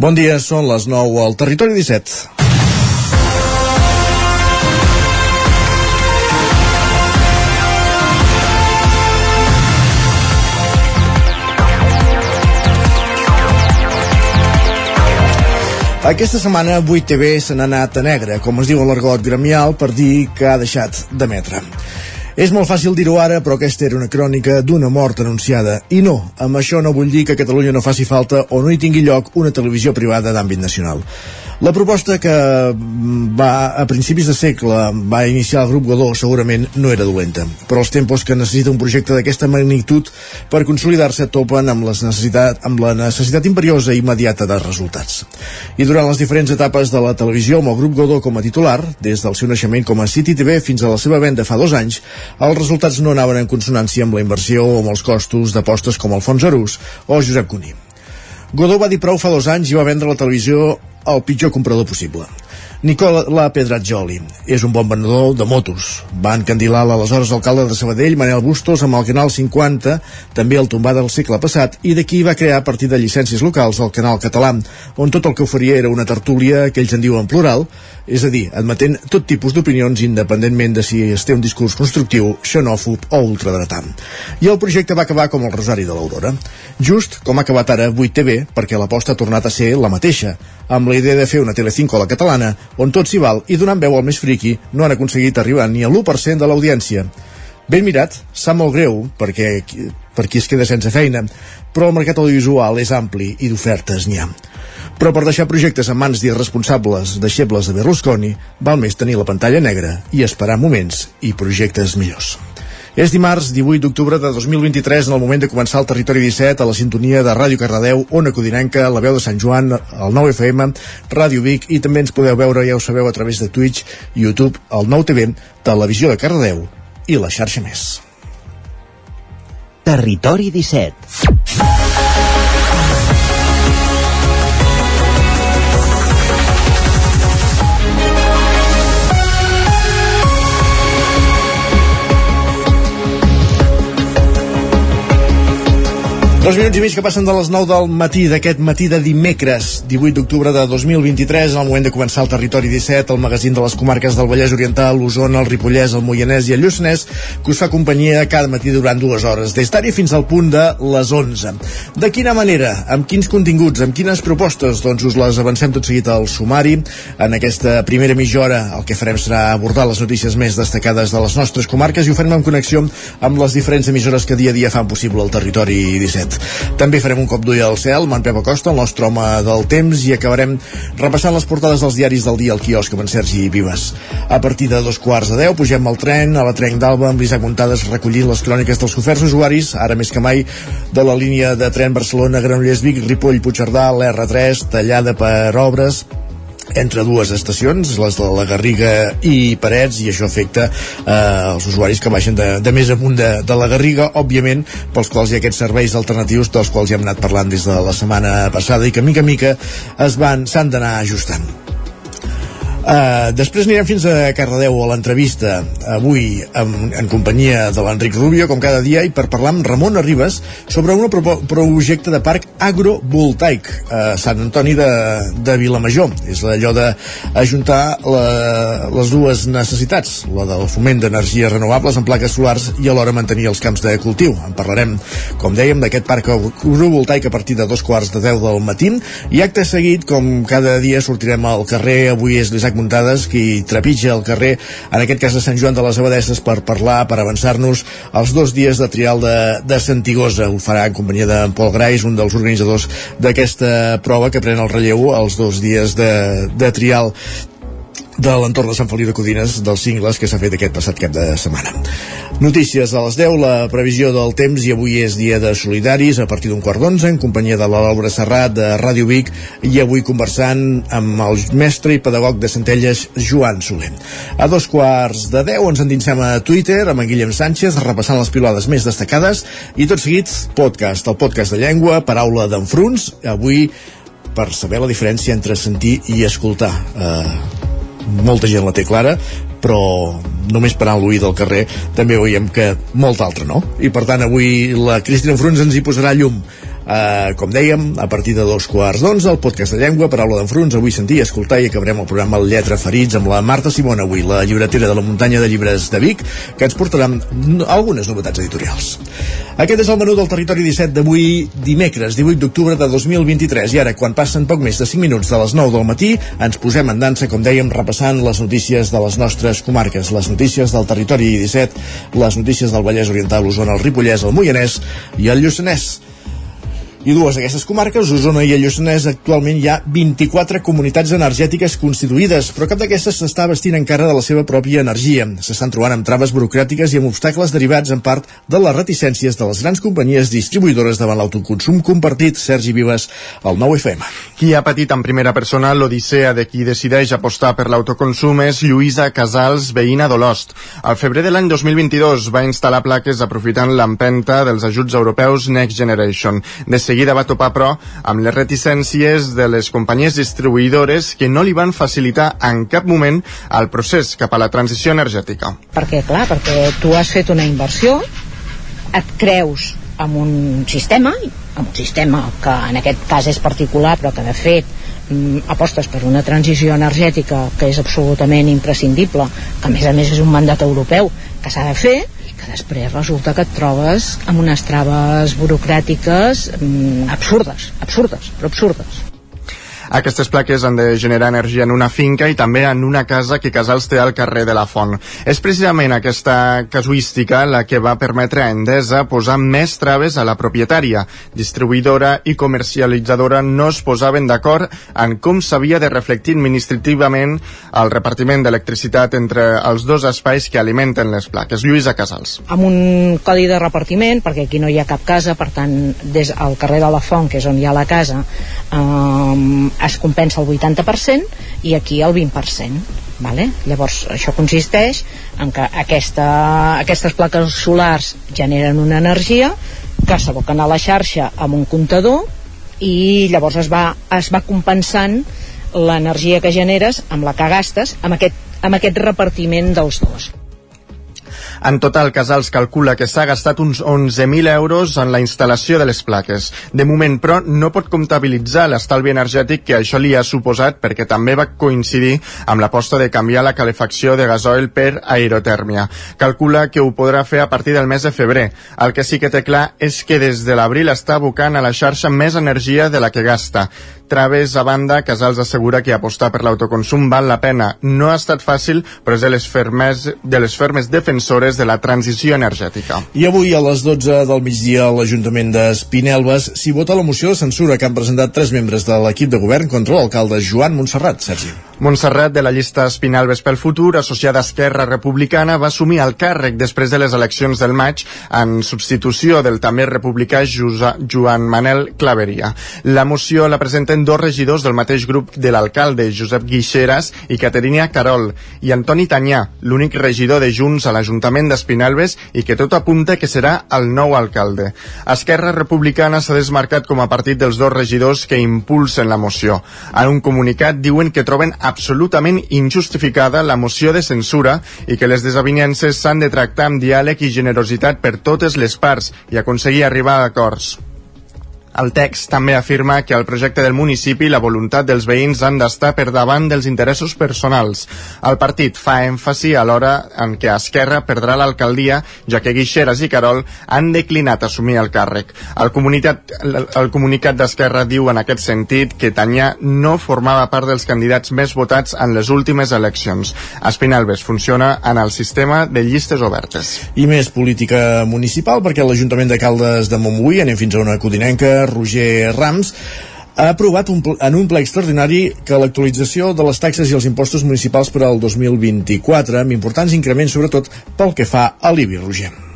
Bon dia, són les 9 al Territori 17. Aquesta setmana 8TV se n'ha anat a negre, com es diu a l'argot gremial, per dir que ha deixat d'emetre. És molt fàcil dir-ho ara, però aquesta era una crònica d'una mort anunciada. I no, amb això no vull dir que a Catalunya no faci falta o no hi tingui lloc una televisió privada d'àmbit nacional. La proposta que mm, va a principis de segle va iniciar el grup Godó segurament no era dolenta, però els tempos que necessita un projecte d'aquesta magnitud per consolidar-se topen amb, les necessitat, amb la necessitat imperiosa i immediata de resultats. I durant les diferents etapes de la televisió amb el grup Godó com a titular, des del seu naixement com a City TV fins a la seva venda fa dos anys, els resultats no anaven en consonància amb la inversió o amb els costos d'apostes com Alfons Arús o Josep Cuní. Godó va dir prou fa dos anys i va vendre la televisió el pitjor comprador possible. Nicola Pedrazzoli és un bon venedor de motos. Va encandilar l'aleshores alcalde de Sabadell, Manel Bustos, amb el Canal 50, també el tombar del segle passat, i d'aquí va crear a partir de llicències locals el Canal Català, on tot el que oferia era una tertúlia que ells en diuen plural, és a dir, admetent tot tipus d'opinions independentment de si es té un discurs constructiu, xenòfob o ultradretà. I el projecte va acabar com el Rosari de l'Aurora. Just com ha acabat ara 8TV, perquè l'aposta ha tornat a ser la mateixa, amb la idea de fer una Telecinco a la catalana, on tot s'hi val i donant veu al més friqui no han aconseguit arribar ni a l'1% de l'audiència. Ben mirat, sap molt greu, perquè per qui es queda sense feina, però el mercat audiovisual és ampli i d'ofertes n'hi ha. Però per deixar projectes en mans d'irresponsables deixebles de Berlusconi, val més tenir la pantalla negra i esperar moments i projectes millors. És dimarts 18 d'octubre de 2023 en el moment de començar el Territori 17 a la sintonia de Ràdio Cardedeu, Ona Codinenca, La Veu de Sant Joan, el 9 FM, Ràdio Vic i també ens podeu veure, ja ho sabeu, a través de Twitch, YouTube, el 9 TV, Televisió de Cardedeu i la xarxa més. Territori 17 Dos minuts i mig que passen de les 9 del matí d'aquest matí de dimecres 18 d'octubre de 2023 en el moment de començar el Territori 17 el magazín de les comarques del Vallès Oriental l'Osona, el Ripollès, el Moianès i el Lluçanès que us fa companyia cada matí durant dues hores. Des d'ara fins al punt de les 11 de quina manera, amb quins continguts? Amb quines propostes, doncs us les avancem tot seguit al sumari. En aquesta primera mitja hora el que farem serà abordar les notícies més destacades de les nostres comarques i ho farem en connexió amb les diferents emissores que dia a dia fan possible el Territori 17 Internet. També farem un cop d'ull al cel amb en Pep Acosta, el nostre home del temps, i acabarem repassant les portades dels diaris del dia al quiosc amb en Sergi Vives. A partir de dos quarts de deu pugem al tren, a la Trenc d'Alba, amb l'Isaac Montades recollint les cròniques dels oferts usuaris, ara més que mai, de la línia de tren Barcelona-Granollers-Vic, Ripoll-Puigcerdà, l'R3, tallada per obres, entre dues estacions, les de la Garriga i Parets, i això afecta eh, els usuaris que baixen de, de més amunt de, de la Garriga, òbviament, pels quals hi ha aquests serveis alternatius dels quals ja hem anat parlant des de la setmana passada i que mica mica es van s'han d'anar ajustant. Uh, després anirem fins a Cardedeu a l'entrevista avui en, en companyia de l'Enric Rubio com cada dia i per parlar amb Ramon Arribas sobre un projecte de parc agrovoltaic a Sant Antoni de, de Vilamajor. És allò de ajuntar la, les dues necessitats la del foment d'energies renovables en plaques solars i alhora mantenir els camps de cultiu. En parlarem, com dèiem, d'aquest parc agrovoltaic a partir de dos quarts de deu del matí. I acte seguit, com cada dia sortirem al carrer, avui és l'Isaac Isaac Muntades, qui trepitja el carrer, en aquest cas de Sant Joan de les Abadesses, per parlar, per avançar-nos els dos dies de trial de, de Santigosa. Ho farà en companyia de Pol Grais, un dels organitzadors d'aquesta prova que pren el relleu els dos dies de, de trial de l'entorn de Sant Feliu de Codines dels cingles que s'ha fet aquest passat cap de setmana. Notícies a les 10, la previsió del temps i avui és dia de solidaris a partir d'un quart d'onze en companyia de la Laura Serrat de Ràdio Vic i avui conversant amb el mestre i pedagog de Centelles Joan Soler. A dos quarts de 10 ens endinsem a Twitter amb en Guillem Sánchez repassant les pilades més destacades i tot seguit podcast, el podcast de llengua, paraula d'enfruns, avui per saber la diferència entre sentir i escoltar. Eh, molta gent la té clara però només parant l'oïda del carrer també veiem que molta altra no. I per tant avui la Cristina Fruns ens hi posarà llum Uh, com dèiem, a partir de dos quarts d'onze, el podcast de llengua, paraula d'enfruns, avui sentir escoltar i acabarem el programa El Lletra Ferits amb la Marta Simona avui, la llibretera de la muntanya de llibres de Vic, que ens portarà algunes novetats editorials. Aquest és el menú del Territori 17 d'avui, dimecres, 18 d'octubre de 2023. I ara, quan passen poc més de 5 minuts de les 9 del matí, ens posem en dansa, com dèiem, repassant les notícies de les nostres comarques, les notícies del Territori 17, les notícies del Vallès Oriental, l'Osona, el Ripollès, el Moianès i el Lluçanès i dues d'aquestes comarques, Osona i el Lluçanès, actualment hi ha 24 comunitats energètiques constituïdes, però cap d'aquestes s'està vestint encara de la seva pròpia energia. S'estan trobant amb traves burocràtiques i amb obstacles derivats en part de les reticències de les grans companyies distribuïdores davant l'autoconsum compartit. Sergi Vives, el 9FM. Qui ha patit en primera persona l'odissea de qui decideix apostar per l'autoconsum és Lluïsa Casals, veïna d'Olost. Al febrer de l'any 2022 va instal·lar plaques aprofitant l'empenta dels ajuts europeus Next Generation. De seguida va topar, però, amb les reticències de les companyies distribuïdores que no li van facilitar en cap moment el procés cap a la transició energètica. Perquè, clar, perquè tu has fet una inversió, et creus amb un sistema, amb un sistema que en aquest cas és particular, però que de fet mm, apostes per una transició energètica que és absolutament imprescindible, que a més a més és un mandat europeu que s'ha de fer, que després resulta que et trobes amb unes traves burocràtiques mm, absurdes, absurdes, però absurdes. Aquestes plaques han de generar energia en una finca i també en una casa que Casals té al carrer de la Font. És precisament aquesta casuística la que va permetre a Endesa posar més traves a la propietària. Distribuïdora i comercialitzadora no es posaven d'acord en com s'havia de reflectir administrativament el repartiment d'electricitat entre els dos espais que alimenten les plaques. Lluïsa Casals. Amb un codi de repartiment, perquè aquí no hi ha cap casa, per tant, des al carrer de la Font, que és on hi ha la casa, eh, es compensa el 80% i aquí el 20%. Vale? Llavors, això consisteix en que aquesta, aquestes plaques solars generen una energia que s'aboquen a la xarxa amb un comptador i llavors es va, es va compensant l'energia que generes amb la que gastes amb aquest, amb aquest repartiment dels dos. En total, Casals calcula que s'ha gastat uns 11.000 euros en la instal·lació de les plaques. De moment, però, no pot comptabilitzar l'estalvi energètic que això li ha suposat perquè també va coincidir amb l'aposta de canviar la calefacció de gasoil per aerotèrmia. Calcula que ho podrà fer a partir del mes de febrer. El que sí que té clar és que des de l'abril està abocant a la xarxa més energia de la que gasta. Traves a banda, Casals assegura que apostar per l'autoconsum val la pena. No ha estat fàcil, però és de les fermes, de les fermes defensores de la transició energètica. I avui a les 12 del migdia a l'Ajuntament d'Espinelves s'hi vota la moció de censura que han presentat tres membres de l'equip de govern contra l'alcalde Joan Montserrat, Sergi. Montserrat, de la llista Espinalbes pel futur, associada a Esquerra Republicana, va assumir el càrrec després de les eleccions del maig en substitució del també republicà Joan Manel Claveria. La moció la presenten dos regidors del mateix grup de l'alcalde, Josep Guixeras i Caterina Carol, i Antoni Tanyà, l'únic regidor de Junts a l'Ajuntament d'Espinalbes i que tot apunta que serà el nou alcalde. Esquerra Republicana s'ha desmarcat com a partit dels dos regidors que impulsen la moció. En un comunicat diuen que troben absolutament injustificada la moció de censura i que les desavinences s'han de tractar amb diàleg i generositat per totes les parts i aconseguir arribar a acords. El text també afirma que el projecte del municipi i la voluntat dels veïns han d'estar per davant dels interessos personals. El partit fa èmfasi a l'hora en què Esquerra perdrà l'alcaldia, ja que Guixeras i Carol han declinat assumir el càrrec. El, el comunicat d'Esquerra diu en aquest sentit que Tanyà no formava part dels candidats més votats en les últimes eleccions. Espinalbes funciona en el sistema de llistes obertes. I més política municipal, perquè l'Ajuntament de Caldes de Montbui, anem fins a una codinenca, Roger Rams, ha aprovat un, en un ple extraordinari que l'actualització de les taxes i els impostos municipals per al 2024, amb importants increments sobretot pel que fa a l'IBI, Roger.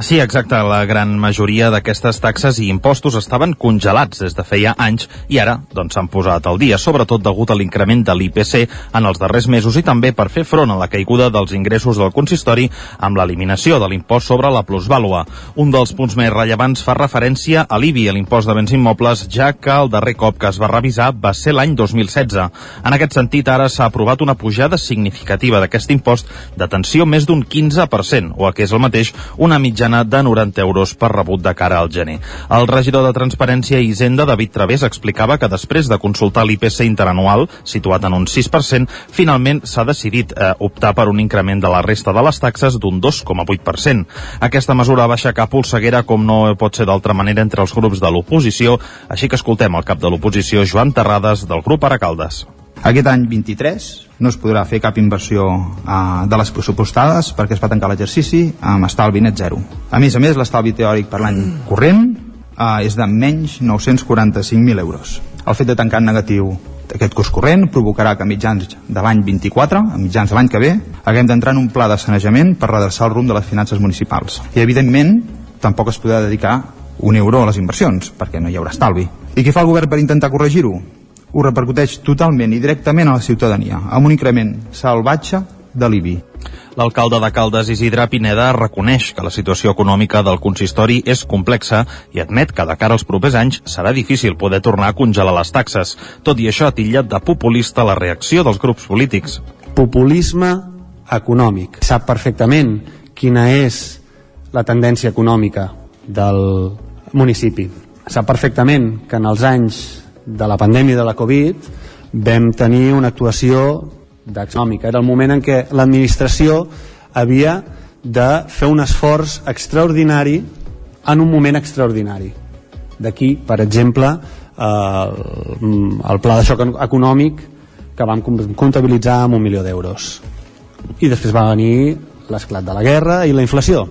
Sí, exacte. La gran majoria d'aquestes taxes i impostos estaven congelats des de feia anys i ara doncs s'han posat al dia, sobretot degut a l'increment de l'IPC en els darrers mesos i també per fer front a la caiguda dels ingressos del consistori amb l'eliminació de l'impost sobre la plusvàlua. Un dels punts més rellevants fa referència a l'IBI, a l'impost de béns immobles, ja que el darrer cop que es va revisar va ser l'any 2016. En aquest sentit, ara s'ha aprovat una pujada significativa d'aquest impost d'atenció més d'un 15%, o el que és el mateix, una mitjana mitjana de 90 euros per rebut de cara al gener. El regidor de Transparència i Hisenda, David Través, explicava que després de consultar l'IPC interanual, situat en un 6%, finalment s'ha decidit eh, optar per un increment de la resta de les taxes d'un 2,8%. Aquesta mesura va aixecar polseguera com no pot ser d'altra manera entre els grups de l'oposició, així que escoltem el cap de l'oposició, Joan Terrades, del grup Aracaldes. Aquest any 23 no es podrà fer cap inversió uh, de les pressupostades perquè es va tancar l'exercici amb estalvi net zero. A més a més, l'estalvi teòric per l'any corrent uh, és de menys 945.000 euros. El fet de tancar en negatiu aquest curs corrent provocarà que a mitjans de l'any 24, a mitjans de l'any que ve, haguem d'entrar en un pla de sanejament per redreçar el rumb de les finances municipals. I, evidentment, tampoc es podrà dedicar un euro a les inversions, perquè no hi haurà estalvi. I què fa el govern per intentar corregir-ho? Ho repercuteix totalment i directament a la ciutadania, amb un increment salvatge de l'IBI. L'alcalde de Caldes, Isidre Pineda, reconeix que la situació econòmica del consistori és complexa i admet que de cara als propers anys serà difícil poder tornar a congelar les taxes. Tot i això, ha titllat de populista la reacció dels grups polítics. Populisme econòmic. Sap perfectament quina és la tendència econòmica del municipi. Sap perfectament que en els anys de la pandèmia de la Covid vam tenir una actuació econòmica. Era el moment en què l'administració havia de fer un esforç extraordinari en un moment extraordinari. D'aquí, per exemple, el, el pla de xoc econòmic que vam comptabilitzar amb un milió d'euros. I després va venir l'esclat de la guerra i la inflació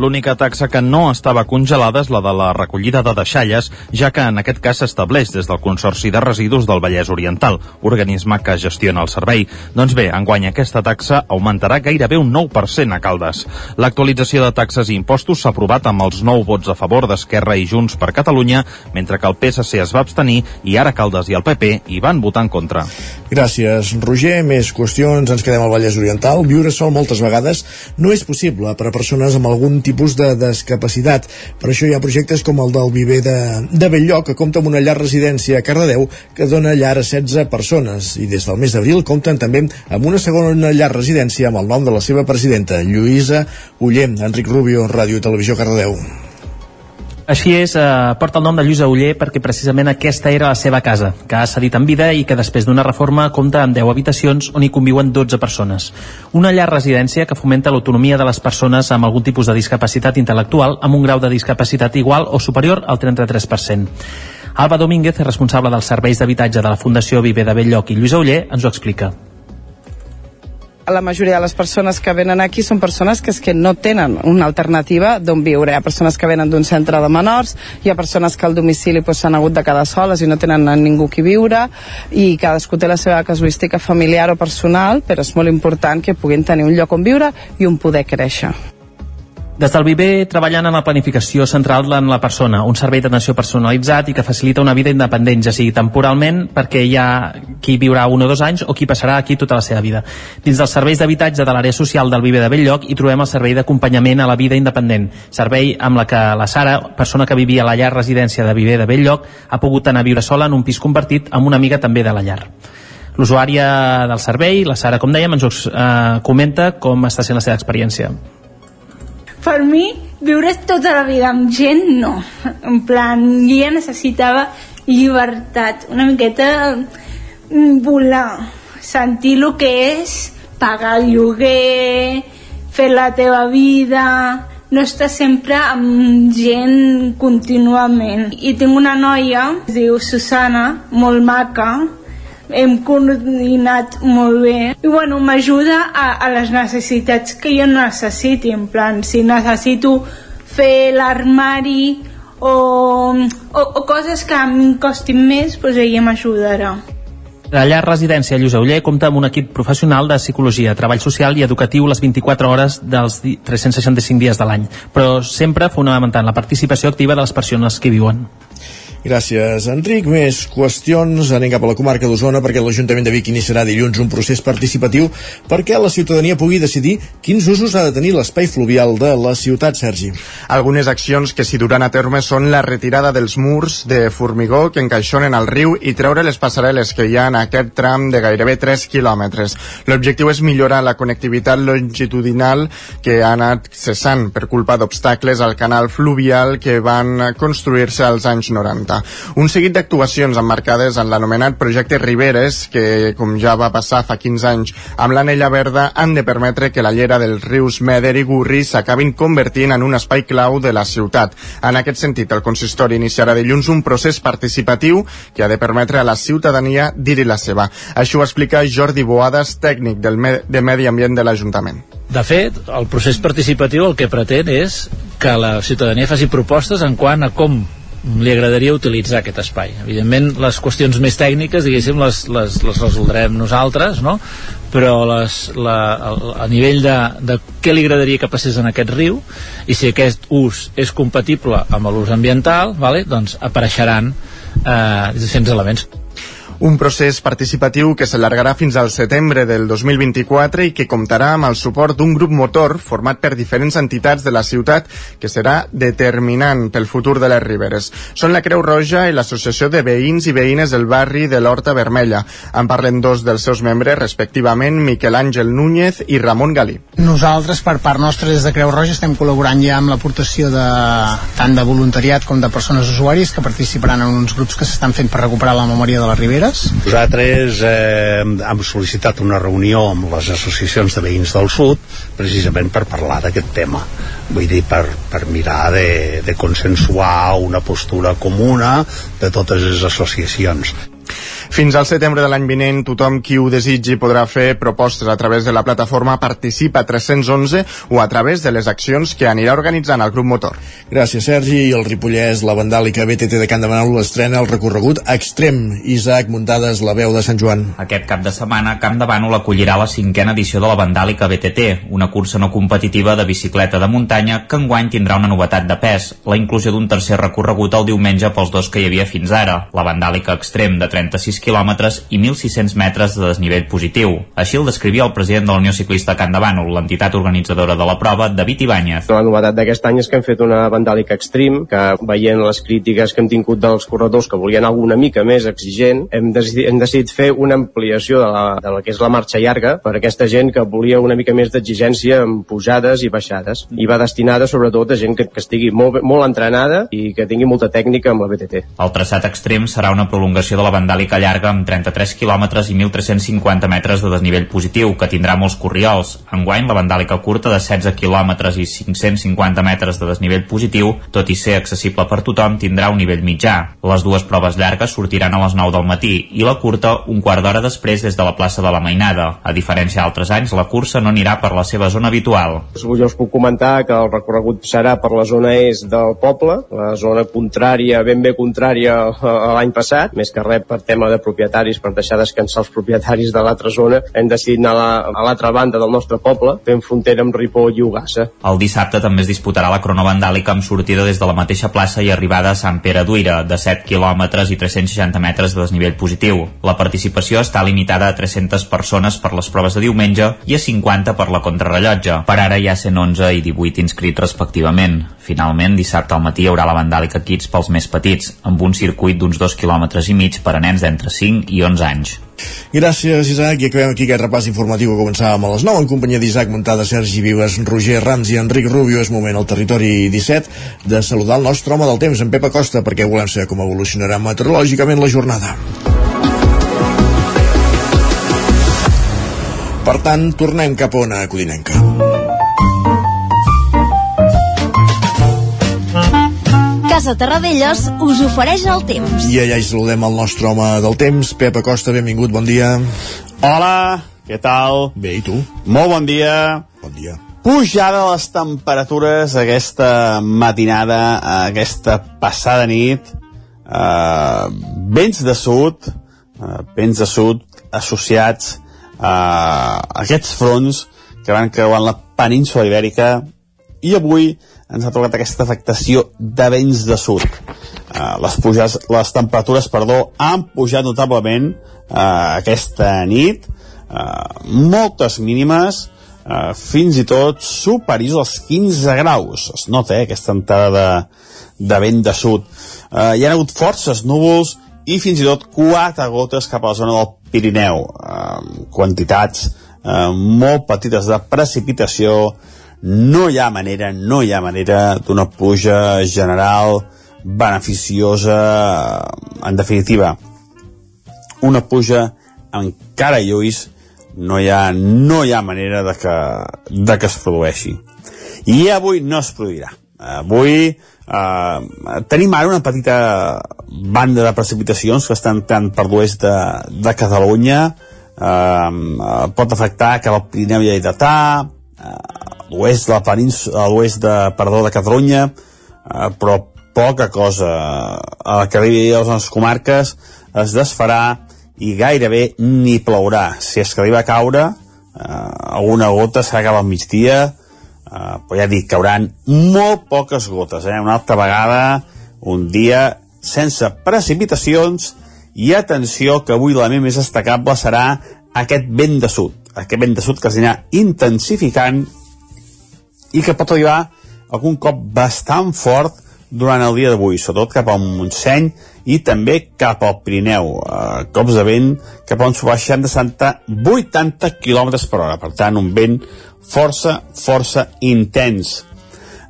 L'única taxa que no estava congelada és la de la recollida de deixalles, ja que en aquest cas s'estableix des del Consorci de Residus del Vallès Oriental, organisme que gestiona el servei. Doncs bé, enguany aquesta taxa augmentarà gairebé un 9% a Caldes. L'actualització de taxes i impostos s'ha aprovat amb els 9 vots a favor d'Esquerra i Junts per Catalunya, mentre que el PSC es va abstenir i ara Caldes i el PP hi van votar en contra. Gràcies, Roger. Més qüestions. Ens quedem al Vallès Oriental. Viure sol moltes vegades no és possible per a persones amb algun tipus de discapacitat. Per això hi ha projectes com el del Viver de, de Belllloc, que compta amb una llar residència a Cardedeu que dona llar a 16 persones i des del mes d'abril compten també amb una segona llar residència amb el nom de la seva presidenta, Lluïsa Uller. Enric Rubio, Ràdio Televisió Cardedeu. Així és, eh, porta el nom de Lluïsa Uller perquè precisament aquesta era la seva casa, que ha cedit en vida i que després d'una reforma compta amb 10 habitacions on hi conviuen 12 persones. Una llar residència que fomenta l'autonomia de les persones amb algun tipus de discapacitat intel·lectual amb un grau de discapacitat igual o superior al 33%. Alba Domínguez, responsable dels serveis d'habitatge de la Fundació Viver de Belllloc i Lluïsa Uller, ens ho explica la majoria de les persones que venen aquí són persones que és que no tenen una alternativa d'on viure. Hi ha persones que venen d'un centre de menors, hi ha persones que al domicili s'han pues, hagut de quedar soles i no tenen ningú qui viure i cadascú té la seva casuística familiar o personal, però és molt important que puguin tenir un lloc on viure i on poder créixer. Des del Viver treballant en la planificació central en la persona, un servei d'atenció personalitzat i que facilita una vida independent, ja sigui temporalment perquè hi ha qui viurà un o dos anys o qui passarà aquí tota la seva vida. Dins dels serveis d'habitatge de l'àrea social del Viver de Belllloc hi trobem el servei d'acompanyament a la vida independent, servei amb la que la Sara, persona que vivia a la llar residència de Viver de Belllloc, ha pogut anar a viure sola en un pis compartit amb una amiga també de la llar. L'usuària del servei, la Sara, com dèiem, ens eh, comenta com està sent la seva experiència per mi viure tota la vida amb gent no. En plan, ja necessitava llibertat una miqueta mm, volar sentir el que és pagar el lloguer fer la teva vida no estar sempre amb gent contínuament. I tinc una noia es diu Susana molt maca hem coordinat molt bé. I bueno, m'ajuda a, a les necessitats que jo necessiti en plan, si necessito fer l'armari o, o, o coses que em costin més doncs ella m'ajudarà la llar residència Llusauller compta amb un equip professional de psicologia, treball social i educatiu les 24 hores dels 365 dies de l'any, però sempre fonamentant la participació activa de les persones que viuen. Gràcies, Enric. Més qüestions. Anem cap a la comarca d'Osona perquè l'Ajuntament de Vic iniciarà dilluns un procés participatiu perquè la ciutadania pugui decidir quins usos ha de tenir l'espai fluvial de la ciutat, Sergi. Algunes accions que s'hi duran a terme són la retirada dels murs de formigó que encaixonen al riu i treure les passarel·les que hi ha en aquest tram de gairebé 3 quilòmetres. L'objectiu és millorar la connectivitat longitudinal que ha anat cessant per culpa d'obstacles al canal fluvial que van construir-se als anys 90. Un seguit d'actuacions emmarcades en l'anomenat projecte Riberes, que, com ja va passar fa 15 anys amb l'anella verda, han de permetre que la llera dels rius Meder i Gurri s'acabin convertint en un espai clau de la ciutat. En aquest sentit, el consistori iniciarà dilluns un procés participatiu que ha de permetre a la ciutadania dir-hi la seva. Això ho explica Jordi Boades, tècnic del Me de Medi Ambient de l'Ajuntament. De fet, el procés participatiu el que pretén és que la ciutadania faci propostes en quant a com li agradaria utilitzar aquest espai. Evidentment, les qüestions més tècniques, diguéssim, les, les, les resoldrem nosaltres, no? però les, la, a nivell de, de què li agradaria que passés en aquest riu i si aquest ús és compatible amb l'ús ambiental, vale? doncs apareixeran eh, diferents elements un procés participatiu que s'allargarà fins al setembre del 2024 i que comptarà amb el suport d'un grup motor format per diferents entitats de la ciutat que serà determinant pel futur de les Riberes. Són la Creu Roja i l'Associació de Veïns i Veïnes del barri de l'Horta Vermella. En parlen dos dels seus membres, respectivament Miquel Àngel Núñez i Ramon Galí. Nosaltres, per part nostra, des de Creu Roja, estem col·laborant ja amb l'aportació de, tant de voluntariat com de persones usuaris que participaran en uns grups que s'estan fent per recuperar la memòria de les Riberes Riberes? Nosaltres eh, hem sol·licitat una reunió amb les associacions de veïns del sud precisament per parlar d'aquest tema vull dir, per, per mirar de, de consensuar una postura comuna de totes les associacions fins al setembre de l'any vinent, tothom qui ho desitgi podrà fer propostes a través de la plataforma Participa 311 o a través de les accions que anirà organitzant el grup motor. Gràcies, Sergi. I el Ripollès, la vandàlica BTT de Can de Manol estrena el recorregut extrem. Isaac Muntades, la veu de Sant Joan. Aquest cap de setmana, Camp de Bànol acollirà la cinquena edició de la vandàlica BTT, una cursa no competitiva de bicicleta de muntanya que enguany tindrà una novetat de pes, la inclusió d'un tercer recorregut el diumenge pels dos que hi havia fins ara, la vandàlica extrem de 36 quilòmetres i 1.600 metres de desnivell positiu. Així el descrivia el president de la Unió Ciclista Can de Bànol, l'entitat organitzadora de la prova, David Ibáñez. La novetat d'aquest any és que hem fet una vandàlica extrem, que veient les crítiques que hem tingut dels corredors que volien alguna mica més exigent, hem decidit, hem decidit fer una ampliació de la, de la que és la marxa llarga per a aquesta gent que volia una mica més d'exigència amb pujades i baixades. I va destinada sobretot a gent que, que estigui molt, molt entrenada i que tingui molta tècnica amb la BTT. El traçat extrem serà una prolongació de la vandàlica llarga llarga amb 33 quilòmetres i 1.350 metres de desnivell positiu, que tindrà molts corriols. Enguany, la vandàlica curta de 16 quilòmetres i 550 metres de desnivell positiu, tot i ser accessible per tothom, tindrà un nivell mitjà. Les dues proves llargues sortiran a les 9 del matí i la curta un quart d'hora després des de la plaça de la Mainada. A diferència d'altres anys, la cursa no anirà per la seva zona habitual. Jo us puc comentar que el recorregut serà per la zona est del poble, la zona contrària, ben bé contrària a l'any passat, més que res per tema de propietaris per deixar descansar els propietaris de l'altra zona hem decidit anar a l'altra banda del nostre poble fent frontera amb Ripoll i Ugassa El dissabte també es disputarà la cronovandàlica amb sortida des de la mateixa plaça i arribada a Sant Pere d'Uira de 7 quilòmetres i 360 metres de desnivell positiu. La participació està limitada a 300 persones per les proves de diumenge i a 50 per la contrarrellotge. Per ara hi ha 111 i 18 inscrits respectivament. Finalment, dissabte al matí hi haurà la vandàlica Kids pels més petits, amb un circuit d'uns 2 quilòmetres i mig per a nens d'entre 5 i 11 anys. Gràcies, Isaac. I acabem aquí aquest repàs informatiu que començàvem a les 9 en companyia d'Isaac Montada, Sergi Vives, Roger Rams i Enric Rubio. És moment al territori 17 de saludar el nostre home del temps, en Pep Acosta, perquè volem saber com evolucionarà meteorològicament la jornada. Per tant, tornem cap a ona codinenca. Casa Terradellos us ofereix el temps. I allà hi saludem el nostre home del temps, Pep Acosta, benvingut, bon dia. Hola, què tal? Bé, i tu? Molt bon dia. Bon dia. Pujada de les temperatures aquesta matinada, aquesta passada nit, eh, vents de sud, eh, vents de sud associats a aquests fronts que van creuant la península ibèrica i avui ens ha tocat aquesta afectació de vents de sud. eh, les, puges, les temperatures perdó, han pujat notablement eh, aquesta nit, eh, moltes mínimes, eh, fins i tot superiors als 15 graus. Es nota eh, aquesta entrada de, de vent de sud. Eh, hi ha hagut forces núvols i fins i tot quatre gotes cap a la zona del Pirineu. Eh, quantitats eh, molt petites de precipitació. No hi ha manera, no hi ha manera d'una pluja general beneficiosa, en definitiva, una pluja encara lluís no hi ha, no hi ha manera de que, de que es produeixi. I avui no es produirà. Avui eh, tenim ara una petita banda de precipitacions que estan tant per l'oest de, de Catalunya, eh, pot afectar cap al Pirineu Lleidatà, eh, l'oest de la península, l'oest de, perdó, de Catalunya, eh, però poca cosa a la que arribi a les comarques es desfarà i gairebé ni plourà. Si és que arriba a caure, eh, alguna gota serà cap al migdia, eh, però ja dic, cauran molt poques gotes, eh? una altra vegada, un dia sense precipitacions, i atenció que avui l'element més destacable serà aquest vent de sud, aquest vent de sud que s'anirà intensificant i que pot arribar algun cop bastant fort durant el dia d'avui, sobretot cap al Montseny i també cap al Pirineu. Eh, cops de vent que poden superar 60-80 km per hora, per tant un vent força, força intens.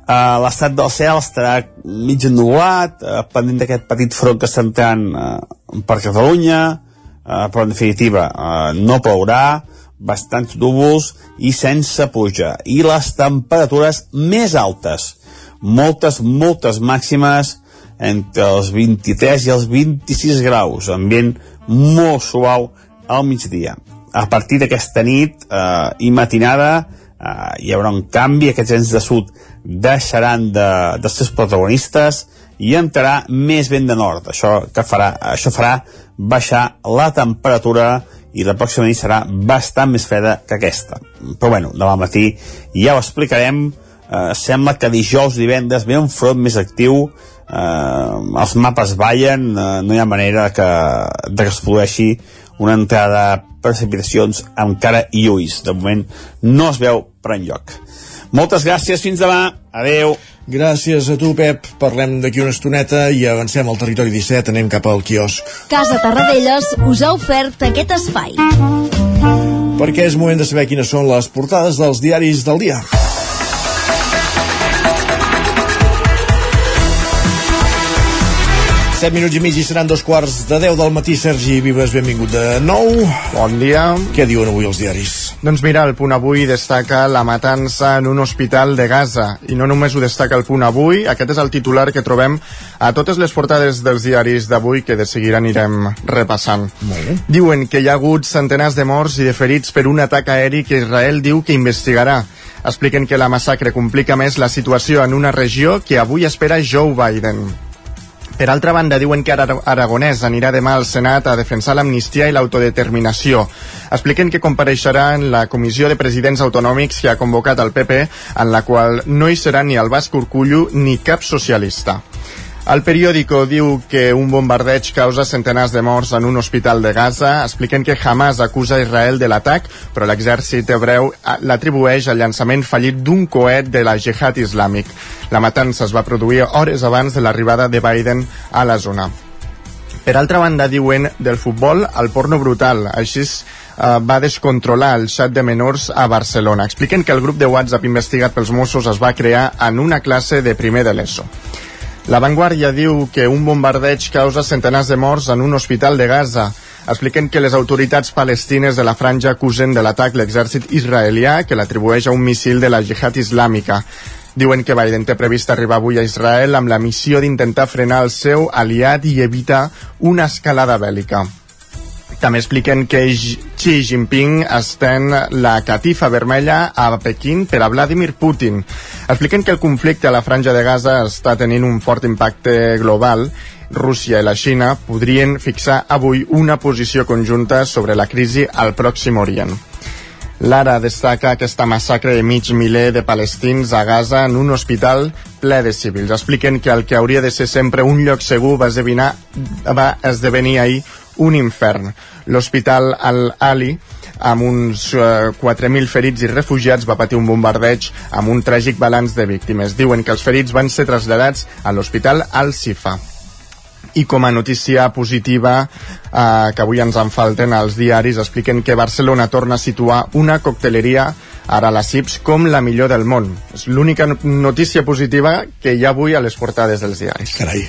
Uh, l'estat del cel estarà mig ennubulat, uh, pendent d'aquest petit front que està entrant uh, per Catalunya, uh, però en definitiva uh, no plourà, bastants núvols i sense pluja. I les temperatures més altes, moltes, moltes màximes entre els 23 i els 26 graus, ambient molt suau al migdia. A partir d'aquesta nit eh, i matinada eh, hi haurà un canvi, aquests vents de sud deixaran de, de ser protagonistes i entrarà més vent de nord. Això, que farà, això farà baixar la temperatura i la pròxima nit serà bastant més freda que aquesta. Però bueno, demà matí ja ho explicarem. Eh, sembla que dijous, divendres ve un front més actiu eh, els mapes ballen, eh, no hi ha manera que, de que es produeixi una entrada de precipitacions encara i ulls. De moment no es veu per enlloc. Moltes gràcies, fins demà. Adeu. Gràcies a tu, Pep. Parlem d'aquí una estoneta i avancem al territori 17, anem cap al quiosc. Casa Tarradellas us ha ofert aquest espai. Perquè és moment de saber quines són les portades dels diaris del dia. 7 minuts i mig i seran dos quarts de 10 del matí. Sergi Vives, benvingut de nou. Bon dia. Què diuen avui els diaris? Doncs mira, el punt avui destaca la matança en un hospital de Gaza. I no només ho destaca el punt avui, aquest és el titular que trobem a totes les portades dels diaris d'avui que de seguida anirem repassant. Diuen que hi ha hagut centenars de morts i de ferits per un atac aeri que Israel diu que investigarà. Expliquen que la massacre complica més la situació en una regió que avui espera Joe Biden. Per altra banda, diuen que Ara Aragonès anirà demà al Senat a defensar l'amnistia i l'autodeterminació. Expliquen que compareixerà en la comissió de presidents autonòmics que ha convocat el PP, en la qual no hi serà ni el Basc Urcullu ni cap socialista. El periòdico diu que un bombardeig causa centenars de morts en un hospital de Gaza. Expliquen que Hamas acusa Israel de l'atac, però l'exèrcit hebreu l'atribueix al llançament fallit d'un coet de la jihad islàmic. La matança es va produir hores abans de l'arribada de Biden a la zona. Per altra banda, diuen del futbol al porno brutal. Així eh, va descontrolar el xat de menors a Barcelona. Expliquen que el grup de WhatsApp investigat pels Mossos es va crear en una classe de primer de l'ESO. La Vanguardia diu que un bombardeig causa centenars de morts en un hospital de Gaza. Expliquen que les autoritats palestines de la franja acusen de l'atac l'exèrcit israelià que l'atribueix a un missil de la jihad islàmica. Diuen que Biden té previst arribar avui a Israel amb la missió d'intentar frenar el seu aliat i evitar una escalada bèl·lica. També expliquen que Xi Jinping estén la catifa vermella a Pequín per a Vladimir Putin. Expliquen que el conflicte a la franja de Gaza està tenint un fort impacte global Rússia i la Xina podrien fixar avui una posició conjunta sobre la crisi al Pròxim Orient. Lara destaca aquesta massacre de mig miler de palestins a Gaza en un hospital ple de civils. Expliquen que el que hauria de ser sempre un lloc segur va esdevenir, va esdevenir ahir un infern. L'hospital Al-Ali amb uns eh, 4.000 ferits i refugiats va patir un bombardeig amb un tràgic balanç de víctimes. Diuen que els ferits van ser traslladats a l'hospital Al-Sifa i com a notícia positiva eh, que avui ens en falten als diaris expliquen que Barcelona torna a situar una cocteleria ara la CIPS com la millor del món. És l'única notícia positiva que hi ha avui a les portades dels diaris. Carai.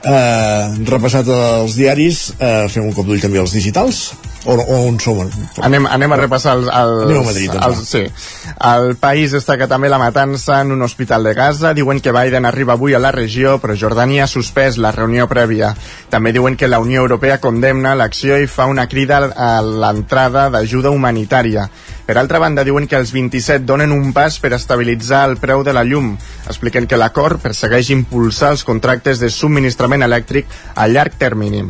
Uh, repassat els diaris, uh, fem un cop d'ull també als digitals o, o on som? Anem, anem a repassar els, els, Anem a Madrid, doncs, els, sí. El país destaca també la matança en un hospital de Gaza. Diuen que Biden arriba avui a la regió, però Jordània ha suspès la reunió prèvia. També diuen que la Unió Europea condemna l'acció i fa una crida a l'entrada d'ajuda humanitària. Per altra banda, diuen que els 27 donen un pas per estabilitzar el preu de la llum. Expliquen que l'acord persegueix impulsar els contractes de subministrament elèctric a llarg termini.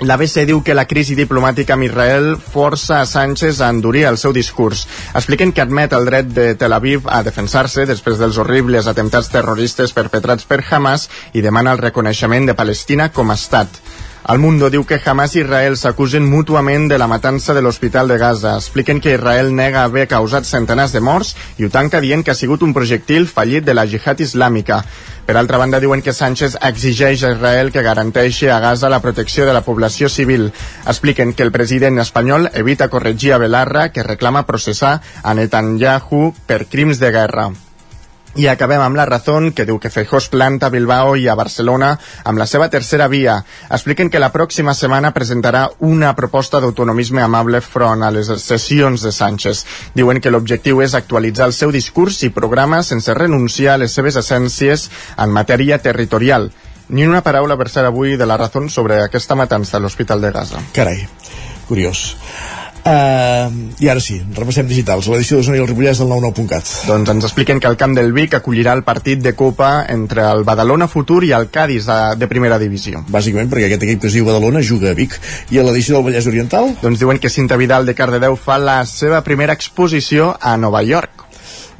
L'ABC diu que la crisi diplomàtica amb Israel força a Sánchez a endurir el seu discurs. Expliquen que admet el dret de Tel Aviv a defensar-se després dels horribles atemptats terroristes perpetrats per Hamas i demana el reconeixement de Palestina com a estat. El Mundo diu que Hamas i Israel s'acusen mútuament de la matança de l'Hospital de Gaza. Expliquen que Israel nega haver causat centenars de morts i ho tanca dient que ha sigut un projectil fallit de la jihad islàmica. Per altra banda, diuen que Sánchez exigeix a Israel que garanteixi a Gaza la protecció de la població civil. Expliquen que el president espanyol evita corregir a Belarra, que reclama processar a Netanyahu per crims de guerra. I acabem amb la Razón, que diu que Feijó es planta a Bilbao i a Barcelona amb la seva tercera via. Expliquen que la pròxima setmana presentarà una proposta d'autonomisme amable front a les sessions de Sánchez. Diuen que l'objectiu és actualitzar el seu discurs i programa sense renunciar a les seves essències en matèria territorial. Ni una paraula per ser avui de la Razón sobre aquesta matança a l'Hospital de Gaza. Carai, curiós. Uh, I ara sí, repassem digitals. L'edició d'Osona i el Ripollès del 99.cat. Doncs ens expliquen que el camp del Vic acollirà el partit de Copa entre el Badalona Futur i el Cádiz de, de primera divisió. Bàsicament perquè aquest equip que es diu Badalona juga a Vic. I a l'edició del Vallès Oriental? Doncs diuen que Cinta Vidal de Cardedeu fa la seva primera exposició a Nova York.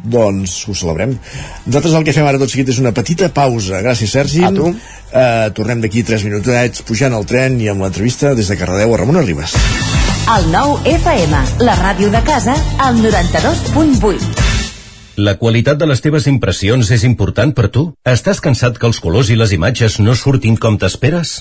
Doncs ho celebrem. Nosaltres el que fem ara tot seguit és una petita pausa. Gràcies, Sergi. A tu. Uh, tornem d'aquí 3 minutets pujant al tren i amb l'entrevista des de Cardedeu a Ramon Arribas. El nou FM, la ràdio de casa, al 92.8. La qualitat de les teves impressions és important per tu? Estàs cansat que els colors i les imatges no surtin com t'esperes?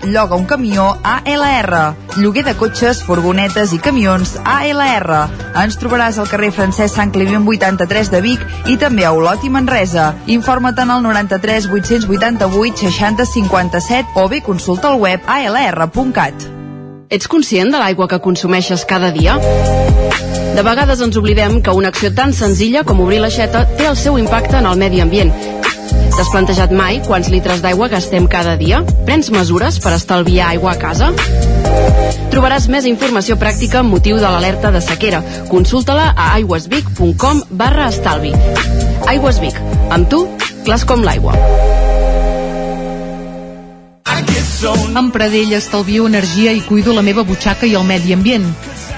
lloga un camió ALR. Lloguer de cotxes, furgonetes i camions ALR. Ens trobaràs al carrer Francesc Sant Climent 83 de Vic i també a Olot i Manresa. Informa't en el 93 888 60 57 o bé consulta el web alr.cat. Ets conscient de l'aigua que consumeixes cada dia? De vegades ens oblidem que una acció tan senzilla com obrir l'aixeta té el seu impacte en el medi ambient. T'has plantejat mai quants litres d'aigua gastem cada dia? Prens mesures per estalviar aigua a casa? Trobaràs més informació pràctica amb motiu de l'alerta de sequera. Consulta-la a aigüesvic.com barra estalvi. Aigües Vic. Amb tu, clars com l'aigua. Amb Pradell estalvio energia i cuido la meva butxaca i el medi ambient.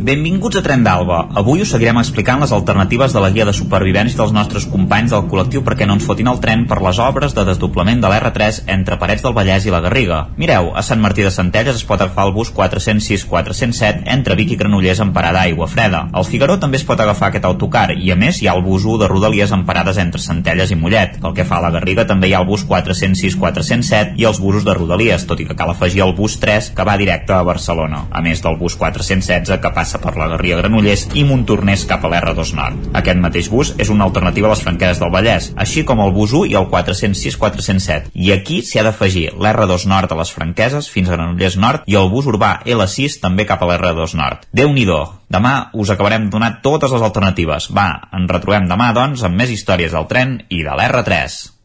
Benvinguts a Tren d'Alba. Avui us seguirem explicant les alternatives de la guia de supervivència dels nostres companys del col·lectiu perquè no ens fotin el tren per les obres de desdoblament de l'R3 entre Parets del Vallès i la Garriga. Mireu, a Sant Martí de Centelles es pot agafar el bus 406-407 entre Vic i Granollers amb parada Aigua Freda. Al Figaró també es pot agafar aquest autocar i a més hi ha el bus 1 de Rodalies amb parades entre Centelles i Mollet. Pel que fa a la Garriga també hi ha el bus 406-407 i els busos de Rodalies, tot i que cal afegir el bus 3 que va directe a Barcelona, a més del bus 416 que passa passa per la Garriga Granollers i Montornès cap a l'R2 Nord. Aquest mateix bus és una alternativa a les franqueses del Vallès, així com el bus 1 i el 406-407. I aquí s'hi ha d'afegir l'R2 Nord a les franqueses fins a Granollers Nord i el bus urbà L6 també cap a l'R2 Nord. déu nhi Demà us acabarem donant totes les alternatives. Va, ens retrobem demà, doncs, amb més històries del tren i de l'R3.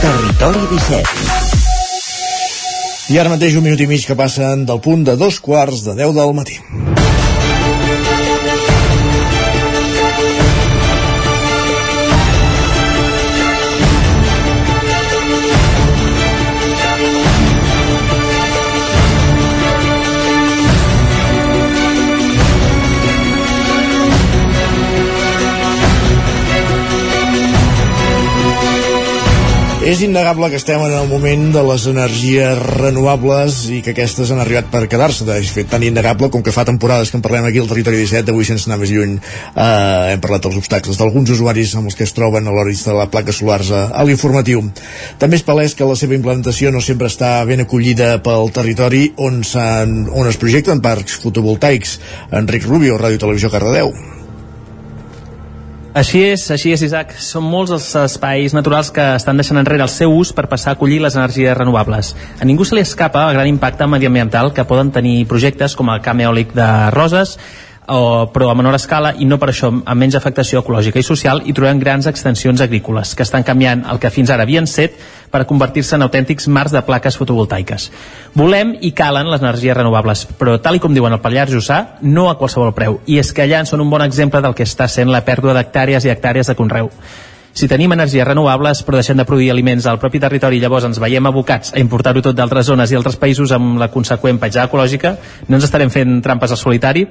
Territori 17. I ara mateix un minut i mig que passen del punt de dos quarts de 10 del matí. És innegable que estem en el moment de les energies renovables i que aquestes han arribat per quedar-se. De fet, tan innegable com que fa temporades que en parlem aquí al Territori 17, avui sense anar més lluny eh, hem parlat dels obstacles d'alguns usuaris amb els que es troben a l'hora d'instal·lar plaques solars a, a l'informatiu. També és palès que la seva implantació no sempre està ben acollida pel territori on, on es projecten parcs fotovoltaics. Enric Rubio, Ràdio Televisió Cardedeu. Així és, així és, Isaac. Són molts els espais naturals que estan deixant enrere el seu ús per passar a acollir les energies renovables. A ningú se li escapa el gran impacte mediambiental que poden tenir projectes com el camp eòlic de Roses, o, però a menor escala i no per això amb menys afectació ecològica i social i trobem grans extensions agrícoles que estan canviant el que fins ara havien set per convertir-se en autèntics mars de plaques fotovoltaiques. Volem i calen les energies renovables, però tal i com diuen el Pallars Jussà, no a qualsevol preu. I és que allà en són un bon exemple del que està sent la pèrdua d'hectàrees i hectàrees de conreu. Si tenim energies renovables però deixem de produir aliments al propi territori i llavors ens veiem abocats a importar-ho tot d'altres zones i altres països amb la conseqüent petjada ecològica, no ens estarem fent trampes al solitari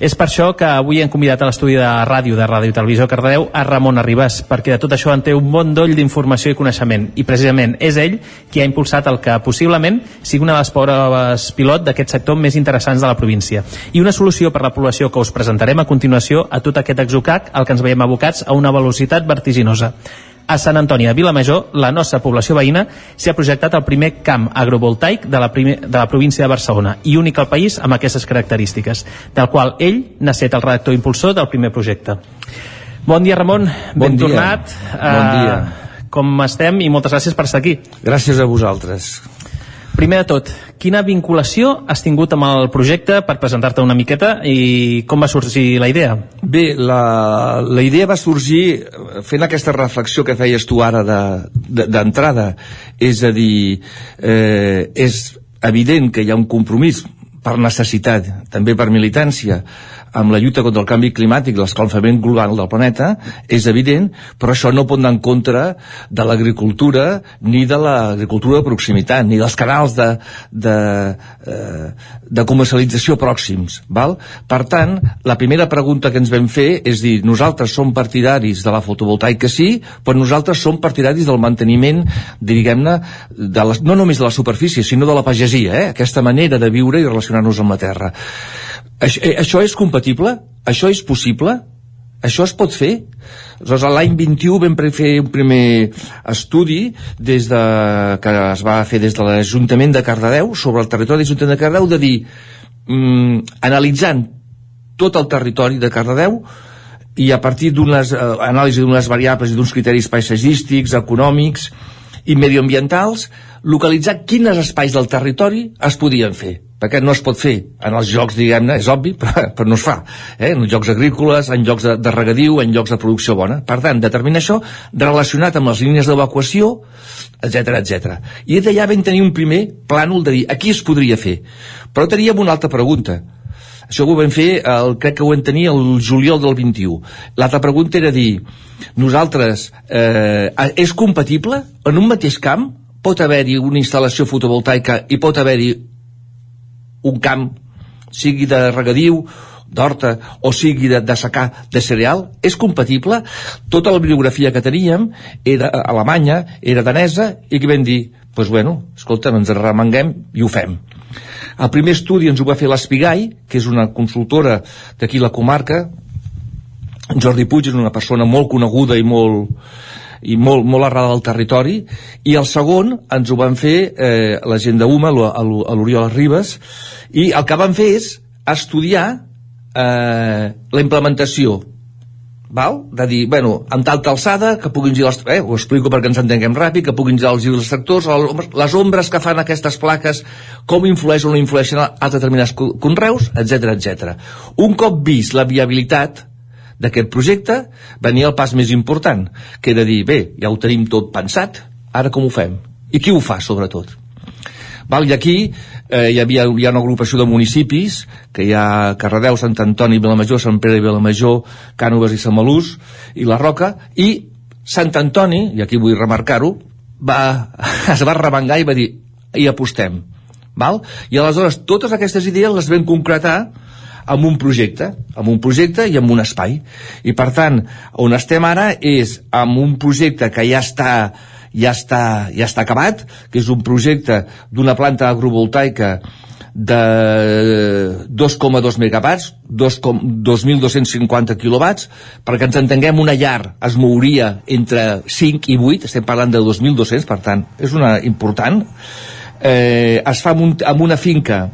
és per això que avui hem convidat a l'estudi de ràdio de Ràdio Televisió Cardedeu a Ramon Arribas, perquè de tot això en té un bon doll d'informació i coneixement. I precisament és ell qui ha impulsat el que possiblement sigui una de les proves pilot d'aquest sector més interessants de la província. I una solució per la població que us presentarem a continuació a tot aquest exocac al que ens veiem abocats a una velocitat vertiginosa. A Sant Antoni de Vilamajor, la nostra població veïna, s'hi ha projectat el primer camp agrovoltaic de la, primer, de la província de Barcelona i únic al país amb aquestes característiques, del qual ell n'ha set el redactor impulsor del primer projecte. Bon dia, Ramon. Bon ben dia. tornat. Bon dia. Uh, com estem i moltes gràcies per estar aquí. Gràcies a vosaltres. Primer de tot, quina vinculació has tingut amb el projecte per presentar-te una miqueta i com va sorgir la idea? Bé, la, la idea va sorgir fent aquesta reflexió que feies tu ara d'entrada. De, de, és a dir, eh, és evident que hi ha un compromís per necessitat, també per militància, amb la lluita contra el canvi climàtic, l'escalfament global del planeta, és evident, però això no pot anar en contra de l'agricultura ni de l'agricultura de proximitat, ni dels canals de, de, eh, de comercialització pròxims. Val? Per tant, la primera pregunta que ens vam fer és dir, nosaltres som partidaris de la fotovoltaica sí, però nosaltres som partidaris del manteniment, diguem-ne, de les, no només de la superfície, sinó de la pagesia, eh? aquesta manera de viure i relacionar-nos amb la terra. Això, eh, això és compatible? Això és possible? Això es pot fer? Aleshores, l'any 21 vam fer un primer estudi des de, que es va fer des de l'Ajuntament de Cardedeu sobre el territori de l'Ajuntament de Cardedeu de dir, mm, analitzant tot el territori de Cardedeu i a partir d'unes eh, anàlisi d'unes variables i d'uns criteris paisatgístics, econòmics i medioambientals, localitzar quins espais del territori es podien fer perquè no es pot fer en els jocs, diguem-ne, és obvi, però, però no es fa, eh? en jocs agrícoles, en jocs de, de regadiu, en jocs de producció bona. Per tant, determinar això relacionat amb les línies d'evacuació, etc etc. I d'allà vam tenir un primer plànol de dir, aquí es podria fer. Però teníem una altra pregunta. Això ho vam fer, el, crec que ho vam tenir el juliol del 21. L'altra pregunta era dir, nosaltres, eh, és compatible? En un mateix camp pot haver-hi una instal·lació fotovoltaica i pot haver-hi un camp, sigui de regadiu, d'horta o sigui de, de secar de cereal, és compatible? Tota la bibliografia que teníem era alemanya, era danesa, i que vam dir, doncs pues bueno, escolta, ens remenguem i ho fem. El primer estudi ens ho va fer l'Espigai, que és una consultora d'aquí la comarca. Jordi Puig és una persona molt coneguda i molt, i molt, molt arrada del territori i el segon ens ho van fer eh, la gent d'UMA a l'Oriol Ribes i el que van fer és estudiar eh, la implementació val? de dir, bueno, amb talta alçada que puguin girar els, eh, ho explico perquè ens entenguem ràpid, que puguin girar els dels sectors les ombres que fan aquestes plaques com influeix o no influeixen a determinats conreus, etc etc. Un cop vist la viabilitat d'aquest projecte venia el pas més important, que era dir, bé, ja ho tenim tot pensat, ara com ho fem? I qui ho fa, sobretot? Val, I aquí eh, hi, havia, hi ha una agrupació de municipis, que hi ha Carradeu, Sant Antoni, Vilamajor, Sant Pere i Vilamajor, Cànoves i Samalús, i la Roca, i Sant Antoni, i aquí vull remarcar-ho, va, es va rebengar i va dir, hi apostem. Val? I aleshores totes aquestes idees les vam concretar amb un projecte, amb un projecte i amb un espai. I per tant, on estem ara és amb un projecte que ja està ja està, ja està acabat, que és un projecte d'una planta agrovoltaica de 2,2 megawatts, 2.250 quilowatts, perquè ens entenguem una llar es mouria entre 5 i 8, estem parlant de 2.200, per tant, és una important. Eh, es fa amb, un, amb una finca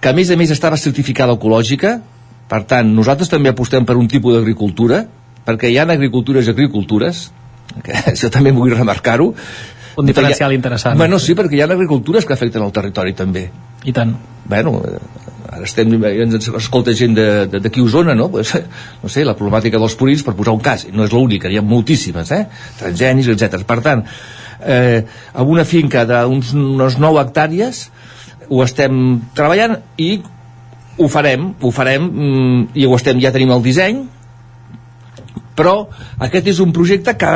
que a més a més estava certificada ecològica, per tant, nosaltres també apostem per un tipus d'agricultura, perquè hi ha agricultures i agricultures, que això també vull remarcar-ho. Un diferencial ha, interessant. Bueno, sí, perquè hi ha agricultures que afecten el territori també. I tant. Bueno, ara estem, ens escolta gent d'aquí a Osona, no? Pues, no sé, la problemàtica dels purins, per posar un cas, no és l'única, hi ha moltíssimes, eh? Transgenis, etc. Per tant, eh, amb una finca d'uns 9 hectàrees, ho estem treballant i ho farem, ho farem mm, i ho estem, ja tenim el disseny però aquest és un projecte que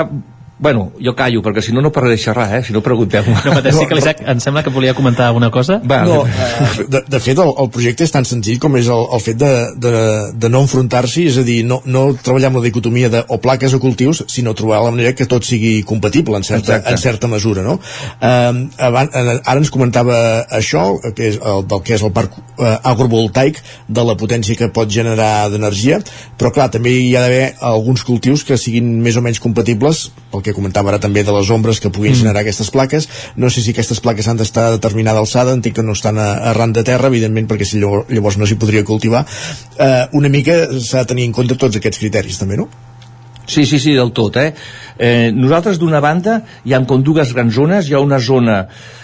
Bueno, jo callo, perquè si no, no parlaré xerrar, eh? Si no, pregunteu No pateixi, no, que l'Isaac em sembla que volia comentar alguna cosa. Va, no, eh, de, de fet, el, el projecte és tan senzill com és el, el fet de, de, de no enfrontar-s'hi, és a dir, no, no treballar amb la dicotomia de o plaques o cultius, sinó trobar la manera que tot sigui compatible en certa, en certa mesura, no? Eh, abans, ara ens comentava això, que és el, del que és el parc eh, agrovoltaic, de la potència que pot generar d'energia, però clar, també hi ha d'haver alguns cultius que siguin més o menys compatibles pel que comentava ara també de les ombres que puguin mm. generar aquestes plaques no sé si aquestes plaques han d'estar a determinada alçada entenc que no estan a, arran de terra evidentment perquè si llavors, llavors no s'hi podria cultivar eh, una mica s'ha de tenir en compte tots aquests criteris també, no? Sí, sí, sí, del tot, eh? eh nosaltres, d'una banda, hi ha com dues grans zones. Hi ha una zona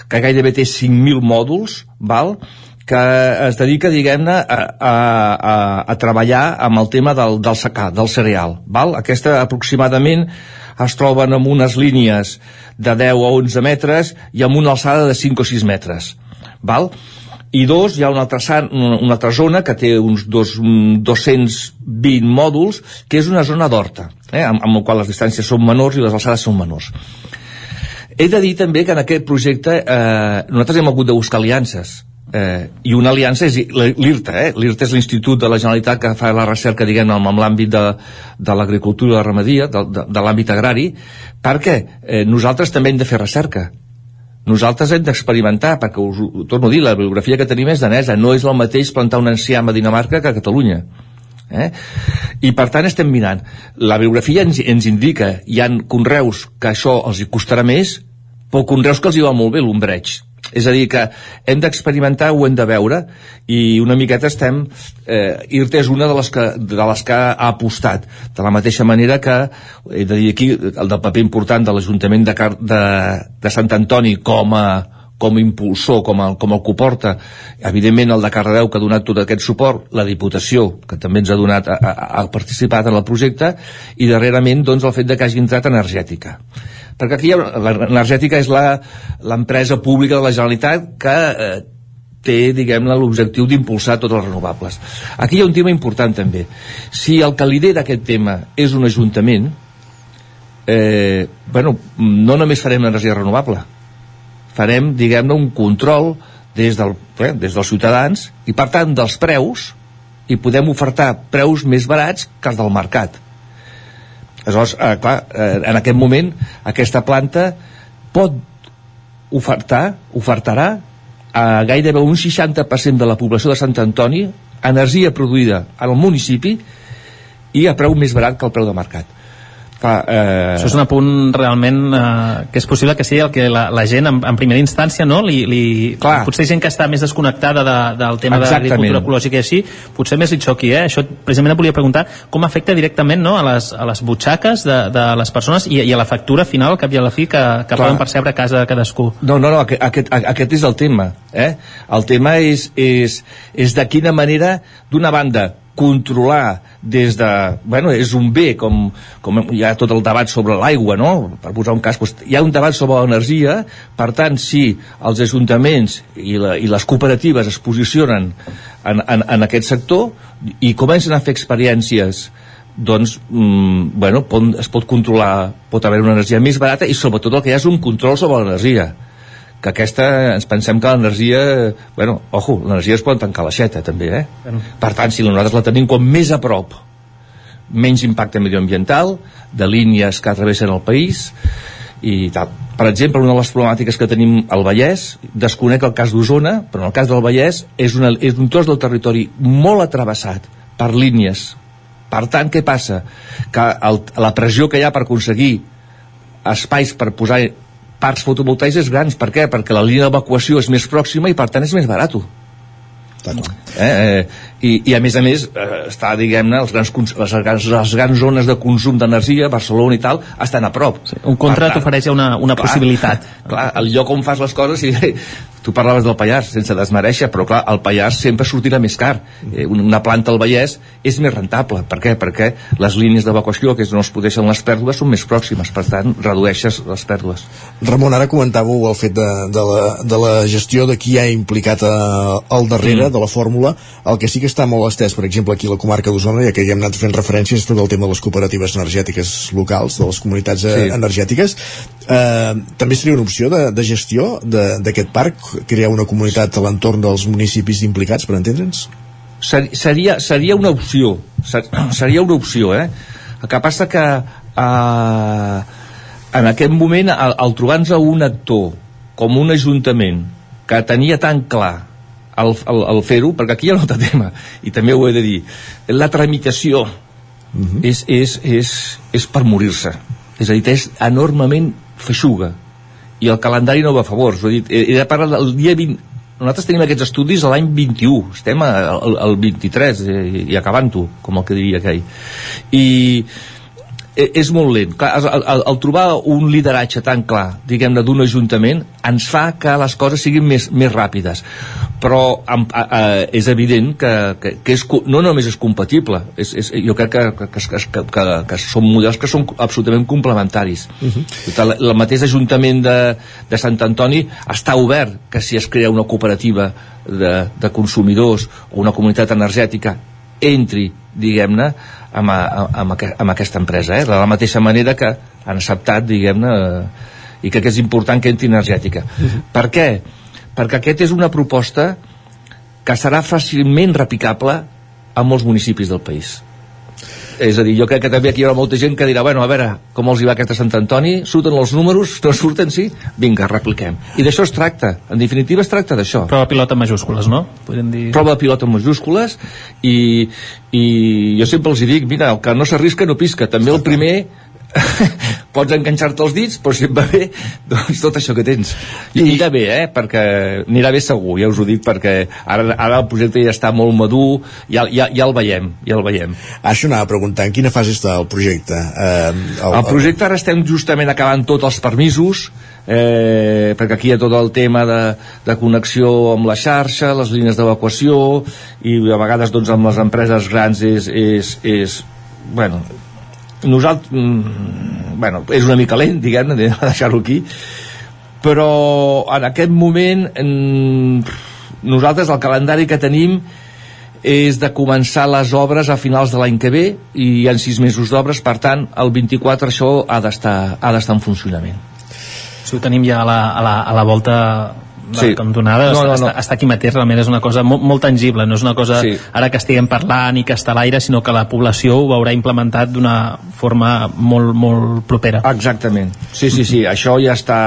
que gairebé té 5.000 mòduls, val?, que es dedica, diguem-ne, a, a, a, a treballar amb el tema del, del secà, del cereal. Val? Aquesta aproximadament es troben amb unes línies de 10 o 11 metres i amb una alçada de 5 o 6 metres. Val? i dos, hi ha una altra, una altra zona que té uns dos, 220 mòduls, que és una zona d'horta, eh, amb, amb la qual les distàncies són menors i les alçades són menors. He de dir també que en aquest projecte eh, nosaltres hem hagut de buscar aliances. Eh, I una aliança és l'IRTA, eh? L'IRTA és l'Institut de la Generalitat que fa la recerca, diguem amb, amb l'àmbit de, de l'agricultura i la ramaderia, de, de, de l'àmbit agrari, perquè eh, nosaltres també hem de fer recerca nosaltres hem d'experimentar, perquè us torno a dir, la bibliografia que tenim és danesa, no és el mateix plantar un enciam a Dinamarca que a Catalunya. Eh? I per tant estem mirant. La bibliografia ens, ens indica, hi han conreus que això els hi costarà més, però conreus que els hi va molt bé l'ombreig és a dir, que hem d'experimentar, ho hem de veure, i una miqueta estem... Eh, IRTA és una de les, que, de les que ha apostat, de la mateixa manera que, he de dir aquí, el del paper important de l'Ajuntament de, de, de Sant Antoni com a, com a impulsor, com, a, com el que porta, evidentment el de Cardedeu que ha donat tot aquest suport, la Diputació, que també ens ha donat, ha, ha participat en el projecte, i darrerament doncs, el fet de que hagi entrat energètica perquè aquí l'energètica és l'empresa pública de la Generalitat que eh, té, diguem-ne, l'objectiu d'impulsar tots els renovables. Aquí hi ha un tema important també. Si el que lidera aquest tema és un ajuntament, eh, bueno, no només farem energia renovable, farem, diguem-ne, un control des, del, eh, des dels ciutadans i, per tant, dels preus, i podem ofertar preus més barats que els del mercat Aleshores, eh, clar, eh, en aquest moment aquesta planta pot ofertar, ofertarà a gairebé un 60% de la població de Sant Antoni energia produïda al municipi i a preu més barat que el preu de mercat Clar, eh... Això és un apunt realment eh, que és possible que sigui el que la, la gent en, en primera instància no? li, li, Clar. potser gent que està més desconnectada de, del tema Exactament. de l'agricultura ecològica i així, potser més li xoqui eh? això precisament volia preguntar com afecta directament no? a, les, a les butxaques de, de les persones i, i a la factura final al cap i a la fi que, que poden percebre a casa de cadascú no, no, no, aquest, aquest és el tema eh? el tema és, és, és de quina manera d'una banda controlar des de... Bueno, és un bé, com, com hi ha tot el debat sobre l'aigua, no? Per posar un cas, doncs, hi ha un debat sobre l'energia, per tant, si els ajuntaments i, la, i les cooperatives es posicionen en, en, en aquest sector i comencen a fer experiències doncs, mm, bueno, pot, es pot controlar, pot haver una energia més barata i sobretot el que hi ha és un control sobre l'energia que aquesta ens pensem que l'energia bueno, ojo, l'energia es pot tancar l'aixeta també, eh? Bueno. per tant, si nosaltres la tenim com més a prop menys impacte medioambiental de línies que travessen el país i tal. Per exemple, una de les problemàtiques que tenim al Vallès, desconec el cas d'Osona, però en el cas del Vallès és, una, és un tros del territori molt atravessat per línies. Per tant, què passa? Que el, la pressió que hi ha per aconseguir espais per posar parcs fotovoltaics grans. Per què? Perquè la línia d'evacuació és més pròxima i per tant és més barat. Eh, eh, i, i a més a més eh, està diguem-ne les, grans, les, grans, les grans zones de consum d'energia Barcelona i tal estan a prop sí, un contrat ofereix una, una clar, possibilitat clar, el lloc on fas les coses i, tu parlaves del Pallars, sense desmereixer, però clar, el Pallars sempre sortirà més car. Eh, una planta al Vallès és més rentable. Per què? Perquè les línies d'evacuació, que no es podeixen les pèrdues, són més pròximes, per tant, redueixes les pèrdues. Ramon, ara comentàveu el fet de, de, la, de la gestió de qui ha implicat eh, al darrere mm. de la fórmula. El que sí que està molt estès, per exemple, aquí a la comarca d'Osona, ja que hi hem anat fent referències, tot el tema de les cooperatives energètiques locals, de les comunitats eh, sí. energètiques. Eh, també seria una opció de, de gestió d'aquest parc crear una comunitat a l'entorn dels municipis implicats, per entendre'ns? Seria, seria una opció, seria una opció, eh? El que passa que eh, en aquest moment, al, al trobar-nos un actor com un ajuntament que tenia tan clar el, el, el fer-ho, perquè aquí hi ha un altre tema, i també ho he de dir, la tramitació uh mhm. -huh. és, és, és, és per morir-se. És a dir, és enormement feixuga i el calendari no va a favor. He de parlar del dia 20... Nosaltres tenim aquests estudis l'any 21, estem al, al 23 i, i acabant-ho, com el que diria aquell. I Eh, és molt lent. Clar, el, el, el trobar un lideratge tan clar, diguem-ne, d'un ajuntament, ens fa que les coses siguin més, més ràpides. Però a, a, a, és evident que, que, que és, no només és compatible, és, és, jo crec que, que, que, que, que, que són models que són absolutament complementaris. Uh -huh. el, el mateix Ajuntament de, de Sant Antoni està obert que si es crea una cooperativa de, de consumidors o una comunitat energètica entri, diguem-ne, amb, amb, amb, aquesta empresa, eh? de la mateixa manera que han acceptat, diguem-ne, eh, i que és important que entri energètica. Uh -huh. Per què? Perquè aquest és una proposta que serà fàcilment replicable a molts municipis del país és a dir, jo crec que també aquí hi haurà molta gent que dirà, bueno, a veure, com els hi va aquesta Sant Antoni, surten els números, no surten, sí? Vinga, repliquem. I d'això es tracta, en definitiva es tracta d'això. Prova pilot en majúscules, no? Podríem dir... Prova pilot en majúscules i, i jo sempre els dic, mira, el que no s'arrisca no pisca, també el primer pots enganxar-te els dits però si et va bé, doncs tot això que tens i anirà bé, eh? perquè anirà bé segur, ja us ho dic perquè ara, ara el projecte ja està molt madur ja, ja, ja el veiem, ja el veiem Això anava a preguntar, en quina fase està el projecte? Eh, el, el projecte ara estem justament acabant tots els permisos eh, perquè aquí hi ha tot el tema de, de connexió amb la xarxa, les línies d'evacuació i a vegades doncs amb les empreses grans és, és, és bueno, nosaltres mm, bueno, és una mica lent diguem-ne, de deixar-ho aquí però en aquest moment mm, nosaltres el calendari que tenim és de començar les obres a finals de l'any que ve i ha sis mesos d'obres, per tant el 24 això ha d'estar en funcionament. Si ho tenim ja a la, a la, a la volta sí. cantonada no, no, no. Està, està aquí mateix, realment és una cosa molt, molt tangible, no és una cosa sí. ara que estiguem parlant i que està a l'aire, sinó que la població ho haurà implementat d'una forma molt, molt propera. Exactament. Sí, sí, sí, això ja està,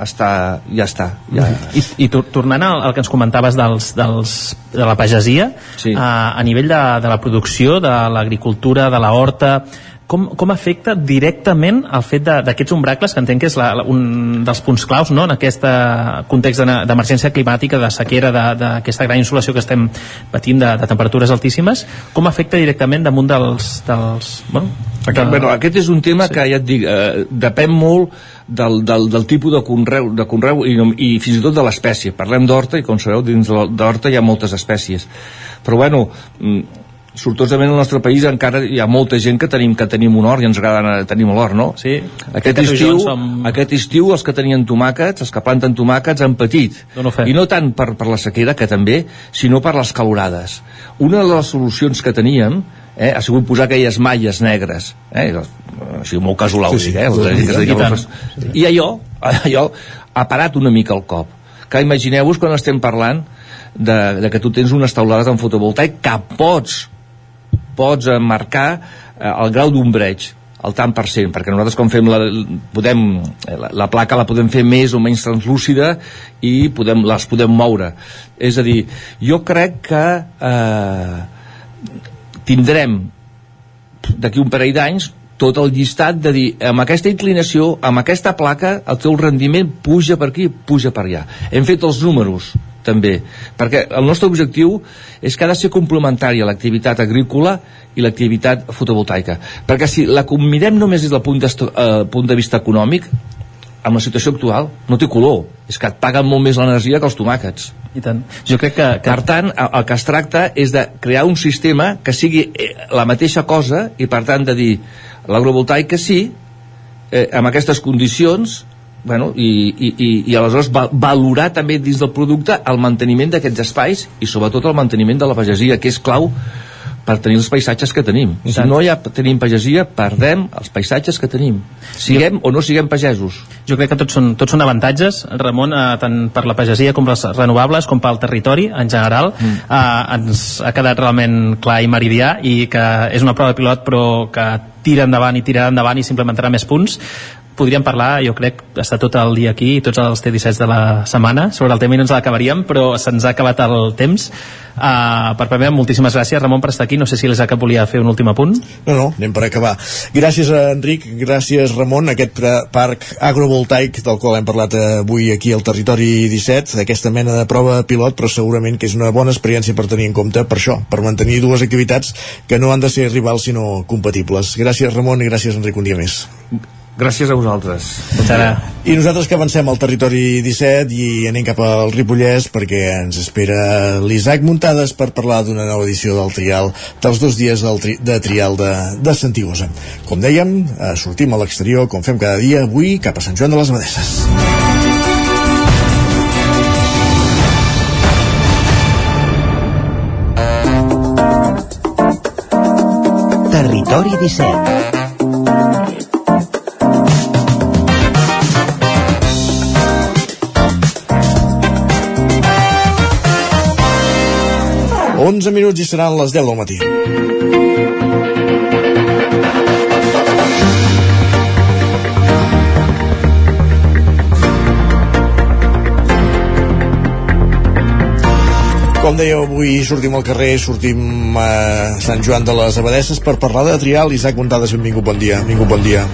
està ja està. Ja... I, i tornant al, al que ens comentaves dels, dels, de la pagesia, sí. a, a nivell de, de la producció, de l'agricultura, de la horta, com, com afecta directament el fet d'aquests umbracles, que entenc que és la, la, un dels punts claus no? en aquest context d'emergència climàtica, de sequera, d'aquesta gran insolació que estem patint de, de temperatures altíssimes, com afecta directament damunt dels... dels bueno, de... bueno, aquest és un tema sí. que ja et dic, eh, depèn molt del, del, del tipus de conreu, de conreu i, i fins i tot de l'espècie. Parlem d'horta i com sabeu dins d'horta hi ha moltes espècies. Però bueno, mm, sortosament al nostre país encara hi ha molta gent que tenim que tenim un hort i ens agrada tenir l'hort, no? Sí. Aquest estiu, som... aquest estiu els que tenien tomàquets, els que planten tomàquets han patit. No, no I no tant per, per la sequera, que també, sinó per les calorades. Una de les solucions que teníem eh, ha sigut posar aquelles malles negres eh, ha sigut molt casolà sí, sí, eh, sí, i allò, allò ha parat una mica el cop que imagineu-vos quan estem parlant de, de que tu tens unes taulades en fotovoltaic que pots pots marcar eh, el grau d'ombreig el tant per cent, perquè nosaltres quan fem la, podem, la, la placa la podem fer més o menys translúcida i podem, les podem moure. És a dir, jo crec que eh, tindrem d'aquí un parell d'anys tot el llistat de dir amb aquesta inclinació, amb aquesta placa el teu rendiment puja per aquí, puja per allà. Hem fet els números també, perquè el nostre objectiu és que ha de ser complementària l'activitat agrícola i l'activitat fotovoltaica, perquè si la mirem només des del punt de, eh, punt de vista econòmic, amb la situació actual no té color, és que et paguen molt més l'energia que els tomàquets. I tant. Jo crec que, que... Per tant, el que es tracta és de crear un sistema que sigui eh, la mateixa cosa i per tant de dir l'agrovoltaica sí, eh, amb aquestes condicions bueno, i, i, i, i aleshores va, valorar també dins del producte el manteniment d'aquests espais i sobretot el manteniment de la pagesia que és clau per tenir els paisatges que tenim. Si no ja tenim pagesia perdem els paisatges que tenim. Siguem jo, o no siguem pagesos. Jo crec que tots són, tots són avantatges Ramon, eh, tant per la pagesia com les renovables com pel territori en general. Mm. eh, ens ha quedat realment clar i meridià i que és una prova de pilot però que tira endavant i tirarà endavant i s'implementarà més punts podríem parlar, jo crec, estar tot el dia aquí i tots els T17 de la setmana sobre el tema i no ens l'acabaríem, però se'ns ha acabat el temps. Uh, per primer, moltíssimes gràcies, Ramon, per estar aquí. No sé si l'Isaac volia fer un últim apunt. No, no, anem per acabar. Gràcies a Enric, gràcies Ramon, aquest parc agrovoltaic del qual hem parlat avui aquí al Territori 17, aquesta mena de prova pilot, però segurament que és una bona experiència per tenir en compte per això, per mantenir dues activitats que no han de ser rivals sinó compatibles. Gràcies Ramon i gràcies Enric un dia més. Gràcies a vosaltres. I nosaltres que avancem al territori 17 i anem cap al Ripollès perquè ens espera l'Isaac Muntades per parlar d'una nova edició del trial dels dos dies del tri, de trial de, de Santigosa. Com dèiem, eh, sortim a l'exterior com fem cada dia avui cap a Sant Joan de les Abadesses. Territori 17 11 minuts i seran les 10 del matí. Com dèieu, avui sortim al carrer, sortim a Sant Joan de les Abadesses per parlar de trial. Isaac Montades, benvingut, bon dia. Benvingut, bon dia.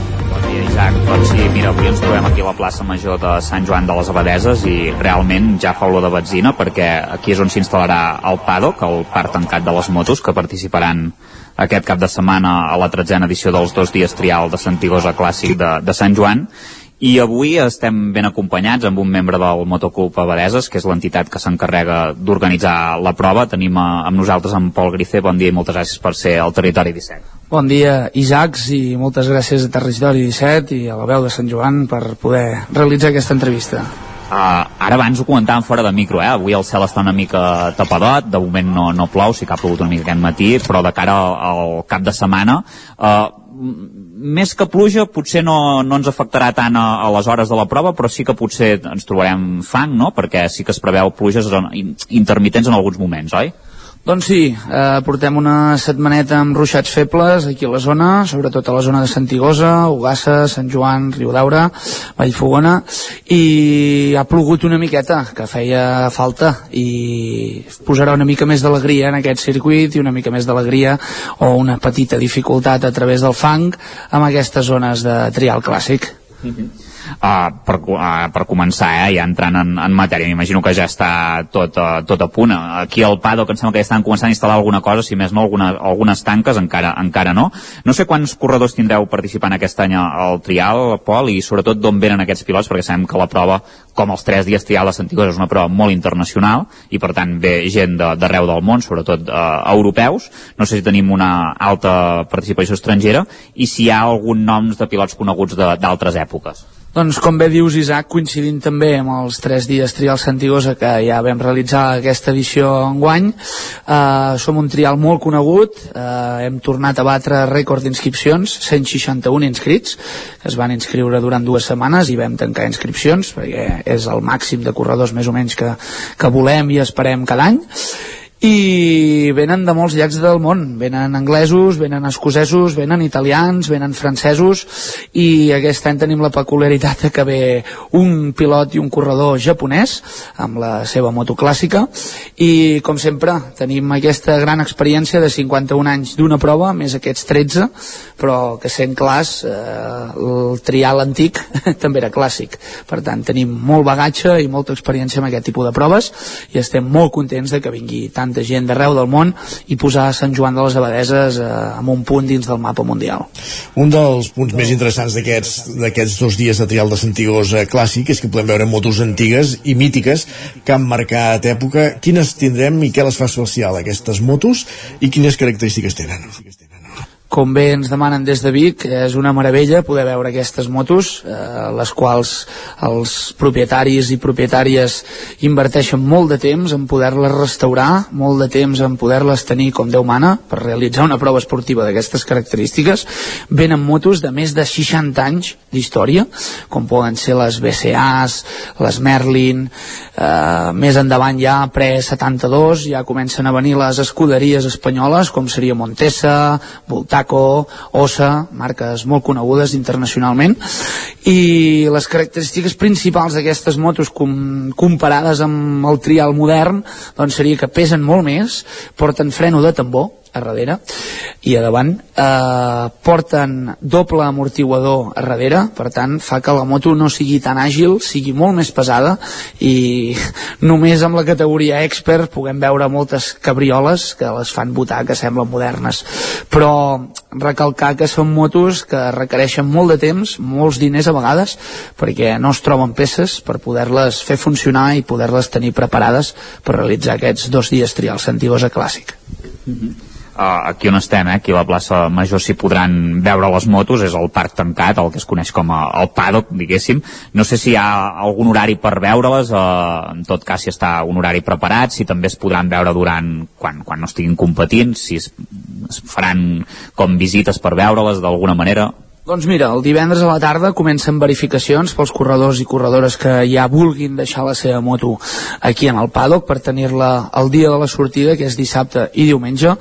Isaac. Doncs sí, mira, avui ens trobem aquí a la plaça Major de Sant Joan de les Abadeses i realment ja fa olor de benzina perquè aquí és on s'instal·larà el paddock, el parc tancat de les motos, que participaran aquest cap de setmana a la tretzena edició dels dos dies trial de Santigosa Clàssic de, de Sant Joan i avui estem ben acompanyats amb un membre del Motoclub Abadeses, que és l'entitat que s'encarrega d'organitzar la prova. Tenim a, amb nosaltres en Pol Grice. Bon dia i moltes gràcies per ser al Territori 17. Bon dia, Isaacs, i moltes gràcies a Territori 17 i a la veu de Sant Joan per poder realitzar aquesta entrevista. Uh, ara abans ho comentàvem fora de micro, eh? avui el cel està una mica tapadot, de moment no, no plou, sí que ha plogut una mica aquest matí, però de cara al, al cap de setmana uh, més que pluja potser no, no ens afectarà tant a, a les hores de la prova, però sí que potser ens trobarem fang, no? perquè sí que es preveu pluges intermitents en alguns moments, oi? Doncs sí, eh, portem una setmaneta amb ruixats febles aquí a la zona, sobretot a la zona de Santigosa, Ugassa, Sant Joan, Riudaura, Vallfogona, i ha plogut una miqueta, que feia falta, i posarà una mica més d'alegria en aquest circuit i una mica més d'alegria o una petita dificultat a través del fang amb aquestes zones de trial clàssic. Mm -hmm uh, per, uh, per començar, eh, ja entrant en, en matèria, m'imagino que ja està tot, uh, tot a punt. Aquí al Pado, que em sembla que ja estan començant a instal·lar alguna cosa, si més no, alguna, algunes tanques, encara, encara no. No sé quants corredors tindreu participant aquest any al trial, Pol, i sobretot d'on venen aquests pilots, perquè sabem que la prova, com els tres dies trial a Santigós, és una prova molt internacional, i per tant ve gent d'arreu de, del món, sobretot uh, europeus. No sé si tenim una alta participació estrangera, i si hi ha algun noms de pilots coneguts d'altres èpoques. Doncs com bé dius Isaac, coincidint també amb els tres dies trial Santigosa que ja vam realitzar aquesta edició enguany, eh, som un trial molt conegut, eh, hem tornat a batre rècord d'inscripcions, 161 inscrits, que es van inscriure durant dues setmanes i vam tancar inscripcions, perquè és el màxim de corredors més o menys que, que volem i esperem cada any i venen de molts llacs del món. Venen anglesos, venen escocesos venen italians, venen francesos. I aquest any tenim la peculiaritat que ve un pilot i un corredor japonès amb la seva moto clàssica. I com sempre tenim aquesta gran experiència de 51 anys d'una prova més aquests 13 però que sent clars eh, el trial antic també era clàssic. Per tant tenim molt bagatge i molta experiència en aquest tipus de proves i estem molt contents de que vingui tant tanta gent d'arreu del món i posar Sant Joan de les Abadeses eh, amb un punt dins del mapa mundial. Un dels punts més interessants d'aquests dos dies de trial de Santigosa clàssic és que podem veure motos antigues i mítiques que han marcat època. Quines tindrem i què les fa especial aquestes motos i quines característiques tenen? Com bé ens demanen des de Vic, és una meravella poder veure aquestes motos, eh, les quals els propietaris i propietàries inverteixen molt de temps en poder-les restaurar, molt de temps en poder-les tenir com Déu mana per realitzar una prova esportiva d'aquestes característiques. Venen motos de més de 60 anys d'història, com poden ser les BCAs, les Merlin, eh, més endavant ja pre-72 ja comencen a venir les escuderies espanyoles com seria Montesa, Volta Taco, Osa, marques molt conegudes internacionalment i les característiques principals d'aquestes motos com, comparades amb el trial modern doncs seria que pesen molt més, porten freno de tambor a darrere i a davant eh, porten doble amortiguador a darrere per tant fa que la moto no sigui tan àgil sigui molt més pesada i només amb la categoria expert puguem veure moltes cabrioles que les fan votar que semblen modernes però recalcar que són motos que requereixen molt de temps, molts diners a vegades perquè no es troben peces per poder-les fer funcionar i poder-les tenir preparades per realitzar aquests dos dies trials Santigosa Clàssic. Mm -hmm uh, aquí on estem, eh, aquí a la plaça Major s'hi podran veure les motos, és el parc tancat, el que es coneix com a, el paddock, diguéssim. No sé si hi ha algun horari per veure-les, uh, en tot cas si està un horari preparat, si també es podran veure durant, quan, quan no estiguin competint, si es, es faran com visites per veure-les d'alguna manera, doncs mira, el divendres a la tarda comencen verificacions pels corredors i corredores que ja vulguin deixar la seva moto aquí en el paddock per tenir-la el dia de la sortida, que és dissabte i diumenge.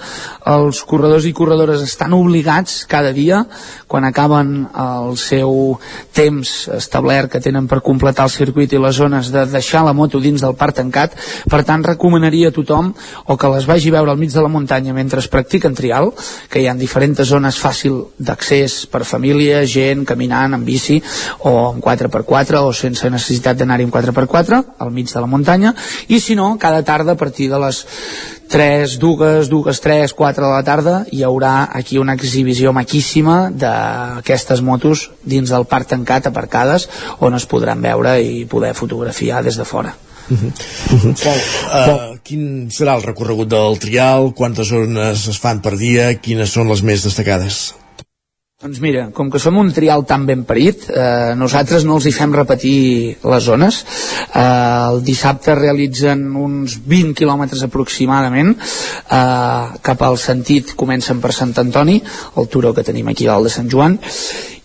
Els corredors i corredores estan obligats cada dia, quan acaben el seu temps establert que tenen per completar el circuit i les zones de deixar la moto dins del parc tancat. Per tant, recomanaria a tothom o que les vagi a veure al mig de la muntanya mentre es practiquen trial, que hi ha diferents zones fàcil d'accés per família família, gent caminant en bici o en 4x4 o sense necessitat d'anar-hi en 4x4 al mig de la muntanya i si no, cada tarda a partir de les 3, dues, dues, 3, 4 de la tarda hi haurà aquí una exhibició maquíssima d'aquestes motos dins del parc tancat aparcades on es podran veure i poder fotografiar des de fora. Uh -huh. Uh -huh. Uh, quin serà el recorregut del trial? Quantes zones es fan per dia? Quines són les més destacades? Doncs mira, com que som un trial tan ben parit, eh, nosaltres no els hi fem repetir les zones. Eh, el dissabte realitzen uns 20 quilòmetres aproximadament, eh, cap al sentit comencen per Sant Antoni, el turó que tenim aquí dalt de Sant Joan,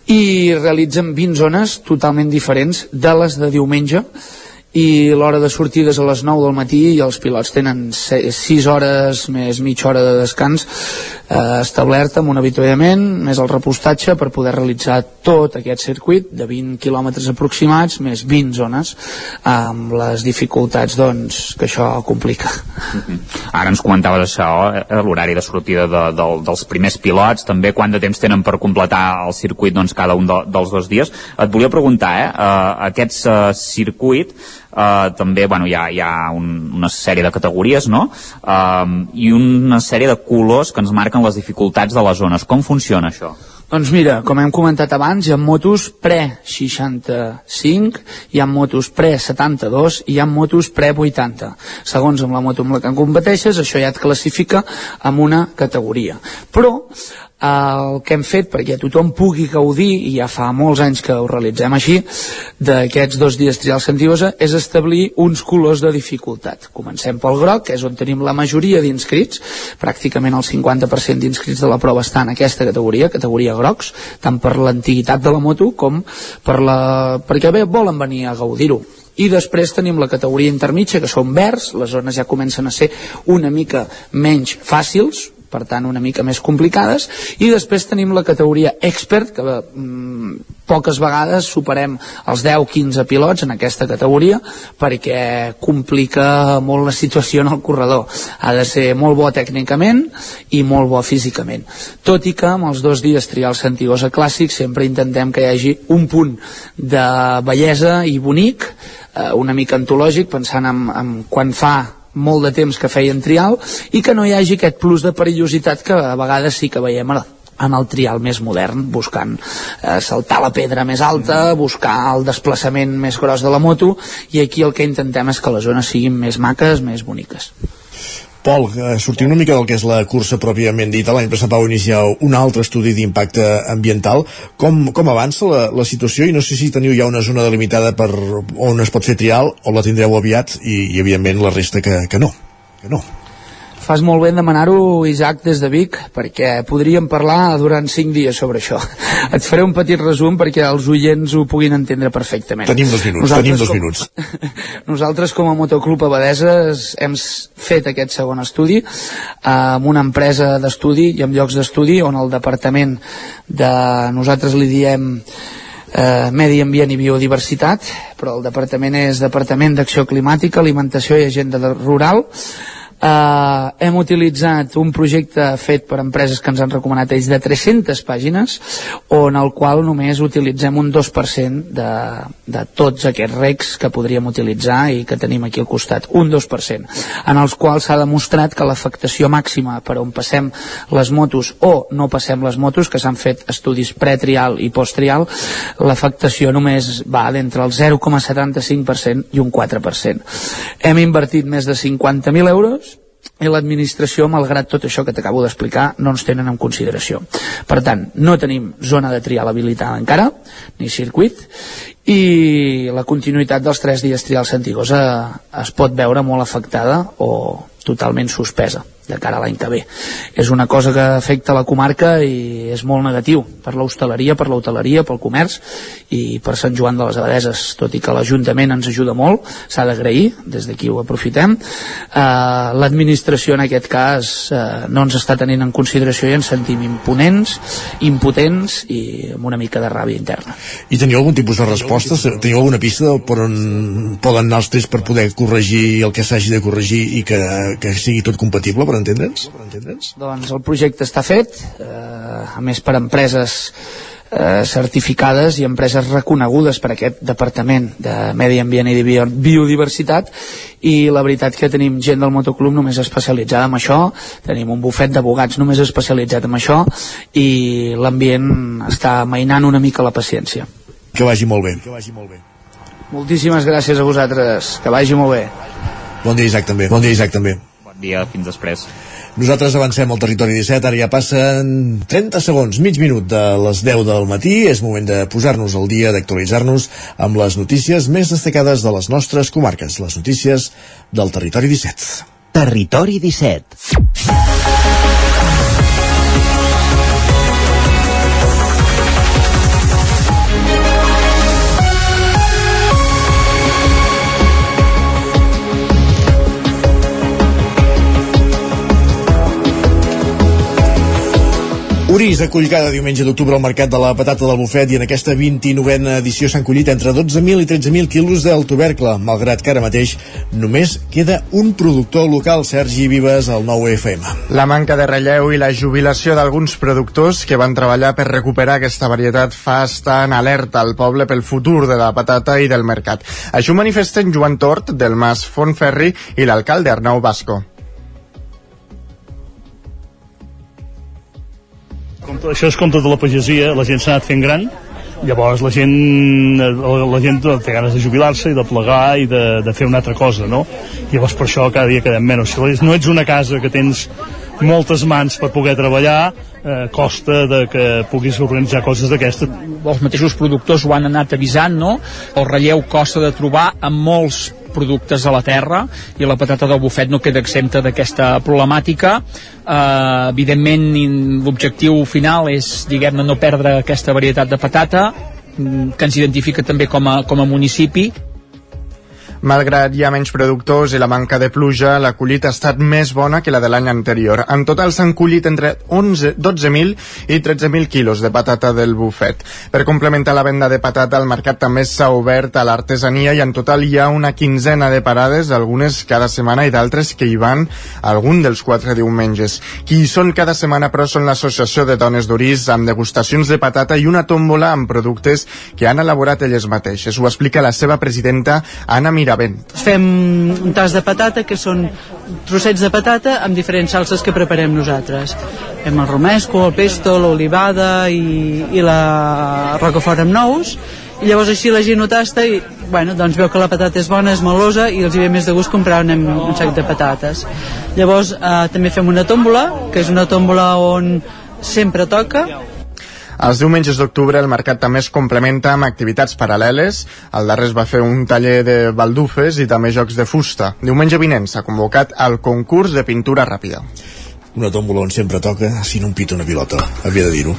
i realitzen 20 zones totalment diferents de les de diumenge, i l'hora de sortida és a les 9 del matí i els pilots tenen 6 hores més mitja hora de descans eh, establert amb un avituallament més el repostatge per poder realitzar tot aquest circuit de 20 quilòmetres aproximats més 20 zones amb les dificultats doncs, que això complica. Mm -hmm. Ara ens comentaves això eh, l'horari de sortida de, de, dels primers pilots. També quant de temps tenen per completar el circuit doncs, cada un de, dels dos dies? Et volia preguntar, eh, uh, aquest uh, circuit Uh, també bueno, hi ha, hi ha un, una sèrie de categories no? uh, i una sèrie de colors que ens marquen les dificultats de les zones com funciona això? Doncs mira, com hem comentat abans, hi ha motos pre-65, hi ha motos pre-72 i hi ha motos pre-80. Segons amb la moto amb la que competeixes, això ja et classifica amb una categoria. Però el que hem fet perquè tothom pugui gaudir, i ja fa molts anys que ho realitzem així, d'aquests dos dies trials Santiosa, és establir uns colors de dificultat. Comencem pel groc, que és on tenim la majoria d'inscrits, pràcticament el 50% d'inscrits de la prova està en aquesta categoria, categoria grocs, tant per l'antiguitat de la moto com per la... perquè bé, volen venir a gaudir-ho. I després tenim la categoria intermitja que són verds, les zones ja comencen a ser una mica menys fàcils per tant una mica més complicades. I després tenim la categoria expert que mm, poques vegades superem els 10-15 pilots en aquesta categoria perquè complica molt la situació en el corredor. Ha de ser molt bo tècnicament i molt bo físicament. Tot i que amb els dos dies trials Santigosa Clàssic sempre intentem que hi hagi un punt de bellesa i bonic eh, una mica antològic pensant en, en quan fa molt de temps que feien trial i que no hi hagi aquest plus de perillositat que a vegades sí que veiem en el trial més modern, buscant eh, saltar la pedra més alta, buscar el desplaçament més gros de la moto i aquí el que intentem és que les zones siguin més maques, més boniques. Pol, eh, sortim una mica del que és la cursa pròpiament dita. L'any passat vau iniciar un altre estudi d'impacte ambiental. Com, com avança la, la situació? I no sé si teniu ja una zona delimitada per on es pot fer trial o la tindreu aviat i, i evidentment la resta que, que no. Que no fas molt bé en demanar-ho, Isaac, des de Vic, perquè podríem parlar durant 5 dies sobre això. Et faré un petit resum perquè els oients ho puguin entendre perfectament. Tenim dos minuts, nosaltres, tenim dos com, minuts. Nosaltres, com a Motoclub Abadeses, hem fet aquest segon estudi eh, amb una empresa d'estudi i amb llocs d'estudi on el departament de... nosaltres li diem eh, Medi Ambient i Biodiversitat, però el departament és Departament d'Acció Climàtica, Alimentació i Agenda Rural, eh, hem utilitzat un projecte fet per empreses que ens han recomanat ells de 300 pàgines on el qual només utilitzem un 2% de, de tots aquests recs que podríem utilitzar i que tenim aquí al costat, un 2% en els quals s'ha demostrat que l'afectació màxima per on passem les motos o no passem les motos, que s'han fet estudis pretrial i posttrial l'afectació només va d'entre el 0,75% i un 4%. Hem invertit més de 50.000 euros i l'administració, malgrat tot això que t'acabo d'explicar, no ens tenen en consideració. Per tant, no tenim zona de trial habilitada encara, ni circuit, i la continuïtat dels tres dies trial Santigosa es pot veure molt afectada o totalment suspesa de cara a l'any que ve. És una cosa que afecta la comarca i és molt negatiu per l'hostaleria, per l'hoteleria, pel comerç i per Sant Joan de les Abadeses, tot i que l'Ajuntament ens ajuda molt, s'ha d'agrair, des d'aquí ho aprofitem. Eh, L'administració en aquest cas eh, no ens està tenint en consideració i ens sentim imponents, impotents i amb una mica de ràbia interna. I teniu algun tipus de respostes? Teniu alguna pista per on poden anar els per poder corregir el que s'hagi de corregir i que, que sigui tot compatible, per entendre'ns? Doncs el projecte està fet, eh, a més per empreses eh, certificades i empreses reconegudes per aquest Departament de Medi Ambient i Biodiversitat i la veritat que tenim gent del motoclub només especialitzada en això, tenim un bufet d'abogats només especialitzat en això i l'ambient està mainant una mica la paciència. Que vagi molt bé. Que vagi molt bé. Moltíssimes gràcies a vosaltres, que vagi molt bé. Bon dia, Isaac, també. Bon dia, Isaac, també. Dia, fins després. Nosaltres avancem al territori 17, ara ja passen 30 segons, mig minut de les 10 del matí. És moment de posar-nos al dia, d'actualitzar-nos amb les notícies més destacades de les nostres comarques, les notícies del territori 17. Territori 17. Urís acull cada diumenge d'octubre al Mercat de la Patata del Bufet i en aquesta 29a edició s'han collit entre 12.000 i 13.000 quilos del tubercle, malgrat que ara mateix només queda un productor local, Sergi Vives, al 9 FM. La manca de relleu i la jubilació d'alguns productors que van treballar per recuperar aquesta varietat fa estar en alerta al poble pel futur de la patata i del mercat. Això manifesten Joan Tort, del Mas Fontferri, i l'alcalde Arnau Basco. Com això és com tota la pagesia, la gent s'ha anat fent gran, llavors la gent, la gent té ganes de jubilar-se i de plegar i de, de fer una altra cosa, no? Llavors per això cada dia quedem menys. Si no ets una casa que tens moltes mans per poder treballar, eh, costa de que puguis organitzar coses d'aquestes. Els mateixos productors ho han anat avisant, no? El relleu costa de trobar amb molts productes a la terra i la patata del bufet no queda exempta d'aquesta problemàtica. Eh, evidentment l'objectiu final és diguem-ne no perdre aquesta varietat de patata mm, que ens identifica també com a, com a municipi Malgrat hi ha menys productors i la manca de pluja, la collita ha estat més bona que la de l'any anterior. En total s'han collit entre 11, 12.000 i 13.000 quilos de patata del bufet. Per complementar la venda de patata, el mercat també s'ha obert a l'artesania i en total hi ha una quinzena de parades, algunes cada setmana i d'altres que hi van algun dels quatre diumenges. Qui hi són cada setmana, però, són l'Associació de Dones d'Orís amb degustacions de patata i una tòmbola amb productes que han elaborat elles mateixes. Ho explica la seva presidenta, Anna Mira Miravent. Fem un tas de patata, que són trossets de patata amb diferents salses que preparem nosaltres. Fem el romesco, el pesto, l'olivada i, i la rocafort amb nous, i llavors així la gent ho tasta i bueno, doncs veu que la patata és bona, és melosa i els hi ve més de gust comprar un, un sac de patates. Llavors eh, també fem una tòmbola, que és una tòmbola on sempre toca, els diumenges d'octubre el mercat també es complementa amb activitats paral·leles. El darrer es va fer un taller de baldufes i també jocs de fusta. Diumenge vinent s'ha convocat el concurs de pintura ràpida una tombola on sempre toca, si no un pito una pilota, havia de dir-ho.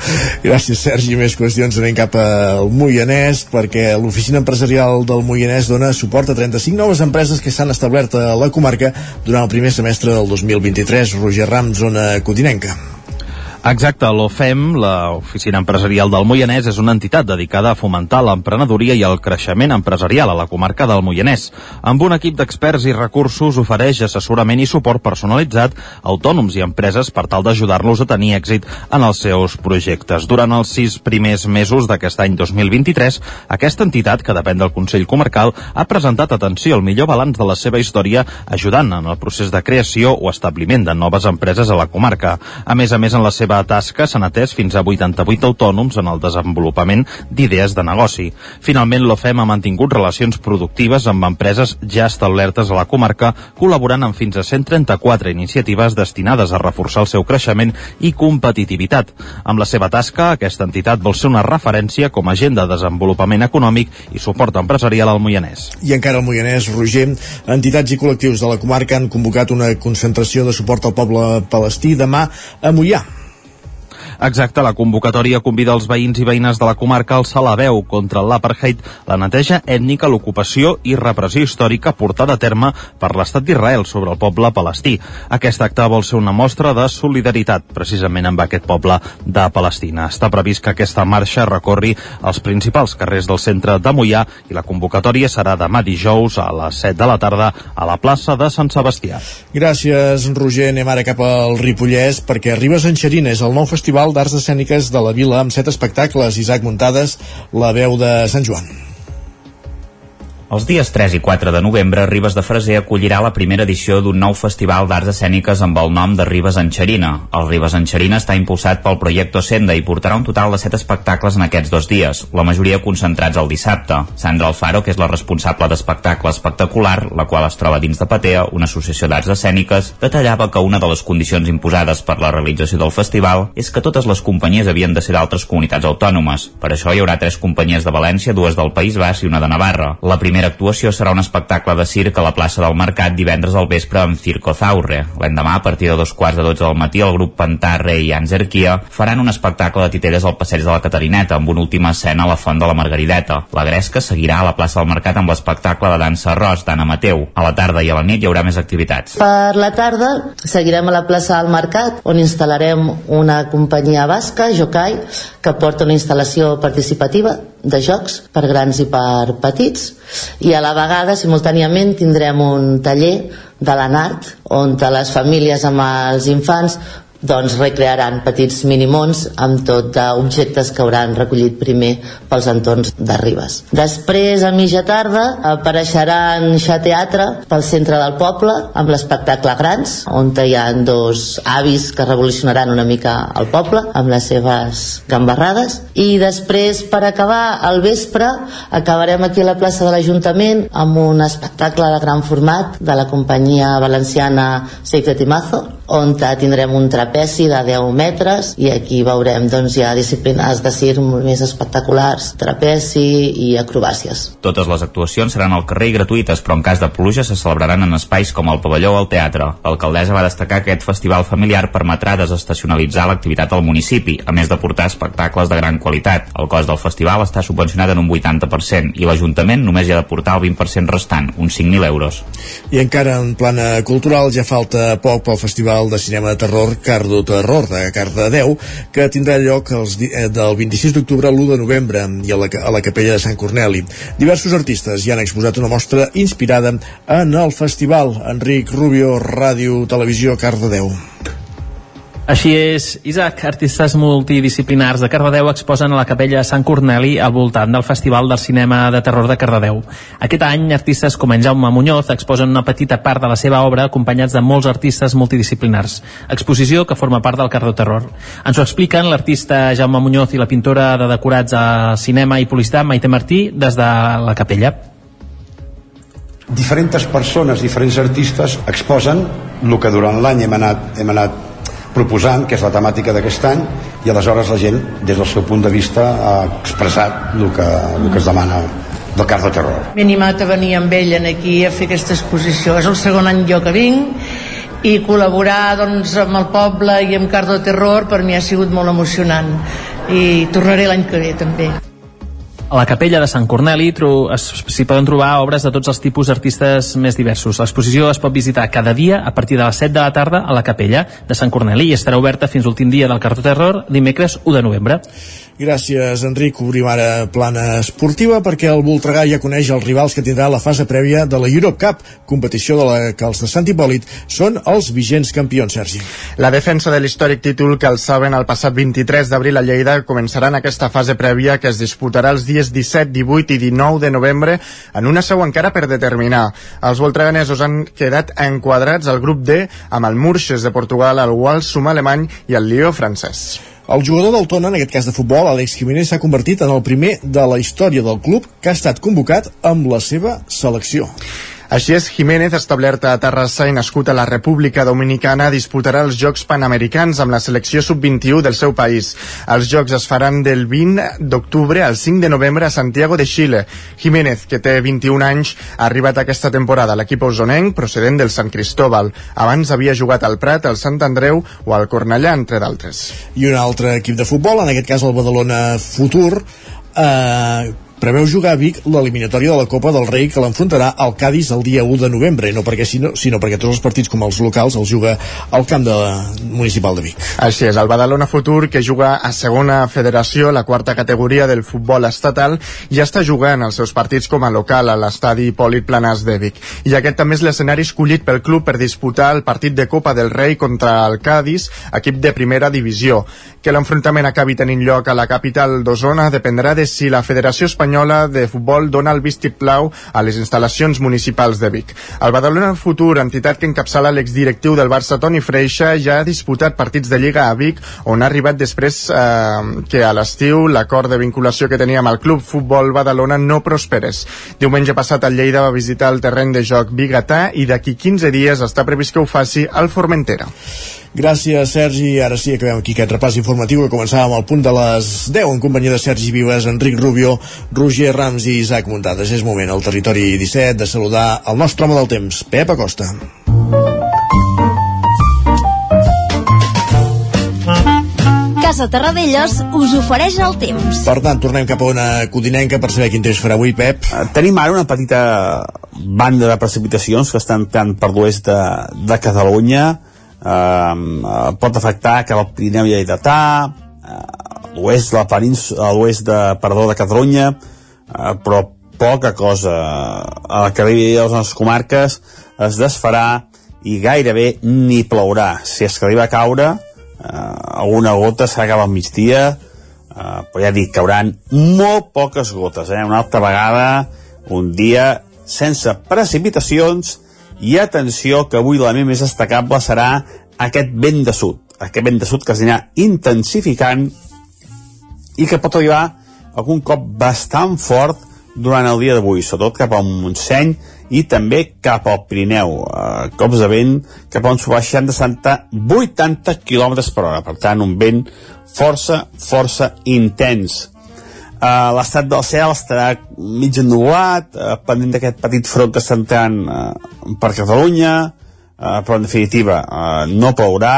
Gràcies, Sergi. Més qüestions anem cap al Moianès, perquè l'oficina empresarial del Moianès dona suport a 35 noves empreses que s'han establert a la comarca durant el primer semestre del 2023. Roger Ram, zona codinenca. Exacte, l'OFEM, l'Oficina Empresarial del Moianès, és una entitat dedicada a fomentar l'emprenedoria i el creixement empresarial a la comarca del Moianès. Amb un equip d'experts i recursos ofereix assessorament i suport personalitzat a autònoms i empreses per tal d'ajudar-los a tenir èxit en els seus projectes. Durant els sis primers mesos d'aquest any 2023, aquesta entitat, que depèn del Consell Comarcal, ha presentat atenció al millor balanç de la seva història, ajudant en el procés de creació o establiment de noves empreses a la comarca. A més a més, en la seva seva tasca s'han atès fins a 88 autònoms en el desenvolupament d'idees de negoci. Finalment, l'OFEM ha mantingut relacions productives amb empreses ja establertes a la comarca, col·laborant amb fins a 134 iniciatives destinades a reforçar el seu creixement i competitivitat. Amb la seva tasca, aquesta entitat vol ser una referència com a agent de desenvolupament econòmic i suport empresarial al Moianès. I encara al Moianès, Roger, entitats i col·lectius de la comarca han convocat una concentració de suport al poble palestí demà a Mollà. Exacte, la convocatòria convida els veïns i veïnes de la comarca a alçar la veu contra l'apartheid, la neteja ètnica, l'ocupació i repressió històrica portada a terme per l'estat d'Israel sobre el poble palestí. Aquest acte vol ser una mostra de solidaritat precisament amb aquest poble de Palestina. Està previst que aquesta marxa recorri els principals carrers del centre de Mollà i la convocatòria serà demà dijous a les 7 de la tarda a la plaça de Sant Sebastià. Gràcies, Roger. Anem ara cap al Ripollès perquè Ribes Enxerina és el nou festival d'Arts Escèniques de la Vila amb set espectacles. Isaac Muntades, la veu de Sant Joan. Els dies 3 i 4 de novembre, Ribes de Freser acollirà la primera edició d'un nou festival d'arts escèniques amb el nom de Ribes Enxerina. El Ribes Enxerina està impulsat pel projecte Senda i portarà un total de 7 espectacles en aquests dos dies, la majoria concentrats el dissabte. Sandra Alfaro, que és la responsable d'espectacle espectacular, la qual es troba dins de Patea, una associació d'arts escèniques, detallava que una de les condicions imposades per la realització del festival és que totes les companyies havien de ser d'altres comunitats autònomes. Per això hi haurà tres companyies de València, dues del País Basc i una de Navarra. La primera primera actuació serà un espectacle de circ a la plaça del Mercat divendres al vespre amb Circo Zaurre. L'endemà, a partir de dos quarts de dotze del matí, el grup Pantà, Rei i Anzerquia faran un espectacle de titelles al passeig de la Catarineta amb una última escena a la Font de la Margarideta. La Gresca seguirà a la plaça del Mercat amb l'espectacle de dansa arròs d'Anna Mateu. A la tarda i a la nit hi haurà més activitats. Per la tarda seguirem a la plaça del Mercat on instal·larem una companyia basca, Jokai, que porta una instal·lació participativa de jocs per grans i per petits i a la vegada simultàniament tindrem un taller de l'anart on les famílies amb els infants doncs recrearan petits minimons amb tot d'objectes que hauran recollit primer pels entorns de Ribes. Després, a mitja tarda, apareixeran xa teatre pel centre del poble amb l'espectacle Grans, on hi ha dos avis que revolucionaran una mica el poble amb les seves gambarrades. I després, per acabar, al vespre, acabarem aquí a la plaça de l'Ajuntament amb un espectacle de gran format de la companyia valenciana Secret Timazo, on tindrem un trapeci de 10 metres i aquí veurem doncs, ja disciplines de circ molt més espectaculars, trapeci i acrobàcies. Totes les actuacions seran al carrer i gratuïtes, però en cas de pluja se celebraran en espais com el pavelló o el teatre. L'alcaldessa va destacar que aquest festival familiar permetrà desestacionalitzar l'activitat al municipi, a més de portar espectacles de gran qualitat. El cost del festival està subvencionat en un 80% i l'Ajuntament només hi ha de portar el 20% restant, uns 5.000 euros. I encara en plana cultural ja falta poc pel Festival Festival de Cinema de Terror Cardo Terror de Cardedeu que tindrà lloc els, eh, del 26 d'octubre a l'1 de novembre i a la, a la capella de Sant Corneli. Diversos artistes ja han exposat una mostra inspirada en el festival. Enric Rubio, Ràdio, Televisió, Cardedeu. Així és, Isaac, artistes multidisciplinars de Cardedeu exposen a la capella Sant Corneli al voltant del Festival del Cinema de Terror de Cardedeu. Aquest any, artistes com en Jaume Muñoz exposen una petita part de la seva obra acompanyats de molts artistes multidisciplinars. Exposició que forma part del Cardo Terror. Ens ho expliquen l'artista Jaume Muñoz i la pintora de decorats a cinema i publicitat Maite Martí des de la capella diferents persones, diferents artistes exposen el que durant l'any hem anat, hem anat proposant, que és la temàtica d'aquest any, i aleshores la gent, des del seu punt de vista, ha expressat el que, el que es demana del cas de terror. M'he animat a venir amb ell aquí a fer aquesta exposició. És el segon any jo que vinc i col·laborar doncs, amb el poble i amb Cardo Terror per mi ha sigut molt emocionant i tornaré l'any que ve també. A la capella de Sant Corneli s'hi poden trobar obres de tots els tipus d'artistes més diversos. L'exposició es pot visitar cada dia a partir de les 7 de la tarda a la capella de Sant Corneli i estarà oberta fins l'últim dia del Cartó Terror, dimecres 1 de novembre. Gràcies, Enric. Obrim ara plana esportiva perquè el Voltregà ja coneix els rivals que tindrà la fase prèvia de la Europe Cup, competició de la que els de Sant Hipòlit són els vigents campions, Sergi. La defensa de l'històric títol que alçaven el passat 23 d'abril a Lleida començarà en aquesta fase prèvia que es disputarà els dies 17, 18 i 19 de novembre en una seu encara per determinar. Els voltreganesos han quedat enquadrats al grup D amb el Murges de Portugal, el Walsum alemany i el Lió francès. El jugador del Tona, en aquest cas de futbol, Àlex Jiménez, s'ha convertit en el primer de la història del club que ha estat convocat amb la seva selecció. Així és, Jiménez, establert a Terrassa i nascut a la República Dominicana, disputarà els Jocs Panamericans amb la selecció sub-21 del seu país. Els Jocs es faran del 20 d'octubre al 5 de novembre a Santiago de Xile. Jiménez, que té 21 anys, ha arribat aquesta temporada a l'equip osonenc procedent del Sant Cristóbal. Abans havia jugat al Prat, al Sant Andreu o al Cornellà, entre d'altres. I un altre equip de futbol, en aquest cas el Badalona Futur, eh, preveu jugar a Vic l'eliminatòria de la Copa del Rei que l'enfrontarà al Cádiz el dia 1 de novembre, no perquè sinó, sinó perquè tots els partits com els locals els juga al camp de municipal de Vic. Així és, el Badalona Futur, que juga a segona federació, la quarta categoria del futbol estatal, ja està jugant els seus partits com a local a l'estadi Hipòlit Planàs de Vic. I aquest també és l'escenari escollit pel club per disputar el partit de Copa del Rei contra el Cádiz, equip de primera divisió. Que l'enfrontament acabi tenint lloc a la capital d'Osona dependrà de si la Federació Espanyola de Futbol dona el vistiplau a les instal·lacions municipals de Vic. El Badalona Futur, entitat que encapçala l'exdirectiu del Barça Toni Freixa, ja ha disputat partits de Lliga a Vic, on ha arribat després eh, que a l'estiu l'acord de vinculació que tenia amb el Club Futbol Badalona no prosperés. Diumenge passat el Lleida va visitar el terreny de joc Bigatà i d'aquí 15 dies està previst que ho faci al Formentera. Gràcies, Sergi. Ara sí, acabem aquí aquest repàs informatiu que començàvem al punt de les 10 en companyia de Sergi Vives, Enric Rubio, Roger Rams i Isaac Muntades. És moment al territori 17 de saludar el nostre home del temps, Pep Acosta. Casa Terradellos us ofereix el temps. Per tant, tornem cap a una codinenca per saber quin temps farà avui, Pep. Eh, Tenim ara una petita banda de precipitacions que estan tant per l'oest de, de Catalunya, eh, pot afectar cap al Pirineu i Lleidatà, eh, l'oest de la península, a l'oest de, perdó, de Catalunya, eh, però poca cosa. A la que arribi a les nostres comarques es desfarà i gairebé ni plourà. Si es que arriba a caure, eh, alguna gota serà cap al migdia, eh, però ja dic, cauran molt poques gotes, eh? una altra vegada, un dia sense precipitacions, i atenció que avui l'element més destacable serà aquest vent de sud, aquest vent de sud que es intensificant i que pot arribar algun cop bastant fort durant el dia d'avui, sobretot cap al Montseny i també cap al Pirineu. Eh, cops de vent que poden subar 60-80 km per hora, per tant un vent força, força intens. Uh, l'estat del cel estarà mig ennubulat, uh, pendent d'aquest petit front que està entrant uh, per Catalunya, uh, però en definitiva uh, no plourà,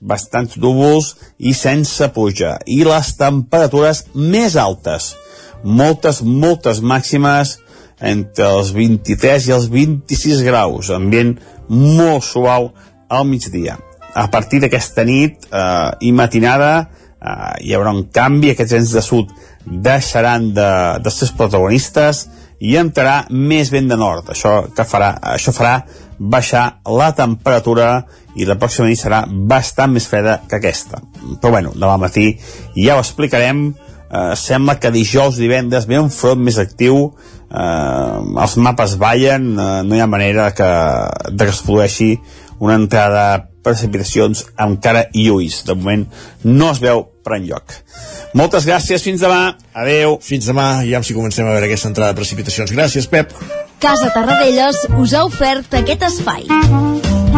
bastants núvols i sense puja. I les temperatures més altes, moltes, moltes màximes entre els 23 i els 26 graus, ambient molt suau al migdia. A partir d'aquesta nit eh, i matinada eh, hi haurà un canvi, aquests vents de sud deixaran de, de ser protagonistes i entrarà més vent de nord. Això, que farà, això farà baixar la temperatura i la pròxima nit serà bastant més freda que aquesta. Però bueno, demà matí ja ho explicarem. Eh, sembla que dijous, divendres ve un front més actiu, eh, els mapes ballen, eh, no hi ha manera que, de que es produeixi una entrada de precipitacions encara i ulls. De moment no es veu per enlloc. Moltes gràcies, fins demà. Adeu. Fins demà, i ja si comencem a veure aquesta entrada de precipitacions. Gràcies, Pep. Casa Tarradellas us ha ofert aquest espai.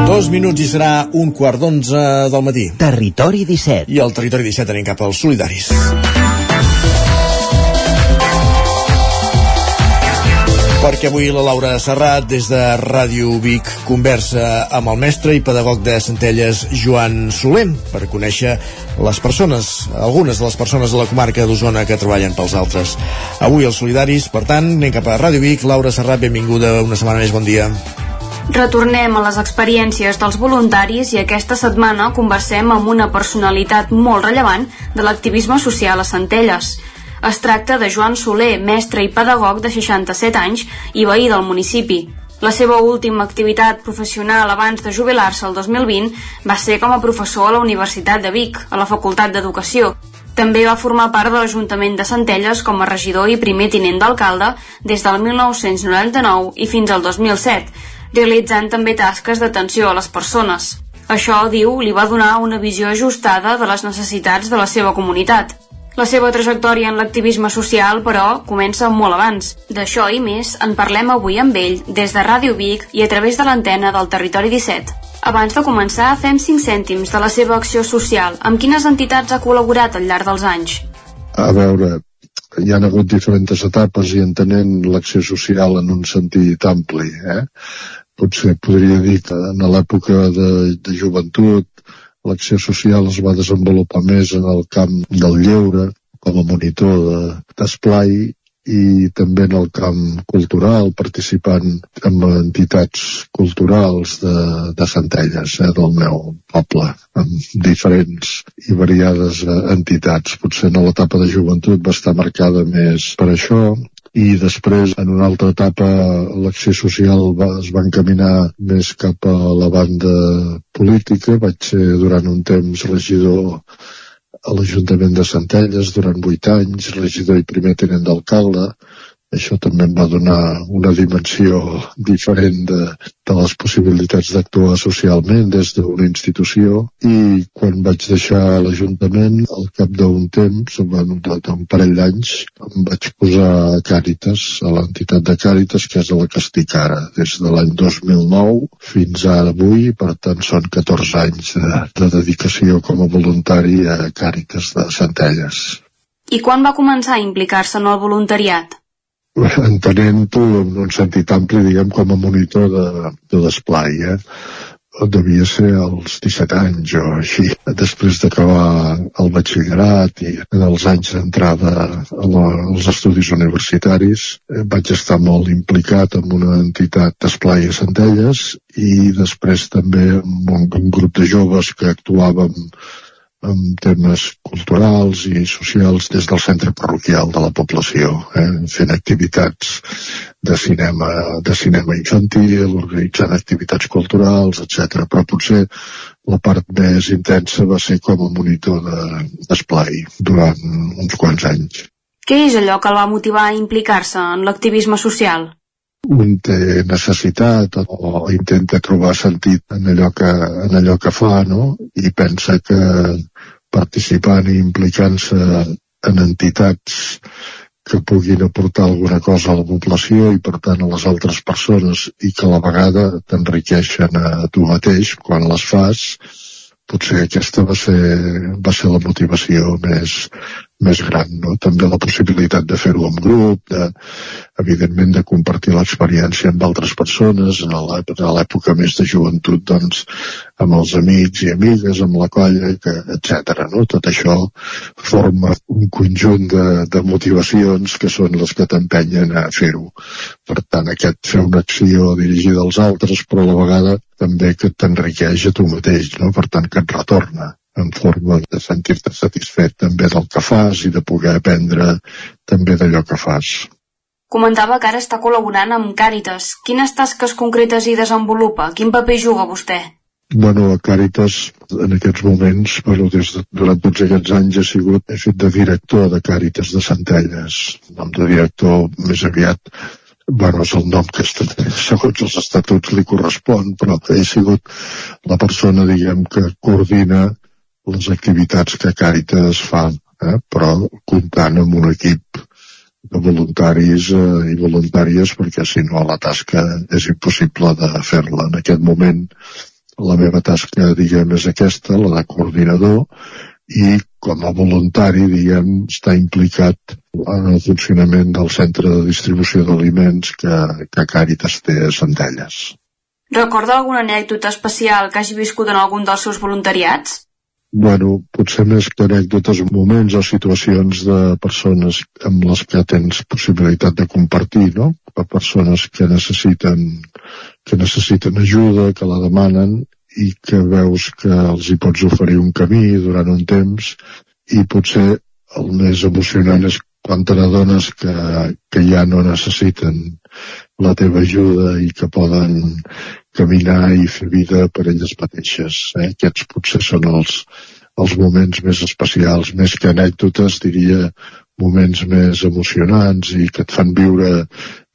Dos minuts i serà un quart d'onze del matí. Territori 17. I al Territori 17 anem cap als solidaris. Perquè avui la Laura Serrat des de Ràdio Vic conversa amb el mestre i pedagog de Centelles Joan Soler per conèixer les persones, algunes de les persones de la comarca d'Osona que treballen pels altres. Avui els solidaris, per tant, anem cap a Ràdio Vic. Laura Serrat, benvinguda una setmana més, bon dia. Retornem a les experiències dels voluntaris i aquesta setmana conversem amb una personalitat molt rellevant de l'activisme social a Centelles. Es tracta de Joan Soler, mestre i pedagog de 67 anys i veí del municipi. La seva última activitat professional abans de jubilar-se el 2020 va ser com a professor a la Universitat de Vic, a la Facultat d'Educació. També va formar part de l'Ajuntament de Centelles com a regidor i primer tinent d'alcalde des del 1999 i fins al 2007, realitzant també tasques d'atenció a les persones. Això, diu, li va donar una visió ajustada de les necessitats de la seva comunitat. La seva trajectòria en l'activisme social, però, comença molt abans. D'això i més en parlem avui amb ell des de Ràdio Vic i a través de l'antena del Territori 17. Abans de començar, fem 5 cèntims de la seva acció social. Amb quines entitats ha col·laborat al llarg dels anys? A veure, hi ha hagut diferents etapes i entenent l'acció social en un sentit ampli. Eh? Potser podria dir que en l'època de, de joventut l'acció social es va desenvolupar més en el camp del lleure com a monitor d'esplai i també en el camp cultural, participant en entitats culturals de, de Centelles, eh, del meu poble, amb diferents i variades eh, entitats. Potser en l'etapa de joventut va estar marcada més per això, i després en una altra etapa l'acció social va, es va encaminar més cap a la banda política. Vaig ser durant un temps regidor a l'Ajuntament de Centelles durant vuit anys, regidor i primer tenent d'alcalde això també em va donar una dimensió diferent de, de les possibilitats d'actuar socialment des d'una institució i quan vaig deixar l'Ajuntament al cap d'un temps, bueno, d'un parell d'anys em vaig posar a Càritas, a l'entitat de Càritas que és a la que estic ara, des de l'any 2009 fins ara avui, per tant són 14 anys de, de dedicació com a voluntari a Càritas de Centelles. I quan va començar a implicar-se en el voluntariat? entenent-ho en un sentit ampli, diguem, com a monitor de, de l'esplai, eh? devia ser als 17 anys o així, després d'acabar el batxillerat i en els anys d'entrada als estudis universitaris eh, vaig estar molt implicat en una entitat d'esplai a Centelles i després també amb un, un grup de joves que actuàvem amb temes culturals i socials des del centre parroquial de la població, eh, fent activitats de cinema, de cinema infantil, organitzant activitats culturals, etc. Però potser la part més intensa va ser com a monitor d'esplai de, durant uns quants anys. Què és allò que el va motivar a implicar-se en l'activisme social? Un té necessitat o intenta trobar sentit en allò que, en allò que fa, no? I pensa que participant i implicant-se en entitats que puguin aportar alguna cosa a la població i per tant a les altres persones i que a la vegada t'enriqueixen a tu mateix quan les fas potser aquesta va ser, va ser la motivació més, més gran, no? També la possibilitat de fer-ho en grup, de, evidentment de compartir l'experiència amb altres persones, en l'època més de joventut, doncs, amb els amics i amigues, amb la colla, que, etc. No? Tot això forma un conjunt de, de motivacions que són les que t'empenyen a fer-ho. Per tant, aquest fer una acció dirigida als altres, però a la vegada també que t'enriqueix a tu mateix, no? per tant que et retorna en forma de sentir-te satisfet també del que fas i de poder aprendre també d'allò que fas. Comentava que ara està col·laborant amb Càritas. Quines tasques concretes hi desenvolupa? Quin paper juga vostè? Bueno, a Càritas en aquests moments, bueno, des de, durant tots aquests anys he sigut, he fet de director de Càritas de Centelles. El nom de director més aviat bueno, és el nom que segons els estatuts li correspon, però he sigut la persona, diguem, que coordina les activitats que Càritas fa, eh? però comptant amb un equip de voluntaris eh, i voluntàries perquè si no la tasca és impossible de fer-la. En aquest moment la meva tasca, diguem, és aquesta, la de coordinador, i com a voluntari, diguem, està implicat en el funcionament del centre de distribució d'aliments que, que Càritas té a Centelles. Recorda alguna anècdota especial que hagi viscut en algun dels seus voluntariats? Bueno, potser més que anècdotes, moments o situacions de persones amb les que tens possibilitat de compartir, no? A persones que necessiten que necessiten ajuda, que la demanen i que veus que els hi pots oferir un camí durant un temps i potser el més emocionant és quan te n'adones que, que ja no necessiten la teva ajuda i que poden caminar i fer vida per elles mateixes. Eh? Aquests potser són els, els moments més especials, més que anècdotes, diria moments més emocionants i que et fan viure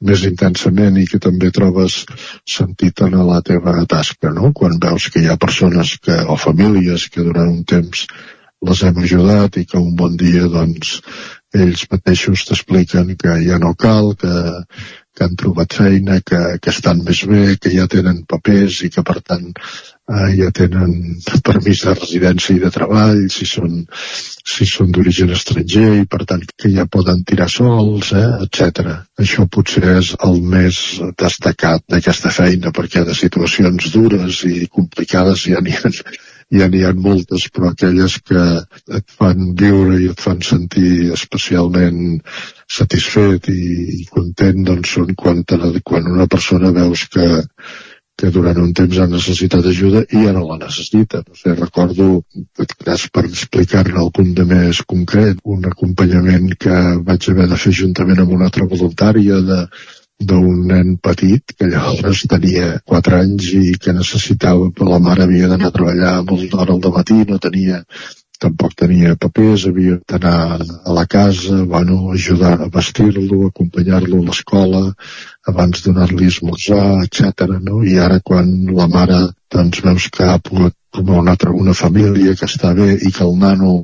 més intensament i que també trobes sentit en la teva tasca, no? Quan veus que hi ha persones que, o famílies que durant un temps les hem ajudat i que un bon dia doncs ells mateixos t'expliquen que ja no cal, que, que han trobat feina, que, que estan més bé, que ja tenen papers i que per tant eh, ja tenen permís de residència i de treball, si són, si són d'origen estranger i per tant que ja poden tirar sols, eh, etc. Això potser és el més destacat d'aquesta feina perquè de situacions dures i complicades ja n'hi ha ja n'hi ha moltes, però aquelles que et fan viure i et fan sentir especialment satisfet i, i content doncs són quan, quan una persona veus que, que durant un temps ha necessitat ajuda i ja no la necessita. No sé, recordo, cas per explicar-ne algun de més concret, un acompanyament que vaig haver de fer juntament amb una altra voluntària de, d'un nen petit que llavors tenia 4 anys i que necessitava, la mare havia d'anar a treballar molt d'hora al matí, no tenia tampoc tenia papers, havia d'anar a la casa, bueno, ajudar a vestir-lo, acompanyar-lo a l'escola, abans donar-li esmorzar, etc. No? I ara quan la mare doncs veus que ha pogut formar una, altra, una família que està bé i que el nano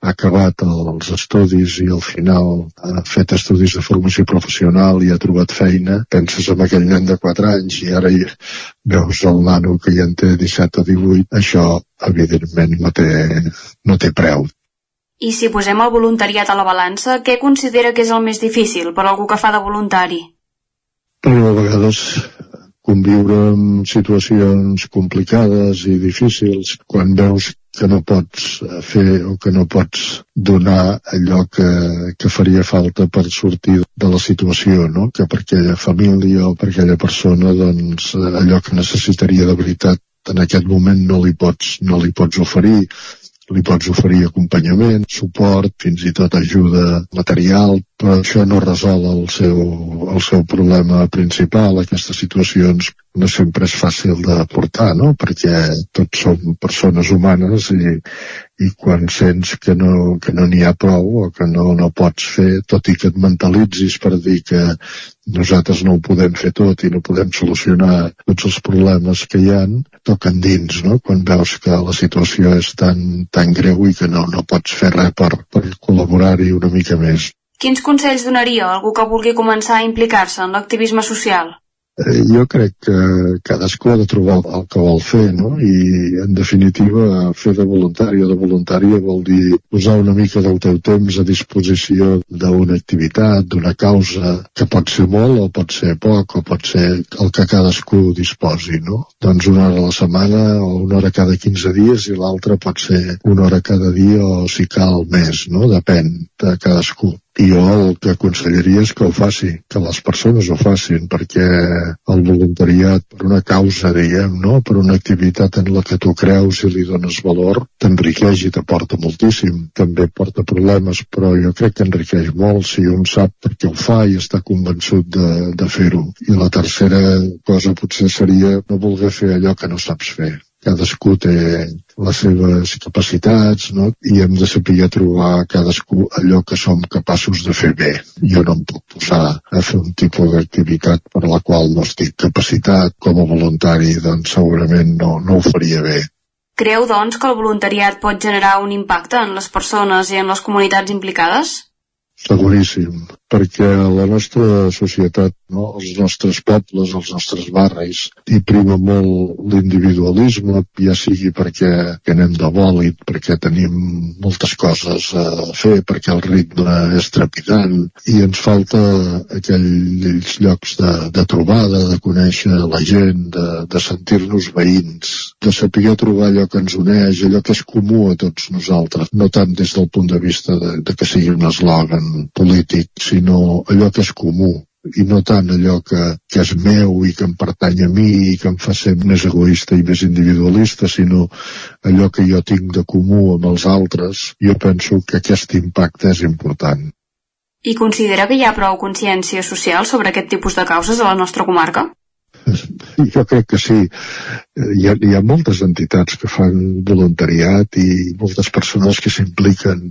ha acabat els estudis i al final ha fet estudis de formació professional i ha trobat feina, penses en aquell nen de 4 anys i ara hi veus el nano que ja en té 17 o 18, això evidentment no té, no té preu. I si posem el voluntariat a la balança, què considera que és el més difícil per algú que fa de voluntari? Però a vegades conviure amb situacions complicades i difícils quan veus que no pots eh, fer o que no pots donar allò que, que faria falta per sortir de la situació, no? que per aquella família o per aquella persona doncs, allò que necessitaria de veritat en aquest moment no li pots, no li pots oferir li pots oferir acompanyament, suport, fins i tot ajuda material, però això no resol el seu, el seu problema principal. Aquestes situacions no sempre és fàcil de portar, no? perquè tots som persones humanes i, i quan sents que no que no n'hi ha prou o que no, no pots fer, tot i que et mentalitzis per dir que nosaltres no ho podem fer tot i no podem solucionar tots els problemes que hi han, toquen dins, no? Quan veus que la situació és tan, tan greu i que no, no pots fer res per, per col·laborar-hi una mica més. Quins consells donaria a algú que vulgui començar a implicar-se en l'activisme social? Eh, jo crec que cadascú ha de trobar el que vol fer, no? I, en definitiva, fer de voluntari o de voluntària vol dir posar una mica del teu temps a disposició d'una activitat, d'una causa, que pot ser molt o pot ser poc o pot ser el que cadascú disposi, no? Doncs una hora a la setmana o una hora cada 15 dies i l'altra pot ser una hora cada dia o si cal més, no? Depèn de cadascú. I jo el que aconsellaria és que ho faci, que les persones ho facin, perquè el voluntariat per una causa, diguem, no? per una activitat en la que tu creus i li dones valor, t'enriqueix i t'aporta moltíssim. També porta problemes, però jo crec que enriqueix molt si un sap per què ho fa i està convençut de, de fer-ho. I la tercera cosa potser seria no voler fer allò que no saps fer cadascú té les seves capacitats no? i hem de saber trobar cadascú allò que som capaços de fer bé. Jo no em puc posar a fer un tipus d'activitat per la qual no estic capacitat com a voluntari, doncs segurament no, no ho faria bé. Creu, doncs, que el voluntariat pot generar un impacte en les persones i en les comunitats implicades? Seguríssim, perquè la nostra societat, no, els nostres pobles, els nostres barris, hi prima molt l'individualisme, ja sigui perquè anem de bòlit, perquè tenim moltes coses a fer, perquè el ritme és trepidant, i ens falta aquells llocs de, de trobada, de conèixer la gent, de, de sentir-nos veïns, de saber trobar allò que ens uneix, allò que és comú a tots nosaltres, no tant des del punt de vista de, de que sigui un eslògan polític, sinó allò que és comú. I no tant allò que, que és meu i que em pertany a mi i que em fa ser més egoista i més individualista, sinó allò que jo tinc de comú amb els altres, jo penso que aquest impacte és important. I considera que hi ha prou consciència social sobre aquest tipus de causes a la nostra comarca? Jo crec que sí. Hi ha, hi ha moltes entitats que fan voluntariat i moltes persones que s'impliquen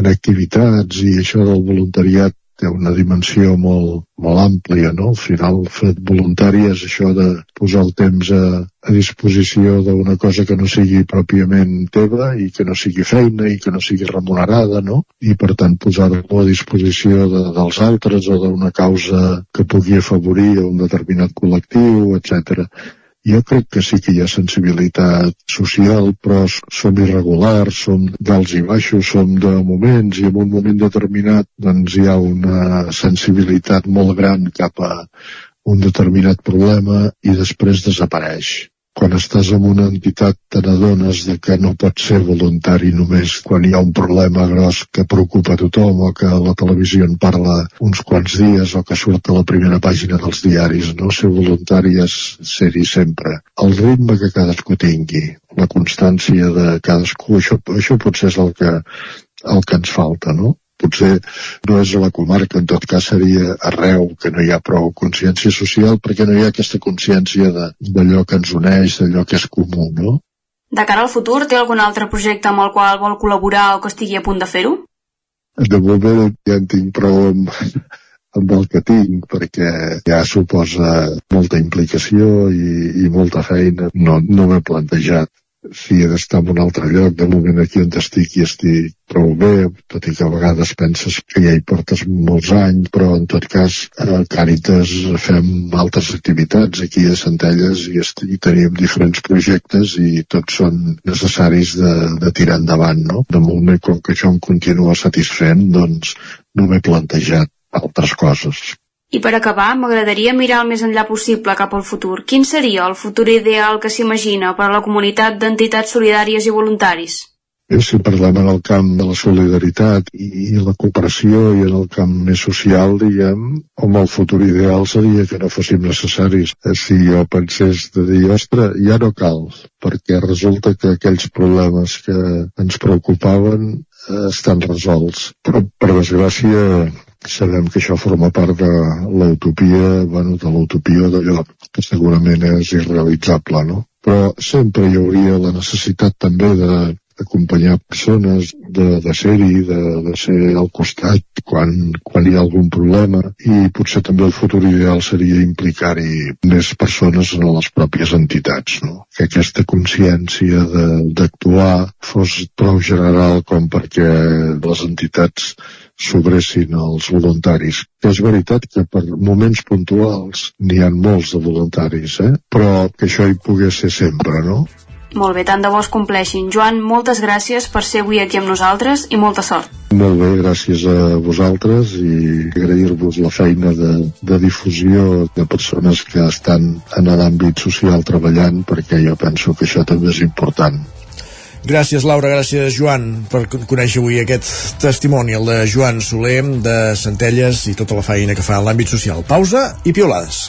en activitats i això del voluntariat té una dimensió molt, molt àmplia, no? Al final, fet voluntari és això de posar el temps a, a disposició d'una cosa que no sigui pròpiament teva i que no sigui feina i que no sigui remunerada, no? I, per tant, posar-ho a disposició de, dels altres o d'una causa que pugui afavorir un determinat col·lectiu, etc jo crec que sí que hi ha sensibilitat social, però som irregulars, som d'alts i baixos, som de moments, i en un moment determinat doncs hi ha una sensibilitat molt gran cap a un determinat problema i després desapareix quan estàs en una entitat te n'adones de que no pots ser voluntari només quan hi ha un problema gros que preocupa tothom o que la televisió en parla uns quants dies o que surt a la primera pàgina dels diaris. No ser voluntari és ser-hi sempre. El ritme que cadascú tingui, la constància de cadascú, això, això potser és el que, el que ens falta, no? Potser no és a la comarca, en tot cas seria arreu que no hi ha prou consciència social perquè no hi ha aquesta consciència d'allò que ens uneix, d'allò que és comú, no? De cara al futur, té algun altre projecte amb el qual vol col·laborar o que estigui a punt de fer-ho? De moment ja en tinc prou amb, amb el que tinc, perquè ja suposa molta implicació i, i molta feina. No, no m'he plantejat si he d'estar en un altre lloc, de moment aquí on estic i estic prou bé, tot i que a vegades penses que ja hi portes molts anys, però en tot cas a Càritas fem altres activitats aquí a Centelles i, i tenim diferents projectes i tots són necessaris de, de tirar endavant, no? De moment, com que això em continua satisfent, doncs no m'he plantejat altres coses. I per acabar, m'agradaria mirar el més enllà possible cap al futur. Quin seria el futur ideal que s'imagina per a la comunitat d'entitats solidàries i voluntaris? Si parlem en el camp de la solidaritat i la cooperació i en el camp més social, diguem, home, el futur ideal seria que no fóssim necessaris. Eh, si jo pensés de dir, ostres, ja no cal, perquè resulta que aquells problemes que ens preocupaven eh, estan resolts. Però, per desgràcia, sabem que això forma part de l'utopia, bueno, de l'utopia d'allò que segurament és irrealitzable, no? Però sempre hi hauria la necessitat també de acompanyar persones, de, de ser-hi, de, de ser al costat quan, quan hi ha algun problema i potser també el futur ideal seria implicar-hi més persones en les pròpies entitats, no? que aquesta consciència d'actuar fos prou general com perquè les entitats s'obressin als voluntaris. És veritat que per moments puntuals n'hi ha molts de voluntaris, eh? però que això hi pogués ser sempre, no? Molt bé, tant de bo es compleixin. Joan, moltes gràcies per ser avui aquí amb nosaltres i molta sort. Molt bé, gràcies a vosaltres i agrair-vos la feina de, de difusió de persones que estan en l'àmbit social treballant perquè jo penso que això també és important. Gràcies, Laura, gràcies, Joan, per conèixer avui aquest testimoni, el de Joan Soler, de Centelles i tota la feina que fa en l'àmbit social. Pausa i piolades.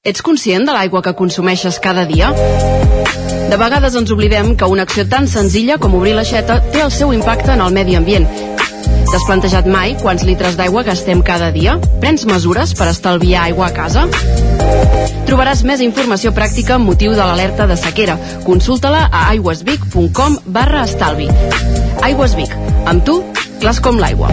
Ets conscient de l'aigua que consumeixes cada dia? De vegades ens oblidem que una acció tan senzilla com obrir l'aixeta té el seu impacte en el medi ambient. T'has plantejat mai quants litres d'aigua gastem cada dia? Prens mesures per estalviar aigua a casa? Trobaràs més informació pràctica amb motiu de l'alerta de sequera. Consulta-la a aigüesvic.com barra estalvi. Aigües Vic. Amb tu, clars com l'aigua.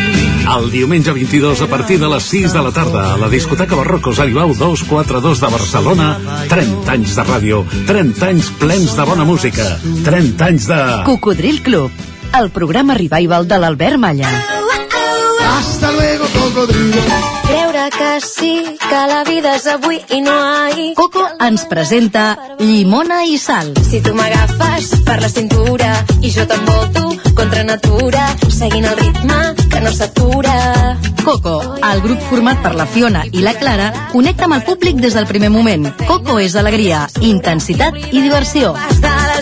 El diumenge 22 a partir de les 6 de la tarda a la discoteca Barrocos Aribau 242 de Barcelona 30 anys de ràdio 30 anys plens de bona música 30 anys de... Cocodril Club, el programa revival de l'Albert Malla. Hasta luego, cocodrilo. Creure que sí, que la vida és avui i no ahir. Coco ens presenta Llimona i Sal. Si tu m'agafes per la cintura i jo t'envolto contra natura, seguint el ritme que no s'atura. Coco, el grup format per la Fiona i la Clara, connecta amb el públic des del primer moment. Coco és alegria, intensitat i diversió. He de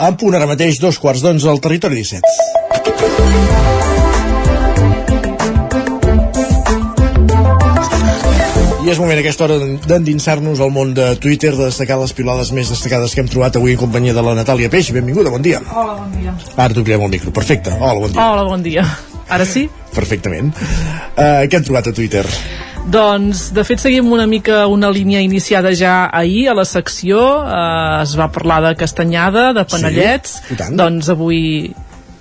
En punt ara mateix, dos quarts d'onze al territori 17. I és moment aquesta hora d'endinsar-nos al món de Twitter, de destacar les pilades més destacades que hem trobat avui en companyia de la Natàlia Peix. Benvinguda, bon dia. Hola, bon dia. Ara t'obrirem el micro, perfecte. Hola, bon dia. Hola, bon dia. Ara sí? Perfectament. Uh, què hem trobat a Twitter? Doncs, de fet, seguim una mica una línia iniciada ja ahir a la secció. Eh, es va parlar de castanyada, de panellets. Sí, doncs avui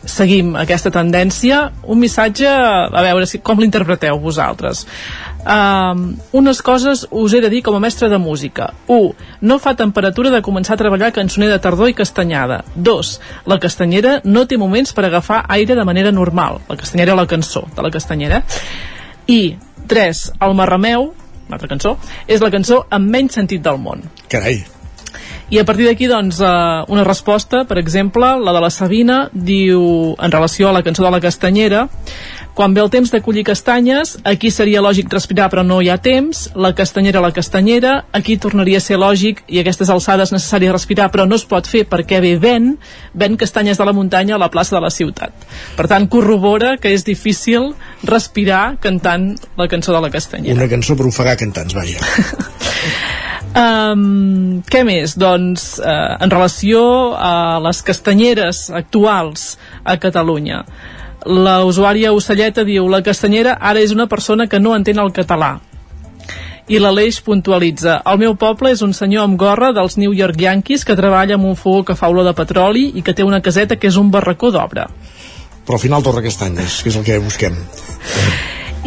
seguim aquesta tendència. Un missatge, a veure si, com l'interpreteu vosaltres. Um, unes coses us he de dir com a mestre de música 1. No fa temperatura de començar a treballar cançoner de tardor i castanyada 2. La castanyera no té moments per agafar aire de manera normal La castanyera la cançó de la castanyera I 3. El Marrameu una altra cançó, és la cançó amb menys sentit del món Carai. I a partir d'aquí, doncs, eh, una resposta, per exemple, la de la Sabina, diu, en relació a la cançó de la castanyera, quan ve el temps de collir castanyes, aquí seria lògic respirar però no hi ha temps, la castanyera la castanyera, aquí tornaria a ser lògic i a aquestes alçades necessari respirar però no es pot fer perquè ve vent, ven castanyes de la muntanya a la plaça de la ciutat. Per tant, corrobora que és difícil respirar cantant la cançó de la castanyera. Una cançó per ofegar cantants, vaja. Um, què més? Doncs uh, en relació a les castanyeres actuals a Catalunya la usuària Ocelleta diu la castanyera ara és una persona que no entén el català i l'Aleix puntualitza el meu poble és un senyor amb gorra dels New York Yankees que treballa amb un fogó que fa olor de petroli i que té una caseta que és un barracó d'obra Però al final torna castanyes, que és el que busquem.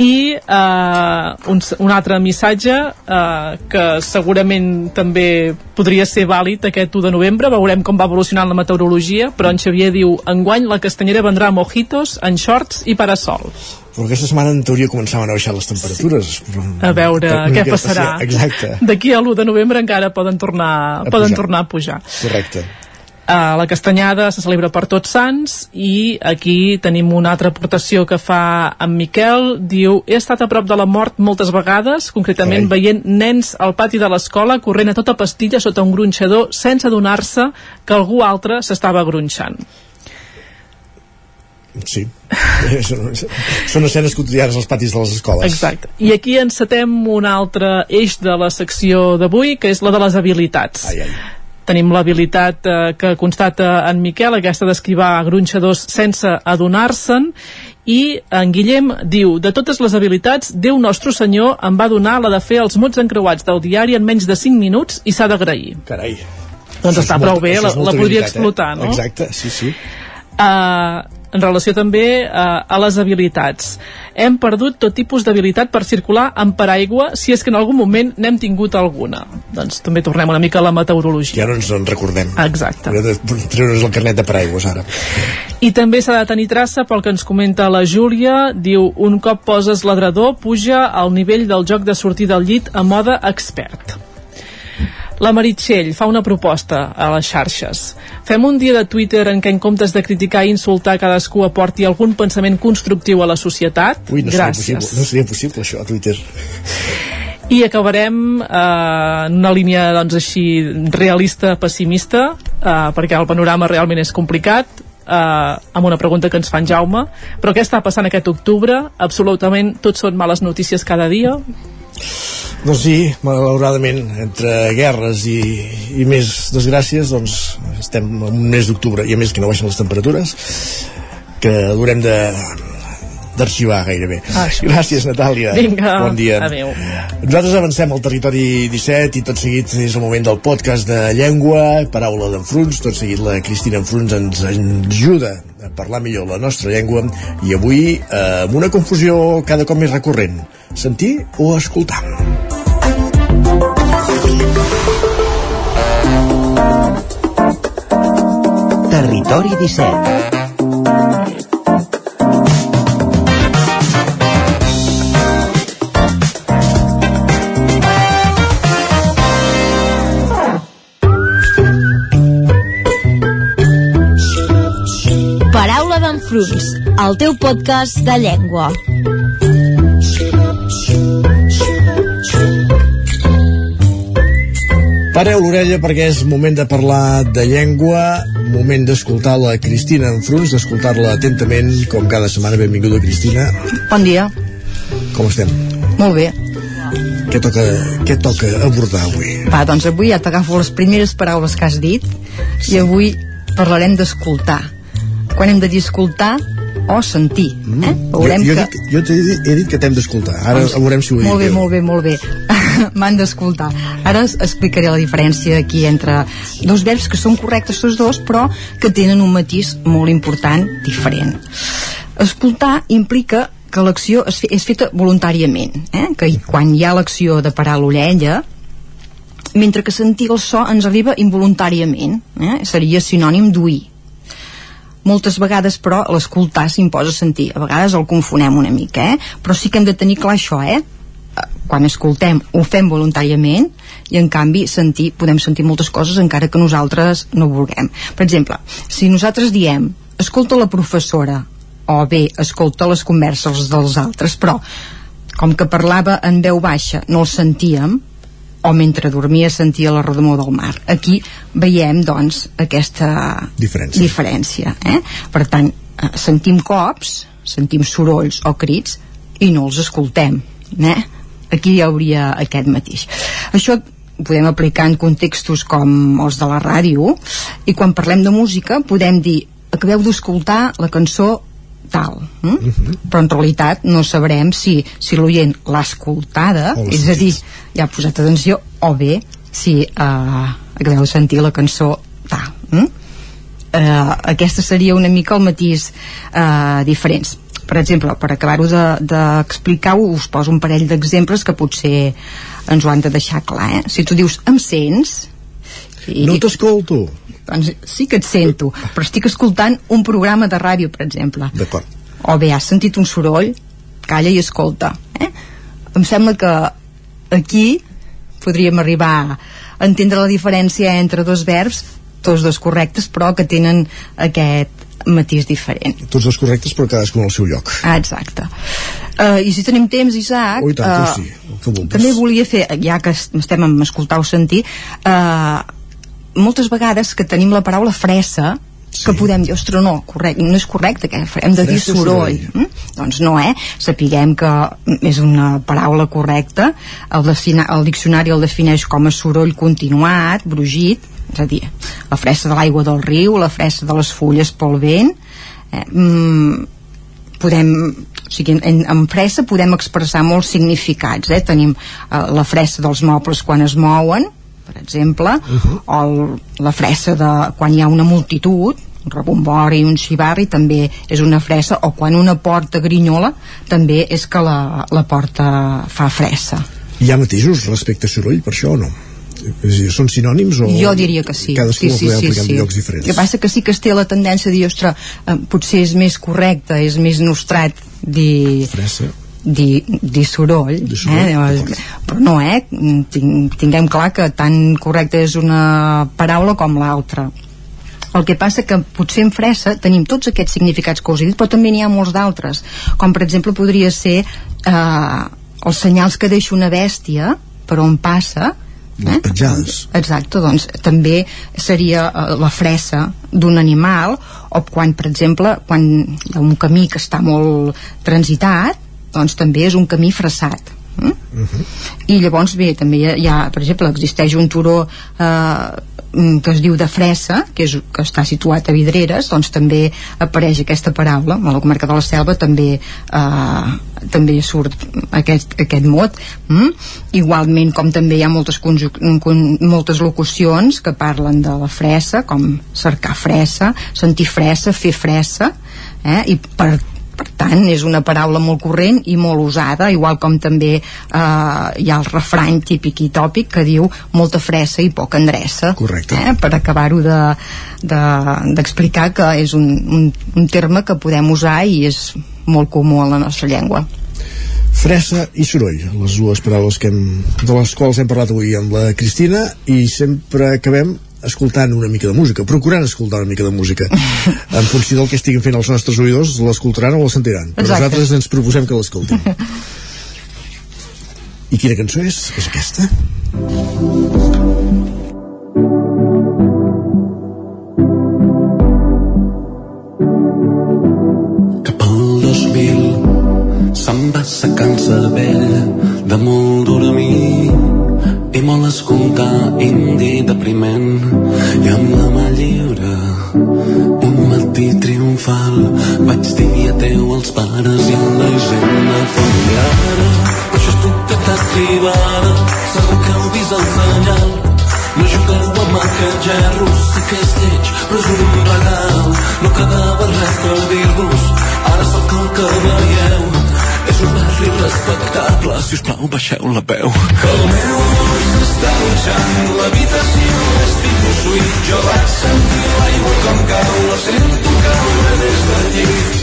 I uh, un, un altre missatge uh, que segurament també podria ser vàlid aquest 1 de novembre. Veurem com va evolucionant la meteorologia però en Xavier diu enguany la castanyera vendrà mojitos en shorts i parasol Però aquesta setmana en teoria començaven a baixar les temperatures. Però... a veure Una què passarà? Sí, Exacte, d'aquí a l'1 de novembre encara poden tornar, A poden pujar. tornar a pujar. Correcte. Uh, la castanyada se celebra per tots sants i aquí tenim una altra aportació que fa en Miquel diu, he estat a prop de la mort moltes vegades, concretament Carai. veient nens al pati de l'escola corrent a tota pastilla sota un gronxador sense adonar-se que algú altre s'estava gronxant Sí. són escenes quotidianes als patis de les escoles. Exacte. I aquí encetem un altre eix de la secció d'avui, que és la de les habilitats. Ai, ai. Tenim l'habilitat eh, que constata en Miquel, aquesta d'esquivar gronxadors sense adonar-se'n, i en Guillem diu, de totes les habilitats, Déu nostre senyor em va donar la de fer els mots encreuats del diari en menys de 5 minuts i s'ha d'agrair. Carai. Doncs Això està prou molta- bé, la, la podria habilitat, explotar, eh? no? Exacte, sí, sí. Uh, en relació també uh, a les habilitats. Hem perdut tot tipus d'habilitat per circular amb paraigua si és que en algun moment n'hem tingut alguna. Doncs també tornem una mica a la meteorologia. Ja no ens en recordem. Exacte. Treure's el carnet de paraigües ara. I també s'ha de tenir traça pel que ens comenta la Júlia. Diu, un cop poses l'adredor, puja al nivell del joc de sortir del llit a mode expert. La Meritxell fa una proposta a les xarxes. Fem un dia de Twitter en què en comptes de criticar i insultar cadascú aporti algun pensament constructiu a la societat? Ui, no seria, Gràcies. possible, no seria possible això a Twitter. I acabarem eh, en una línia doncs, així realista, pessimista, eh, perquè el panorama realment és complicat, eh, amb una pregunta que ens fa en Jaume. Però què està passant aquest octubre? Absolutament tot són males notícies cada dia. Doncs sí, malauradament, entre guerres i, i més desgràcies, doncs estem en un mes d'octubre i a més que no baixen les temperatures, que l'haurem de d'arxivar gairebé. Ah, això. Gràcies, Natàlia. Vinga, bon dia. adéu. Nosaltres avancem al territori 17 i tot seguit és el moment del podcast de llengua, paraula d'enfruns, tot seguit la Cristina Enfruns ens ajuda a parlar millor la nostra llengua i avui eh, amb una confusió cada cop més recurrent, sentir o escoltar. Territori 17 D'enfruns, el teu podcast de llengua. Pareu l'orella perquè és moment de parlar de llengua, moment d'escoltar la Cristina Enfruns, d'escoltar-la atentament, com cada setmana. Benvinguda, Cristina. Bon dia. Com estem? Molt bé. Què toca, què toca abordar avui? Va, doncs avui ja t'agafo les primeres paraules que has dit i avui parlarem d'escoltar. Quan hem de dir escoltar o sentir. Eh? Veurem Mm. jo, jo, que... dic, jo dit, he dit que t'hem d'escoltar. Ara Doncs, veurem si ho he Molt bé, molt bé, molt bé. M'han d'escoltar. Ara es- explicaré la diferència aquí entre dos verbs que són correctes tots dos, però que tenen un matís molt important diferent. Escoltar implica que l'acció és, fe- és feta voluntàriament, eh? que quan hi ha l'acció de parar l'orella, mentre que sentir el so ens arriba involuntàriament, eh? seria sinònim d'oir. Moltes vegades, però, l'escoltar s'imposa sentir. A vegades el confonem una mica, eh? Però sí que hem de tenir clar això, eh? Eh, Quan escoltem ho fem voluntàriament i en canvi sentir, podem sentir moltes coses encara que nosaltres no vulguem. Per exemple, si nosaltres diem escolta la professora o bé escolta les converses dels altres, però com que parlava en veu baixa no el sentíem, o mentre dormia sentia la redemor del mar. Aquí veiem, doncs, aquesta Diferència. diferència eh? Per tant, eh, sentim cops, sentim sorolls o crits i no els escoltem. Eh? Aquí hi hauria aquest mateix. Això podem aplicar en contextos com els de la ràdio i quan parlem de música podem dir acabeu d'escoltar la cançó tal hm? però en realitat no sabrem si, si l'oient l'ha escoltada O l'ha és a dir, ja ha posat atenció o bé si eh, acabeu de sentir la cançó tal hm? eh, aquesta seria una mica el matís eh, diferents per exemple, per acabar-ho d'explicar-ho de, us poso un parell d'exemples que potser ens ho han de deixar clar eh? si tu dius em sents i, No t'escolto. Doncs sí que et sento però estic escoltant un programa de ràdio per exemple D'acord. o bé has sentit un soroll calla i escolta eh? em sembla que aquí podríem arribar a entendre la diferència entre dos verbs tots dos correctes però que tenen aquest matís diferent Tots dos correctes, però cadascun al seu lloc. ah, exacte uh, i si tenim temps Isaac Ui, tant, eh, tu sí, el també volia fer, ja que es- estem amb escoltar o sentir eh, moltes vegades que tenim la paraula fressa que podem dir, ostres, no, correcte, no és correcte que hem de dir o soroll mm? doncs no, eh? sapiguem que és una paraula correcta el, defina, el diccionari el defineix com a soroll continuat, brugit és a dir, la fressa de l'aigua del riu la fressa de les fulles pel vent eh? mm, podem o sigui, en, en fressa podem expressar molts significats eh? tenim eh, la fressa dels mobles quan es mouen per exemple, uh -huh. o el, la fressa de quan hi ha una multitud un rebombori, un xivarri també és una fressa o quan una porta grinyola també és que la, la porta fa fressa Hi ha matisos respecte a soroll, per això o no? És a dir, són sinònims o jo diria que sí cadascú sí, ho sí, sí, sí. en llocs diferents? el que passa que sí que es té la tendència a dir ostres, eh, potser és més correcte és més nostrat dir Fressa. Dir, dir soroll, soroll, eh? Llavors, però no, eh? Ting, tinguem clar que tan correcta és una paraula com l'altra el que passa que potser en fressa tenim tots aquests significats que us he dit, però també n'hi ha molts d'altres, com per exemple podria ser eh, els senyals que deixa una bèstia per on passa les petjades Exacte, doncs també seria eh, la fressa d'un animal o quan, per exemple, quan hi ha un camí que està molt transitat doncs també és un camí fressat mm? Uh -huh. i llavors bé, també hi ha, hi ha per exemple, existeix un turó eh, mm, que es diu de fressa que, és, que està situat a Vidreres doncs també apareix aquesta paraula a la comarca de la Selva també eh, també surt aquest, aquest mot mm? igualment com també hi ha moltes, con, moltes locucions que parlen de la fressa com cercar fressa, sentir fressa fer fressa eh? i per per tant és una paraula molt corrent i molt usada, igual com també eh, hi ha el refrany típic i tòpic que diu molta fressa i poca endreça Correcte. eh, per acabar-ho d'explicar de, de, que és un, un, un terme que podem usar i és molt comú a la nostra llengua Fressa i soroll, les dues paraules que hem, de les quals hem parlat avui amb la Cristina i sempre acabem escoltant una mica de música, procurant escoltar una mica de música. En funció del que estiguin fent els nostres oïdors, l'escoltaran o la sentiran. Però Exacte. nosaltres ens proposem que l'escoltin. I quina cançó és? És aquesta? Cap al 2000 se'm va secant-se vell de molt dormir i molt escoltar indi depriment. I amb la mà lliure un matí triomfal vaig dir adeu als pares i a la hisenda familiar això és propietat privada segur que heu vist el senyal. No jugueu amb aquest gerro sé que és lleig però és un regal. No quedava res per dir-vos ara sóc el que veieu. És un barri respectable si us plau baixeu la veu. Que el meu dutxant l'habitació és tipus suite jo vaig sentir l'aigua com cau la sento caure des del llit.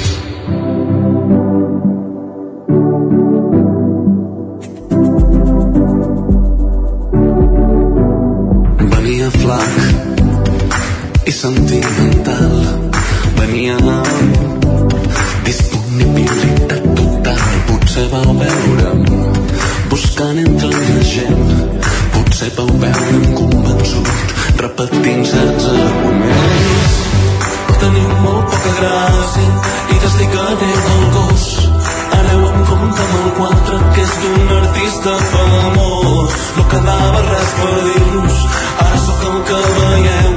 Venia flac i sentimental. Venia amb disponibilitat total. Potser vau veure'm buscant entre la gent potser vau veure'm convençut repetint certs arguments teniu molt poca gràcia i desdic adéu del gos aneu amb compte amb el quadre que és d'un artista famós. No quedava res per dir-nos ara sóc el que veieu.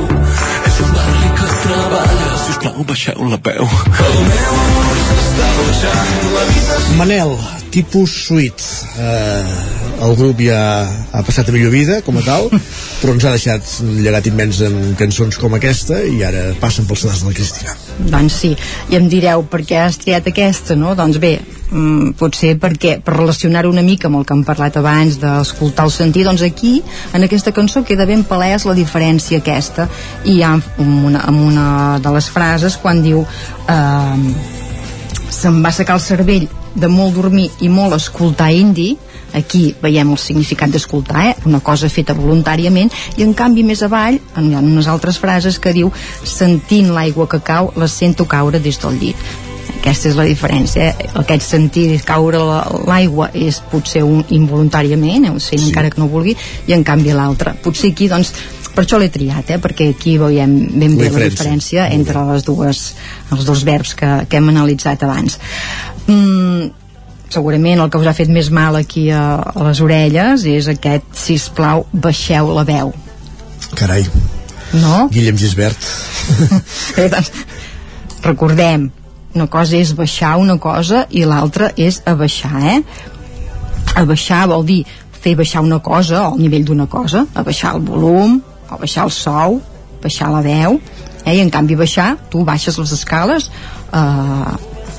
És un barri que treballa. Si us plau baixeu la veu. El meu amor s'està baixant l'habitació Manel, tipus suite. Eh, el grup ja ha passat a millor vida, com a tal, però ens ha deixat un llegat immens en cançons com aquesta i ara passen pels sedars de la Cristina. Doncs sí, i em direu per què has triat aquesta, no? Doncs bé, mm, potser perquè per relacionar-ho una mica amb el que hem parlat abans d'escoltar el sentir, doncs aquí, en aquesta cançó queda ben palès la diferència aquesta i hi ha una, en una de les frases quan diu eh, se'm va secar el cervell de molt dormir i molt escoltar indi aquí veiem el significat d'escoltar eh? una cosa feta voluntàriament i en canvi més avall hi ha unes altres frases que diu sentint l'aigua que cau la sento caure des del llit aquesta és la diferència eh? aquest sentir caure la- l'aigua és potser un involuntàriament eh? sent sí. encara que no vulgui i en canvi l'altre potser aquí doncs per això l'he triat, eh? perquè aquí veiem ben bé La diferència entre les dues, els dos verbs que, que hem analitzat abans. Mm, segurament el que us ha fet més mal aquí a, a les orelles és aquest, si plau baixeu la veu. Carai, No? Guillem Gisbert. Bé, doncs, recordem, una cosa és baixar una cosa i l'altra és abaixar, eh? Abaixar vol dir fer baixar una cosa al nivell d'una cosa, abaixar el volum, o baixar el sou, baixar la veu, eh? i en canvi baixar, tu baixes les escales eh,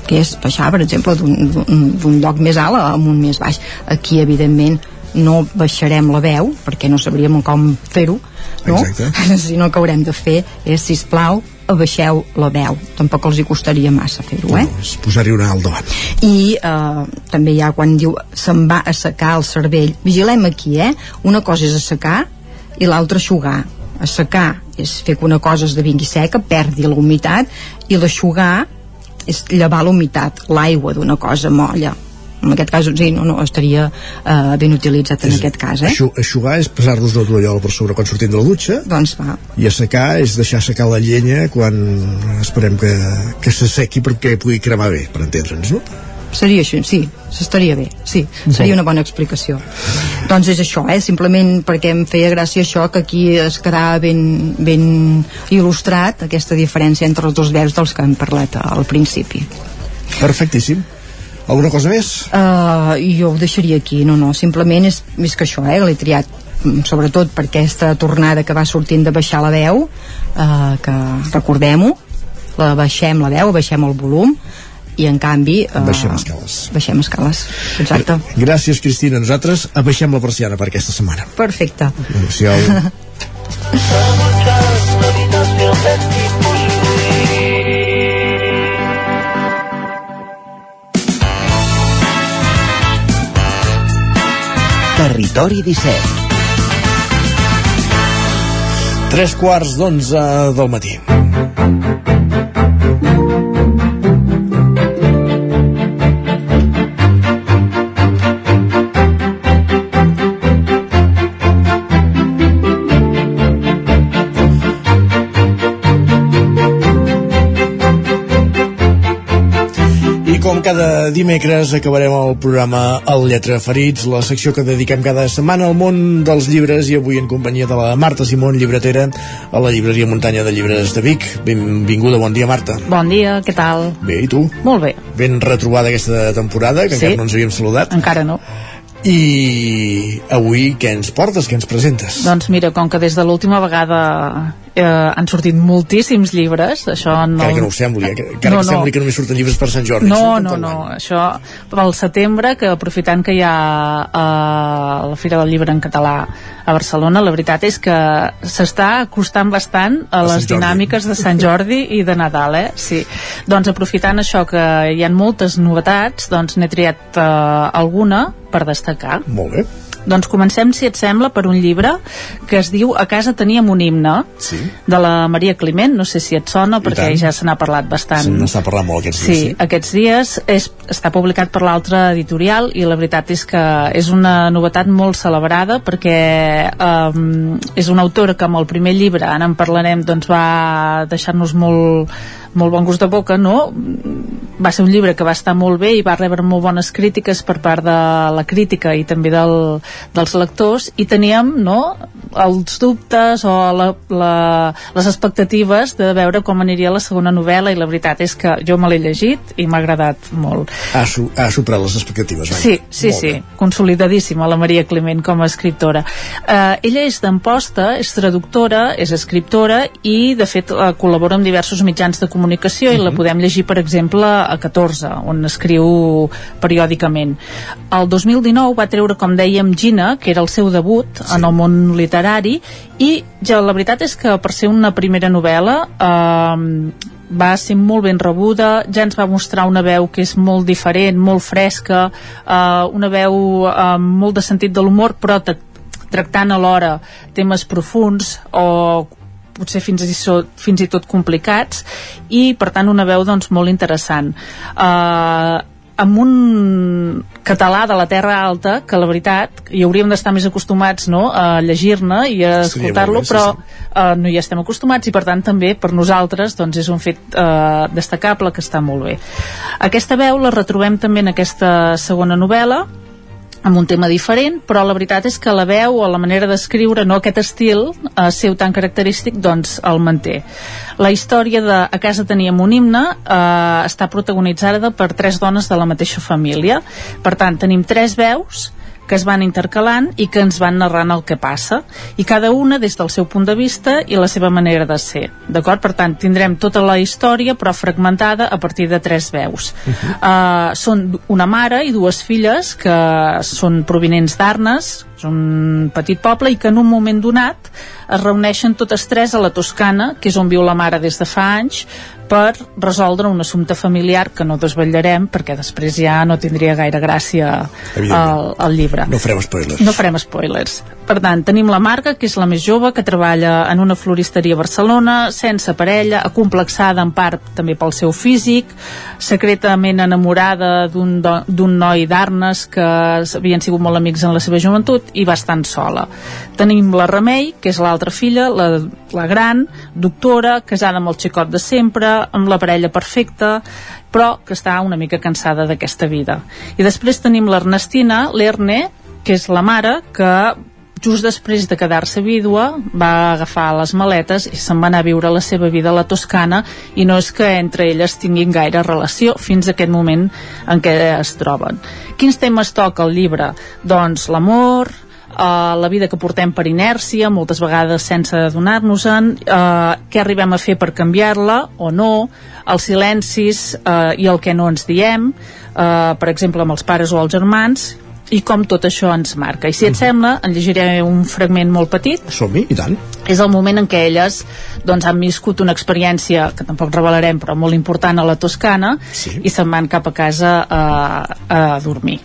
que és baixar per exemple d'un- lloc més alt a un més baix aquí evidentment no baixarem la veu perquè no sabríem com fer-ho no? Exacte. sinó que haurem de fer és, sisplau, abaixeu la veu tampoc els hi costaria massa fer-ho eh? És posar-hi una alt davant. i eh, també hi ha quan diu se'n va a secar el cervell vigilem aquí, eh? una cosa és assecar i l'altra aixugar assecar és fer que una cosa esdevingui seca perdi la humitat i l'aixugar és llevar la humitat l'aigua d'una cosa molla en aquest cas sí, no, no, estaria eh, ben utilitzat en aquest cas eh? Aixu, aixugar és passar-nos una tovallola per sobre quan sortim de la dutxa doncs va, i assecar és deixar secar la llenya quan esperem que, que s'assequi perquè pugui cremar bé, per entendre'ns, no? Seria això, sí, s'estaria bé, sí, seria una bona explicació. Doncs és això, eh? simplement perquè em feia gràcia això que aquí es quedava ben, ben il·lustrat aquesta diferència entre els dos verbs dels que hem parlat al principi. Perfectíssim. Alguna cosa més? Uh, jo ho deixaria aquí, no, no, simplement és més que això, eh? l'he triat mm, sobretot per aquesta tornada que va sortint de baixar la veu uh, que recordem-ho la baixem la veu, baixem el volum i en canvi uh, Baixem escales. baixem escales, exacte Gràcies, Cristina. Nosaltres abaixem la persiana per aquesta setmana. perfecte Adéu-siau. Territori 17. Tres quarts d'onze del matí. Com cada dimecres acabarem el programa El Lletra Ferits, la secció que dediquem cada setmana al món dels llibres i avui en companyia de la Marta Simón, llibretera a la llibreria Muntanya de Llibres de Vic. Benvinguda, bon dia Marta. Bon dia, què tal? Bé, i tu? Molt bé, Ben retrobada aquesta temporada, que Sí. encara no ens havíem saludat. encara no. I avui què ens portes, què ens presentes? Doncs mira, com que des de l'última vegada eh, han sortit moltíssims llibres, això no... Encara que no ho sembli, eh? que- encara No, que no. sembli que només surten llibres per Sant Jordi. No, no, no, això pel setembre, que aprofitant que hi ha eh, la Fira del Llibre en català a Barcelona, la veritat és que s'està acostant bastant a, A les dinàmiques de Sant Jordi i de Nadal, eh? Sí. Doncs aprofitant això que hi ha moltes novetats, doncs n'he triat eh, alguna per destacar. Molt bé. Doncs comencem, si et sembla, per un llibre que es diu A casa teníem un himne, sí. de la Maria Climent, no sé si et sona, perquè tant. ja se n'ha parlat bastant. Se n'està parlant molt aquests Sí, dies. Sí. aquests dies és, està publicat per l'altra editorial i la veritat és que és una novetat molt celebrada perquè um, és una autora que amb el primer llibre, ara en parlarem, doncs va deixar-nos molt, molt bon gust de boca, no? Va ser un llibre que va estar molt bé i va rebre molt bones crítiques per part de la crítica i també del, dels lectors i teníem, no?, els dubtes o la, la, les expectatives de veure com aniria la segona novel·la i la veritat és que jo me l'he llegit i m'ha agradat molt. Ha, su ha superat les expectatives. vaja. Sí, sí, Molt sí, bé. consolidadíssima la Maria Climent com a escriptora. Eh, ella és d'Amposta, és traductora, és escriptora i, de fet, eh, col·labora amb diversos mitjans de comunicació i la podem llegir, per exemple, a 14, on escriu periòdicament. El 2019 va treure, com dèiem, Gina, que era el seu debut sí. en el món literari, i ja la veritat és que per ser una primera novel·la eh, va ser molt ben rebuda, ja ens va mostrar una veu que és molt diferent, molt fresca, eh, una veu amb molt de sentit de l'humor, però tra- tractant alhora temes profuns o potser fins i, so, fins i tot complicats i per tant una veu doncs molt interessant uh, amb un català de la Terra Alta que la veritat hi hauríem d'estar més acostumats no, a llegir-ne i a escoltar-lo sí, però sí. uh, no hi estem acostumats i per tant també per nosaltres doncs és un fet uh, destacable que està molt bé aquesta veu la retrobem també en aquesta segona novel·la amb un tema diferent, però la veritat és que la veu o la manera d'escriure, no aquest estil eh, seu tan característic, doncs el manté. La història de A casa teníem un himne eh, està protagonitzada per tres dones de la mateixa família. Per tant, tenim tres veus que es van intercalant i que ens van narrant el que passa i cada una des del seu punt de vista i la seva manera de ser d'acord? Per tant, tindrem tota la història però fragmentada a partir de tres veus uh -huh. uh, són una mare i dues filles que són provinents d'Arnes és un petit poble i que en un moment donat es reuneixen totes tres a la Toscana, que és on viu la mare des de fa anys, per resoldre un assumpte familiar que no desvetllarem perquè després ja no tindria gaire gràcia el, el llibre. No farem spoilers. No farem spoilers. Per tant, tenim la Marga, que és la més jove, que treballa en una floristeria a Barcelona, sense parella, acomplexada en part també pel seu físic, secretament enamorada d'un noi d'Arnes que havien sigut molt amics en la seva joventut i bastant sola. Tenim la Remei, que és l'altra filla, la, la gran, doctora, casada amb el xicot de sempre, amb la parella perfecta, però que està una mica cansada d'aquesta vida. I després tenim l'Ernestina, l'Erne, que és la mare, que just després de quedar-se vídua va agafar les maletes i se'n va anar a viure la seva vida a la Toscana i no és que entre elles tinguin gaire relació fins a aquest moment en què es troben. Quins temes toca el llibre? Doncs l'amor, Uh, la vida que portem per inèrcia, moltes vegades sense adonar-nos-en, uh, què arribem a fer per canviar-la o no, els silencis uh, i el que no ens diem, uh, per exemple amb els pares o els germans, i com tot això ens marca. I si et sembla, en llegiré un fragment molt petit, Som-hi, i tant. és el moment en què elles doncs, han viscut una experiència que tampoc revelarem però molt important a la Toscana sí. i se'n van cap a casa a, a dormir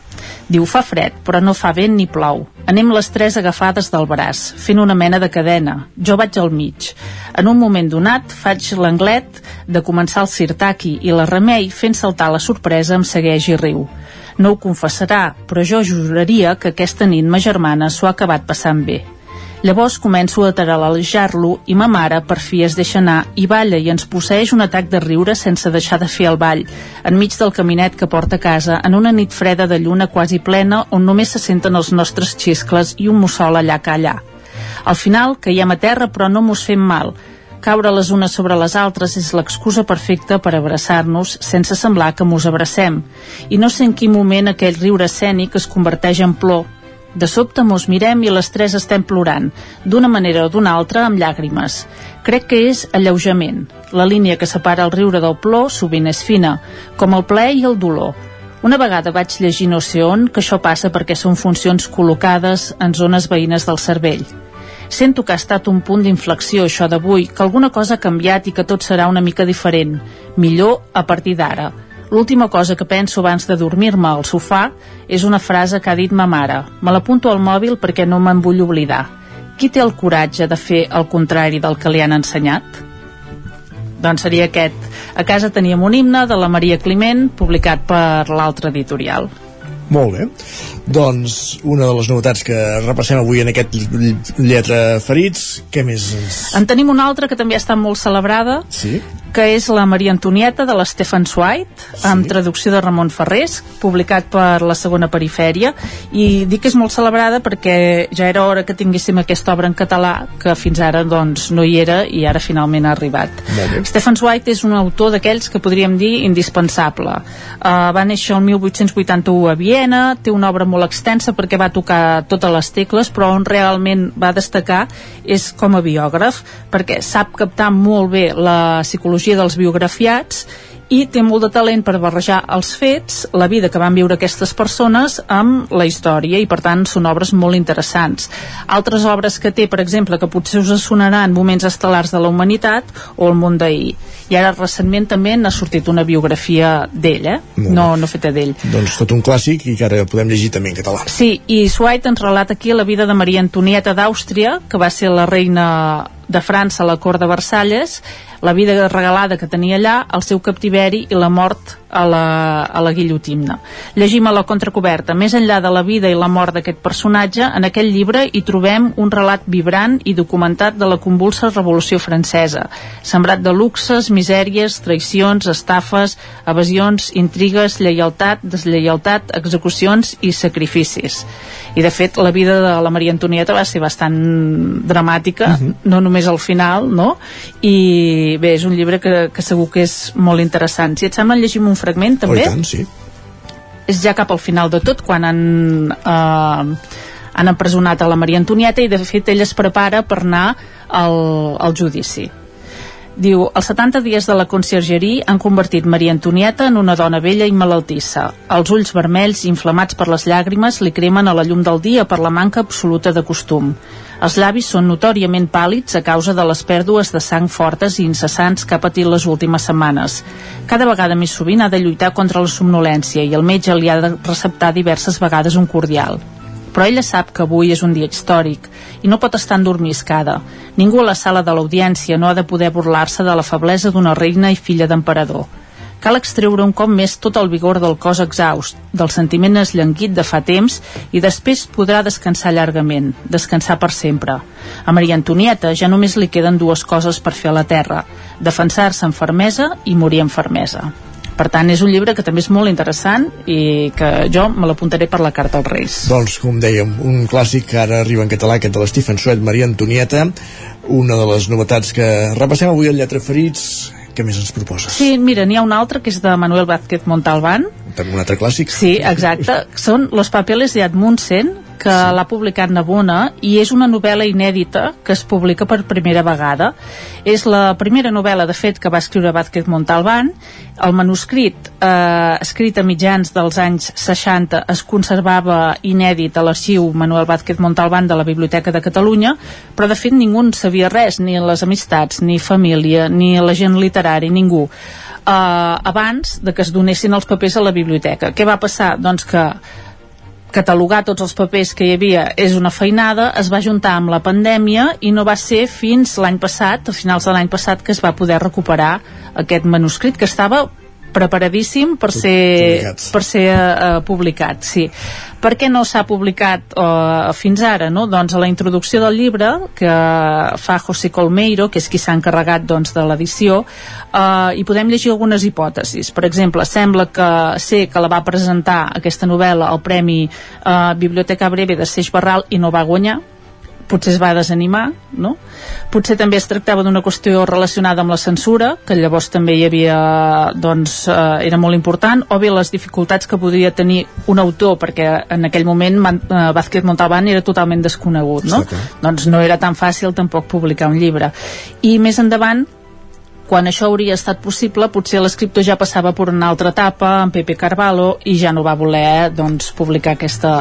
Diu, fa fred, però no fa vent ni plou. Anem les tres agafades del braç, fent una mena de cadena. Jo vaig al mig. En un moment donat, faig l'anglet de començar el sirtaki i la remei, fent saltar la sorpresa, em segueix i riu. No ho confessarà, però jo juraria que aquesta nit ma germana s'ho ha acabat passant bé. Llavors començo a taralejar-lo i ma mare per fi es deixa anar i balla i ens posseix un atac de riure sense deixar de fer el ball, enmig del caminet que porta a casa, en una nit freda de lluna quasi plena on només se senten els nostres xiscles i un mussol allà que allà. Al final caiem a terra però no mos fem mal. Caure les unes sobre les altres és l'excusa perfecta per abraçar-nos sense semblar que mos abracem. I no sé en quin moment aquell riure escènic es converteix en plor, de sobte mos mirem i les tres estem plorant, d'una manera o d'una altra amb llàgrimes. Crec que és alleujament. La línia que separa el riure del plor sovint és fina, com el plaer i el dolor. Una vegada vaig llegir no sé on que això passa perquè són funcions col·locades en zones veïnes del cervell. Sento que ha estat un punt d'inflexió això d'avui, que alguna cosa ha canviat i que tot serà una mica diferent, millor a partir d'ara. L'última cosa que penso abans de dormir-me al sofà és una frase que ha dit ma mare. Me l'apunto al mòbil perquè no me'n vull oblidar. Qui té el coratge de fer el contrari del que li han ensenyat? Doncs seria aquest. A casa teníem un himne de la Maria Climent, publicat per l'altre editorial. Molt bé. Doncs una de les novetats que repassem avui en aquest Lletra Ferits, què més? ens- En tenim una altra que també està molt celebrada, Sí? Que és la Maria Antonieta de l'Stefan Zweig, amb traducció de Ramon Ferrés, publicat per la segona perifèria, i dic que és molt celebrada perquè ja era hora que tinguéssim aquesta obra en català, que fins ara doncs, no hi era i ara finalment ha arribat. Stefan Zweig és un autor d'aquells que podríem dir indispensable. Uh, va néixer el 1881 a Viena, té una obra molt extensa perquè va tocar totes les tecles, però on realment va destacar és com a biògraf, perquè sap captar molt bé la psicologia dels biografiats i té molt de talent per barrejar els fets, la vida que van viure aquestes persones amb la història i per tant són obres molt interessants. Altres obres que té, per exemple, que potser us sonaran moments estel·lars de la humanitat o el món d'ahir. I ara recentment també n'ha sortit una biografia d'ell, eh? No, no feta d'ell. Doncs tot un clàssic i que ara podem llegir també en català. Sí, i Swight ens relata aquí la vida de Maria Antonieta d'Àustria, que va ser la reina de França a la cort de Versalles, la vida regalada que tenia allà, el seu captiveri i la mort a la, a la guillotina. Llegim a la contracoberta. Més enllà de la vida i la mort d'aquest personatge, en aquell llibre hi trobem un relat vibrant i documentat de la convulsa Revolució Francesa, sembrat de luxes, misèries, traïcions, estafes, evasions, intrigues, lleialtat, deslleialtat, execucions i sacrificis. I de fet, la vida de la Maria Antonieta va ser bastant dramàtica, uh -huh. no només al final, no? I bé, és un llibre que, que segur que és molt interessant. Si et sembla, llegim un fragment també? Oh, tant, sí. és ja cap al final de tot quan han eh, han empresonat a la Maria Antonieta i de fet ell es prepara per anar al, al judici Diu, els 70 dies de la conciergeria han convertit Maria Antonieta en una dona vella i malaltissa. Els ulls vermells, inflamats per les llàgrimes, li cremen a la llum del dia per la manca absoluta de costum. Els llavis són notòriament pàl·lids a causa de les pèrdues de sang fortes i incessants que ha patit les últimes setmanes. Cada vegada més sovint ha de lluitar contra la somnolència i el metge li ha de receptar diverses vegades un cordial però ella sap que avui és un dia històric i no pot estar endormiscada. Ningú a la sala de l'audiència no ha de poder burlar-se de la feblesa d'una reina i filla d'emperador. Cal extreure un cop més tot el vigor del cos exhaust, del sentiment esllenguit de fa temps i després podrà descansar llargament, descansar per sempre. A Maria Antonieta ja només li queden dues coses per fer a la terra, defensar-se amb fermesa i morir amb fermesa. Per tant, és un llibre que també és molt interessant i que jo me l'apuntaré per la carta als Reis. Doncs, com dèiem, un clàssic que ara arriba en català, aquest de l'Stephen Sweat, Maria Antonieta, una de les novetats que repassem avui al Lletra Ferits, què més ens proposes? Sí, mira, n'hi ha un altre que és de Manuel Vázquez Montalbán. També un altre clàssic? Sí, exacte. Són Los papeles de Admundsen, que sí. l'ha publicat Nabona i és una novel·la inèdita que es publica per primera vegada. És la primera novel·la, de fet, que va escriure Vázquez Montalbán. El manuscrit, eh, escrit a mitjans dels anys 60, es conservava inèdit a l'arxiu Manuel Vázquez Montalbán de la Biblioteca de Catalunya, però de fet ningú en sabia res, ni les amistats, ni família, ni la gent literari, ningú. Uh, abans de que es donessin els papers a la biblioteca. Què va passar? Doncs que catalogar tots els papers que hi havia és una feinada, es va juntar amb la pandèmia i no va ser fins l'any passat, a finals de l'any passat, que es va poder recuperar aquest manuscrit que estava preparadíssim per ser, per ser uh, publicat, sí. Per què no s'ha publicat uh, fins ara? No? Doncs a la introducció del llibre que fa José Colmeiro, que és qui s'ha encarregat doncs, de l'edició, uh, hi podem llegir algunes hipòtesis. Per exemple, sembla que sé que la va presentar aquesta novel·la al Premi uh, Biblioteca Breve de Seix Barral i no va guanyar, potser es va desanimar, no? Potser també es tractava d'una qüestió relacionada amb la censura, que llavors també hi havia, doncs, eh, era molt important, o bé les dificultats que podria tenir un autor, perquè en aquell moment Man, eh, Vázquez Montalbán era totalment desconegut, no? Doncs no era tan fàcil tampoc publicar un llibre. I més endavant, quan això hauria estat possible, potser l'escriptor ja passava per una altra etapa, en Pepe Carvalho, i ja no va voler doncs, publicar aquesta,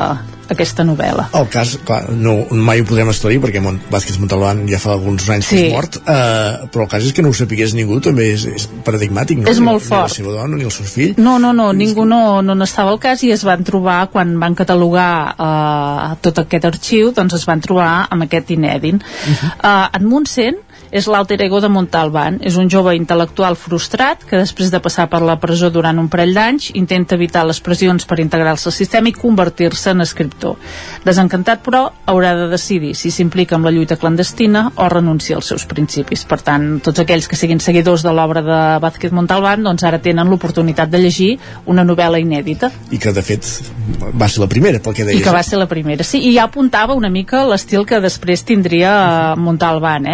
aquesta novel·la. El cas, clar, no, mai ho podrem esclarir perquè Mont Vázquez Montalbán ja fa alguns anys Sí. que és mort, eh, però el cas és que no ho sapigués ningú, també és, és paradigmàtic, no? És molt ni, fort. Ni la seva dona, ni el seu fill. No, no, no, ningú no, no n'estava al cas i es van trobar, quan van catalogar eh, tot aquest arxiu, doncs es van trobar amb aquest inèdit. Uh -huh. uh, en Montsent és l'alter ego de Montalbán. És un jove intel·lectual frustrat que després de passar per la presó durant un parell d'anys intenta evitar les pressions per integrar-se al sistema i convertir-se en escriptor. Desencantat, però, haurà de decidir si s'implica amb la lluita clandestina o renuncia als seus principis. Per tant, tots aquells que siguin seguidors de l'obra de Vázquez Montalbán doncs ara tenen l'oportunitat de llegir una novel·la inèdita I que, de fet, va ser la primera, pel que deies. i que va ser la primera. Sí, i ja apuntava una mica l'estil que després tindria eh, Montalbán,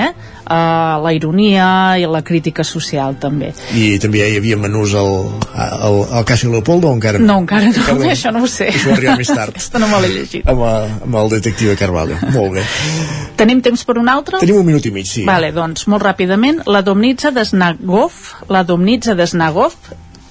eh? La ironia i la crítica social també. I també hi havia menús al, al, al Casio Leopoldo, o encara No, encara no, Perdó. això no ho sé. Això va arribar més tard. Aquesta no me l'he llegit. Amb, amb el detective Carvalho. Molt bé. Tenim temps per un altre? Tenim un minut i mig, sí. Vale, doncs, molt ràpidament, la Domnitza de Snagov, la Domnitza de Snagov,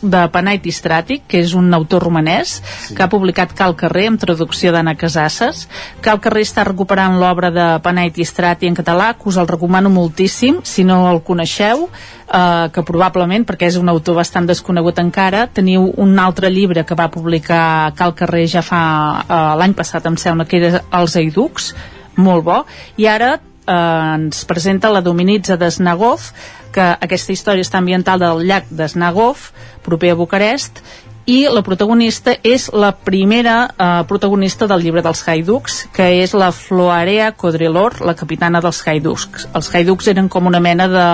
de Panait Istràtic, que és un autor romanès, sí. que ha publicat Cal Carrer, amb traducció d'Anna Casasses. Cal Carrer està recuperant l'obra de Panait Istràtic en català, que us el recomano moltíssim, si no el coneixeu, eh, que probablement, perquè és un autor bastant desconegut encara, teniu un altre llibre que va publicar Cal Carrer ja fa eh, l'any passat, em sembla que era Els Eiducs, molt bo, i ara eh, ens presenta la Dominitza de Snagov, que aquesta història està ambientada al llac de Snagov, proper a Bucarest, i la protagonista és la primera eh, protagonista del llibre dels Haiducs, que és la Floarea Codrelor, la capitana dels Haiducs. Els Haiducs eren com una mena de,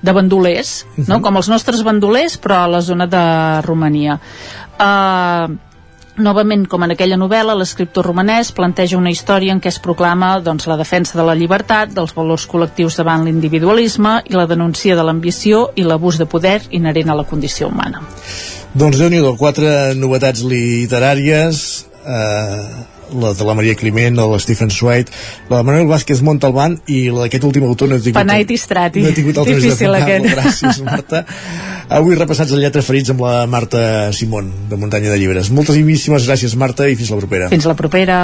de bandolers, no? com els nostres bandolers, però a la zona de Romania. Uh, Novament, com en aquella novel·la, l'escriptor romanès planteja una història en què es proclama doncs, la defensa de la llibertat, dels valors col·lectius davant l'individualisme i la denúncia de l'ambició i l'abús de poder inherent a la condició humana. Doncs déu nhi quatre novetats literàries, eh, la de la Maria Climent, la de l'Stephen Swite, la de Manuel Vázquez Montalbán i la d'aquest últim autor no he tingut... Penait i Strati. No he tingut temps Difícil aquest. Gràcies, Marta. Avui repassats el lletra ferits amb la Marta Simón, de Muntanya de Llibres. Moltíssimes gràcies, Marta, i fins la propera. Fins la propera.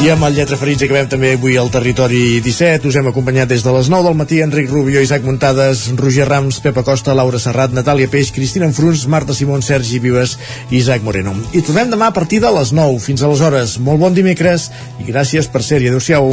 I amb el Lletra Ferits acabem també avui al Territori 17. Us hem acompanyat des de les 9 del matí Enric Rubio, Isaac Muntades, Roger Rams, Pepa Costa, Laura Serrat, Natàlia Peix, Cristina Enfruns, Marta Simón, Sergi Vives i Isaac Moreno. I tornem demà a partir de les 9. Fins aleshores, molt bon dimecres i gràcies per ser-hi. Adéu-siau.